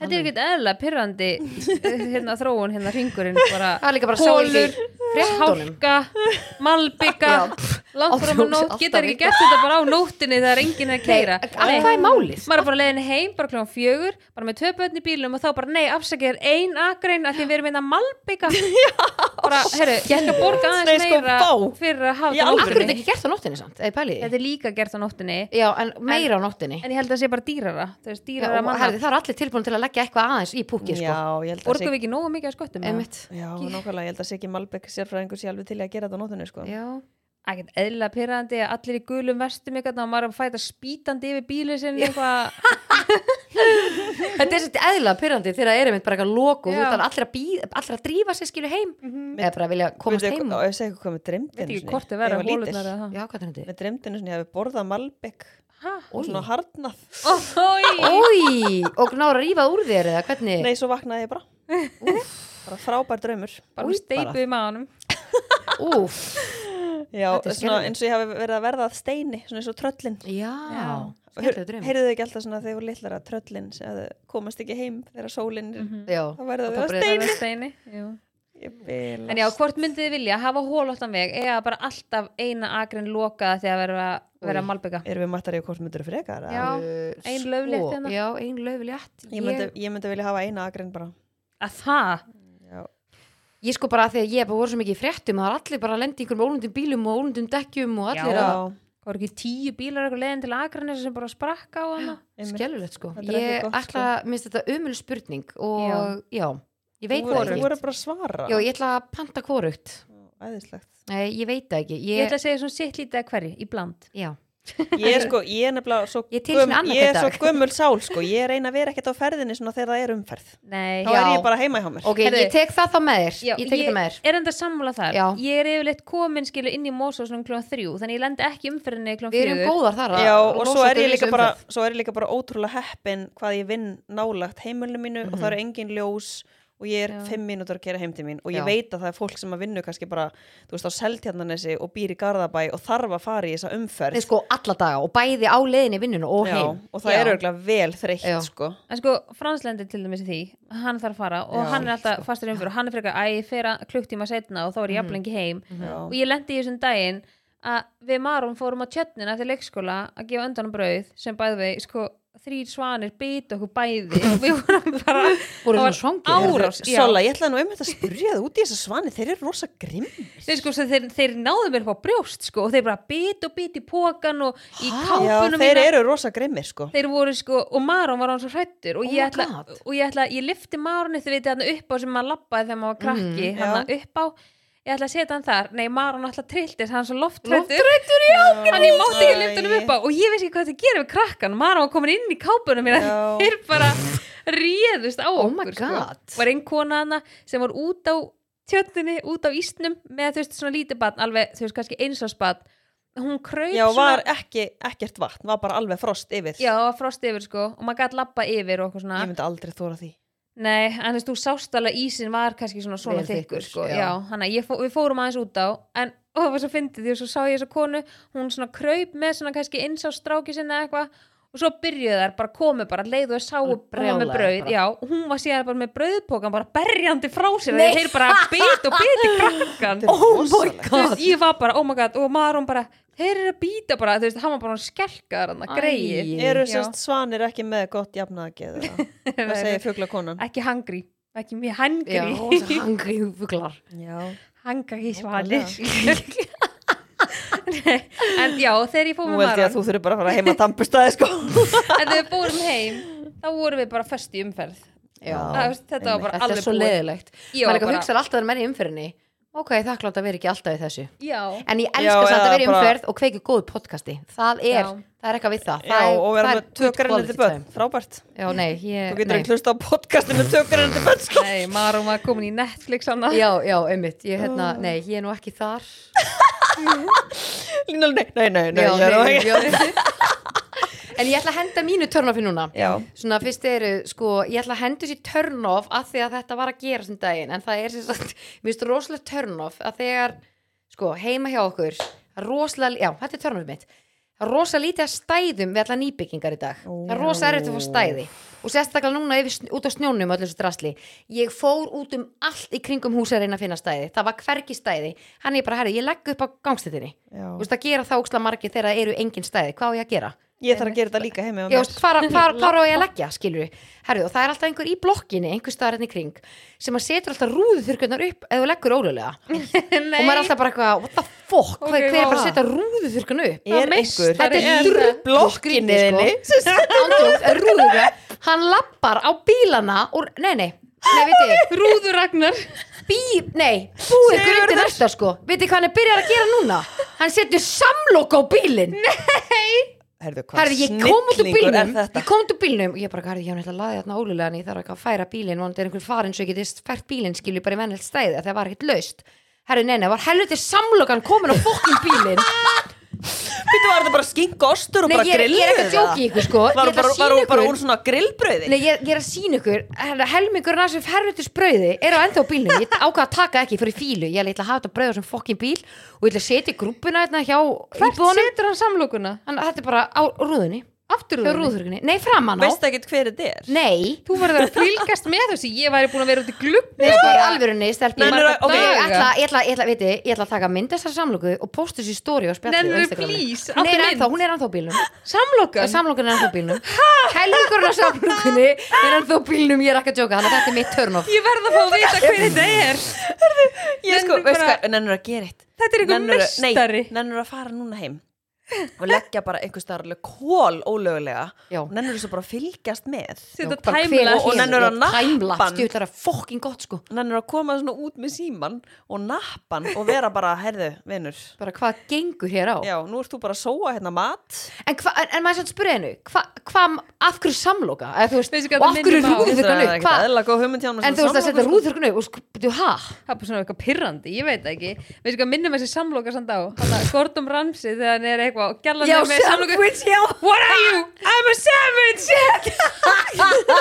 Þetta er ekkert eðla pyrrandi hérna þróun hérna hringurinn bara er að fréttunum. hálka, malbygga langt fram á Aldrei- nótt, getur ekki gert þetta bara á nóttinni þegar enginn er að keira Nei, hvað er málið? maður er bara leiðin heim, bara kljóðan fjögur bara með tvö börn í bílum og þá bara nei, afsakið er ein akrein að því við erum einna malbygga bara, herru, ég skal borga aðeins sko, meira fyrir að hafa þetta Akkur er þetta ekki gert á nóttinni samt, þetta er líka gert á nóttinni. Já, en meira á nóttinni. En ég held að leggja eitthvað aðeins í púkið sko. Já, ég held að borgum sé við ekki nógu mikið að? Einmitt. Já, nákvæmlega, ég held að sé ekki Malbek sérfræðingur sé alveg til að gera þetta á nótunni sko. Já. ekkert eðlilega pyrrandi að allir í gulum vestum eitthvað og maður er að fæta spýtandi yfir bílið sinni eitthvað. Þetta er svolítið eðla pyrrandi þegar það er einmitt bara eitthvað loku allir að, allir að drífa sig skilu heim. Eða bara vilja komast heim. ég segi eitthvað hvað með dreymdinu og svona harnað Ói. Ói, og náður að rífa úr þér eða hvernig? Nei, svo vaknaði ég bara. Bara frábær draumur. Bara Új, með steipu í maðanum Úf, Já, Þetta svona eins og ég hafi verið að verða að steini svona eins og tröllin. Já, Já. skemmtilega draumur. Heyrðu þið ekki alltaf svona þegar voru litlar að tröllin þau komast ekki heim þegar sólinn er Já, þá verða þau að steini. steini. En já, hvort myndið þið vilja hafa hólóttan veg eða bara alltaf eina agrin lokaða þegar vera, vera Új. malbygga Erum við mattar í hvort myndur frekar? eða? Já. Ein sko, lauflétt hérna. Já, ein löflétt Ég myndi, ég myndi vilja hafa eina agrin bara að það Já, Ég sko bara þegar ég bara voru svo mikið í fréttum að það er allir bara að lendi í einhverjum ólundum bílum og ólundum dekkjum og allir Já. að já það voru ekki tíu bílar eitthvað leiðin til agrinni sem bara sprakka á hana. Skellulegt sko er Ég ætla að minnst þetta umölu spurning og já, ég veit það ekki. Þú voru bara að svara. Já, ég ætla að panta hvorugt. Æðislegt. Nei, ég veit það ekki. Ég Ég, ætla að segja svona sitt lítið að hverju, í bland. Já, Ég er sko, ég er nefnilega svo, Ég er til sem göm- annað ég er hvern svo gömul sál sko, ég reyna að vera ekkert á ferðinni svona þegar það er umferð. Nei, þá Já. er ég bara heima hjá mér. Ok, Heyrðu. ég tek það þá með þér. Já, Ég tek þetta með þér. er enda sammála þar. Já. ég er yfirleitt komin skilu inn í Mosó svona kljóðan þrjú þannig ég lendi ekki umferðinni kljóðan Við erum fjögur. góðar þar að Já, og losa svo er, okkur ég við líka þessu bara, umferð. svo er ég líka bara ótrúlega heppin hvað ég vinn nálagt heimilinu mínu og það eru engin ljós og ég er Já. fimm mínútur að kera heim til mín og ég Já. veit að það er fólk sem að vinna kannski bara, þú veist, á Seltjarnanesi og býr í Garðabæ og þarf að fara í þessa umferð Nei, sko, alla daga og bæði á leiðinni í vinnuna og Já, heim og það Já. er örgulega vel þreytt sko. en sko, Franslendi til dæmis í því hann þarf að fara og Já, hann er alltaf fastur umfyrir og hann er frekar, æ, ég fer að klukktíma setna og þá er ég jafnlengi heim Já. og ég lendi í þessum daginn að við Marum fórum á tjötnina eftir leikskóla að gefa undan brauð sem bæði við, sko, þrýr svanir bita okkur bæði og við vorum bara Voru það svona var svangir árás. Sola, ég ætlaði nú einmitt að spurja það út í þessa svani þeir eru rosa grimm Þeir, sko, þeir, þeir náðu mér upp á brjóst sko, og þeir bara bit og bit í pókan og í kápunum þeir mína. eru rosa grimmir sko. þeir voru sko, og Maron var hann svo hrættur og Oh ég ætla, og ég ætla, ég lifti Maroni þegar við þarna upp á sem maður lappaði þegar maður var krakki, hann já. upp á ég ætla að setja hann þar, nei Maron alltaf trilltist hann er svo loftrættur, Loftrættur, já hann ég mátti ekki hann upp á. Og ég veist ekki hvað það gerir við krakkan Maron var komin inn í kápunum mína. Já. þeir bara réðust á Oh okkur my God. sko. var einn kona hana sem var út á tjöttinni, út á ísnum með þú veist svona lítið batn, alveg þú veist kannski eins og spatt hún kraup Já, svona var ekki, ekkert vatn, var bara alveg frost yfir. Já, það var frost yfir sko. Og maður gæti lappa yfir og eitthvað svona. Ég myndi aldrei þóra því Nei, en þú veist, þú sást alveg ísin var kannski svona svona þykkur, sko, já. já, hann að fó, við fórum aðeins út á, en það var svo fyndið því og svo sá ég þessa konu, hún svona kraup með svona kannski eins á stráki sinna eitthvað og svo byrjuðu þær, bara komu bara leið og sáu var með bara. já, og hún var síðan bara með brauðpókan bara berjandi frá sér, Nei. þeir bara bit og bit í krakkan Oh my. Þú veist, ég var bara, oh my god, og maður hún bara þeir eru að býta bara, þú veist, hann var bara skelkaðar hann að greið Eru sérst svanir ekki með gott jafnaðgeð Það segir fuglakonan ekki hangri, ekki mjög Já, hangri hangri fuglar. Já, hangri svanir. En já, þegar ég nú með held ég að þú þurfi bara að fara heim að tampustæði sko. En þegar við fórum heim þá vorum við bara föst í umferð. Já, Það, þetta var bara Þetta alveg er svo búið. leðilegt Ég maður var líka bara- hugsaði alltaf þegar menn í umferðinni ok, þakklátt að vera ekki alltaf í þessu. Já, en ég Já, elska samt að vera í bara- umferð og kveiki góð podcasti. Það er, Já. það er eitthvað við það, Já, það er, og vera með er tökarinnandi quality börn, frábært. Já, nei, ég, Þú getur ekki hlusta á podcasti með tökarinnandi börn sko. nei, Marum var komin í Netflix hana já, já, einmitt, ég, hérna, nei, ég er nú ekki þar Lína, Nei, nei, nei, nei, já, nei, ekki- já. en ég ætla að henda mínu törnofi núna Já. svona fyrst eru, sko, ég ætla að henda þessi törnof að því að þetta var að gera sem daginn en það er sem sagt, mér finnst rosalega törnof að þegar, sko, heima hjá okkur rosalega, já, þetta er törnofið mitt rosalega lítið að stæðum við alla nýbyggingar í dag, það er rosalega erfitt að fá stæði og sérstaklega núna yfir, út á snjónum og öllu þessu drasli, ég fór út um allt í kringum húsa að reyna að finna stæði það var hvergi stæði, hann er bara, herri, ég legg upp á gangstéttinni, Já. þú veist að gera það óksla margir þegar það eru engin stæði, hvað á ég að gera? Ég þarf að gera þetta líka heimi hvar á ég að leggja, skilur við Herðu, og það er alltaf einhver í blokkinni, einhver staðar hérna í kring sem að setur alltaf rúðuþurkunar upp eða þú leggur ólulega og maður er alltaf bara eitthvað, what the fuck, Ok, hver, hver er bara að setja rúðuþurkun upp? Er Þetta er það? drullu blokkinni sko. Rúðuga hann lappar á bílana og, nei, nei, nei, veit ég Rúður Ragnar. Bí, nei, búið ykkur undir næsta sko. Veit ég hvað hann er byrjar að gera núna? Hann setur samlokk á bílinn. Herðu, hvað Herri, ég kom út úr snillingur er bílnum. þetta? ég kom út úr bílnum og ég bara, herri, ég hann ætla að laða þarna ólulega en ég þarf ekki að færa bílinn. Og það er einhver farin svo ég getist fært bílinn skilju bara í vennilegt stæði að það var ekkert laust. Herri, nei, nei, var helviti samlokan komin á fokkin bílinn Býttu var þetta bara skink ostur og nei, bara ég, er- ég er ekki að grilluð djóki ykkur sko. Var ég ætla bara, að var, sína bara úr ykkur svona grillbrauði Nei, ég, ég er að sína ykkur. Herra, helmingur af þessu fervitis brauði er á enda á bílnum. Ég ákvað að taka ekki fyrir fílu ég ætla að hafa þetta brauð á sem fokkin bíl og ég ætla að setja í grúppuna hérna hjá Hvert íbúðunum setur hann samlokuna? Hann- þetta er bara á rúðunni Aftur rúðurkunni, nei framan á. Veist ekki hver þetta er? nei, Þú verður að fylgast með þessu. Ég væri búin að vera út í glugg. Nei, sko, alvörunni, Nei, nei, nei, ok. Ég ætla, að taka mynd þessar samlóku og posta þessu í story og spjalli á Nennirðu, Instagrami. please, er mynd? hún er ennþá á bílnum. Samlokan? Samlókun er ennþá á bílnum. Helmingurinn á samlókunni er ennþá á bílnum, ég er ekki að djóka Þannig að þetta er mitt turn off Ég verð að fá að vita hver þetta er. Ég sko, veist hvað, nennur að gera eitt? Þetta er meistari. Nei, nennur að fara núna heim og leggja bara einhver starf alveg kól ólögulega Já. og nennur þess að bara fylgjast með Setja Bara tæmla og hér? nennir að Já, nappa Timelapse, hann. djú, það er fokkin gott sko nennur að koma svona út með síman og nappan og vera bara, herðu, vinnur Bara hvað gengur hér á Já, nú ert þú bara að sóa hérna mat En, hva, en, en maður sann spyrja hennu Hvað, hva, af hverju samlóka? Eða, þú veist, Veistu hvað og af þetta hverju minnir mig á? rúðurkan upp? ekkert Hva? eðla góð hugmynd hjá honum En þú veist að setja sko. rúðurkan upp og sko, byrju, hæ? Það er bara svona eitthvað pirrandi, ég veit það ekki Veistu hvað minnum þessi samloka samt á að Gordon Ramsay þegar hann er eitthvað og Gjallan Já, er með samloku. sandwich, já. What are you? I'm a savage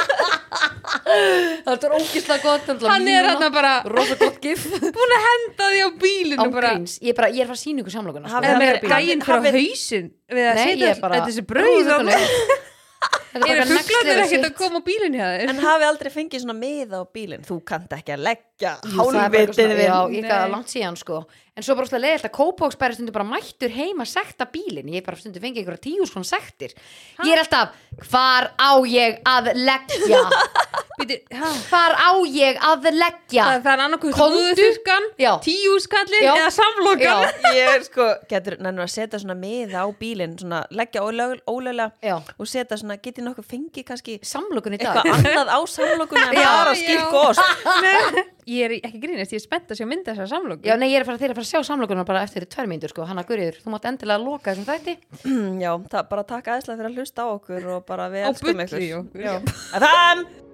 Það er ógislega gott Hann er hann bara Rosa gott gif. búin að henda því á bílinu bara ég er bara, ég er að að sko. Hafið Eða það verið- gæinn fyrir á hafið- hausinn Við að Nei, setja er þetta þessi brauð og- Eru level ekkert að koma á bílinu? En hafi aldrei fengið svona miða á bílinn? Þú kannt ekki að leggja Bara eitthvað hálfvitið svona- Já, við ég gaf Nei. langt síðan sko En svo bara slega leðilt að Kópóks bæri stundu bara mættur heima sekta bílinn Ég bara stundu fengið einhverja tíu svona sektir Ég er alltaf, hvar á ég að leggja? Ha? Hvar á ég að leggja? Það, það er rúðuþurkan, Já. tíuskallin Já. eða samlokan Já. Ég er sko, getur nennur að setja svona miða á bílinn Svona leggja Já. Og setja svona, getið nokkuð fengið kannski Samlokun í dag Eitthvað annað á samlokunni En bara já. Ég er ekki grínast, ég er spennt að sjá mynda þessar samloku. Já, nei, ég er að fara, að fara að sjá samlokunum bara eftir tvær mínútur sko. Hanna Gurriður, þú mátt endilega loka þessum þætti. Já, bara takk aðeinslega fyrir að hlusta á okkur Og bara við elskum ykkur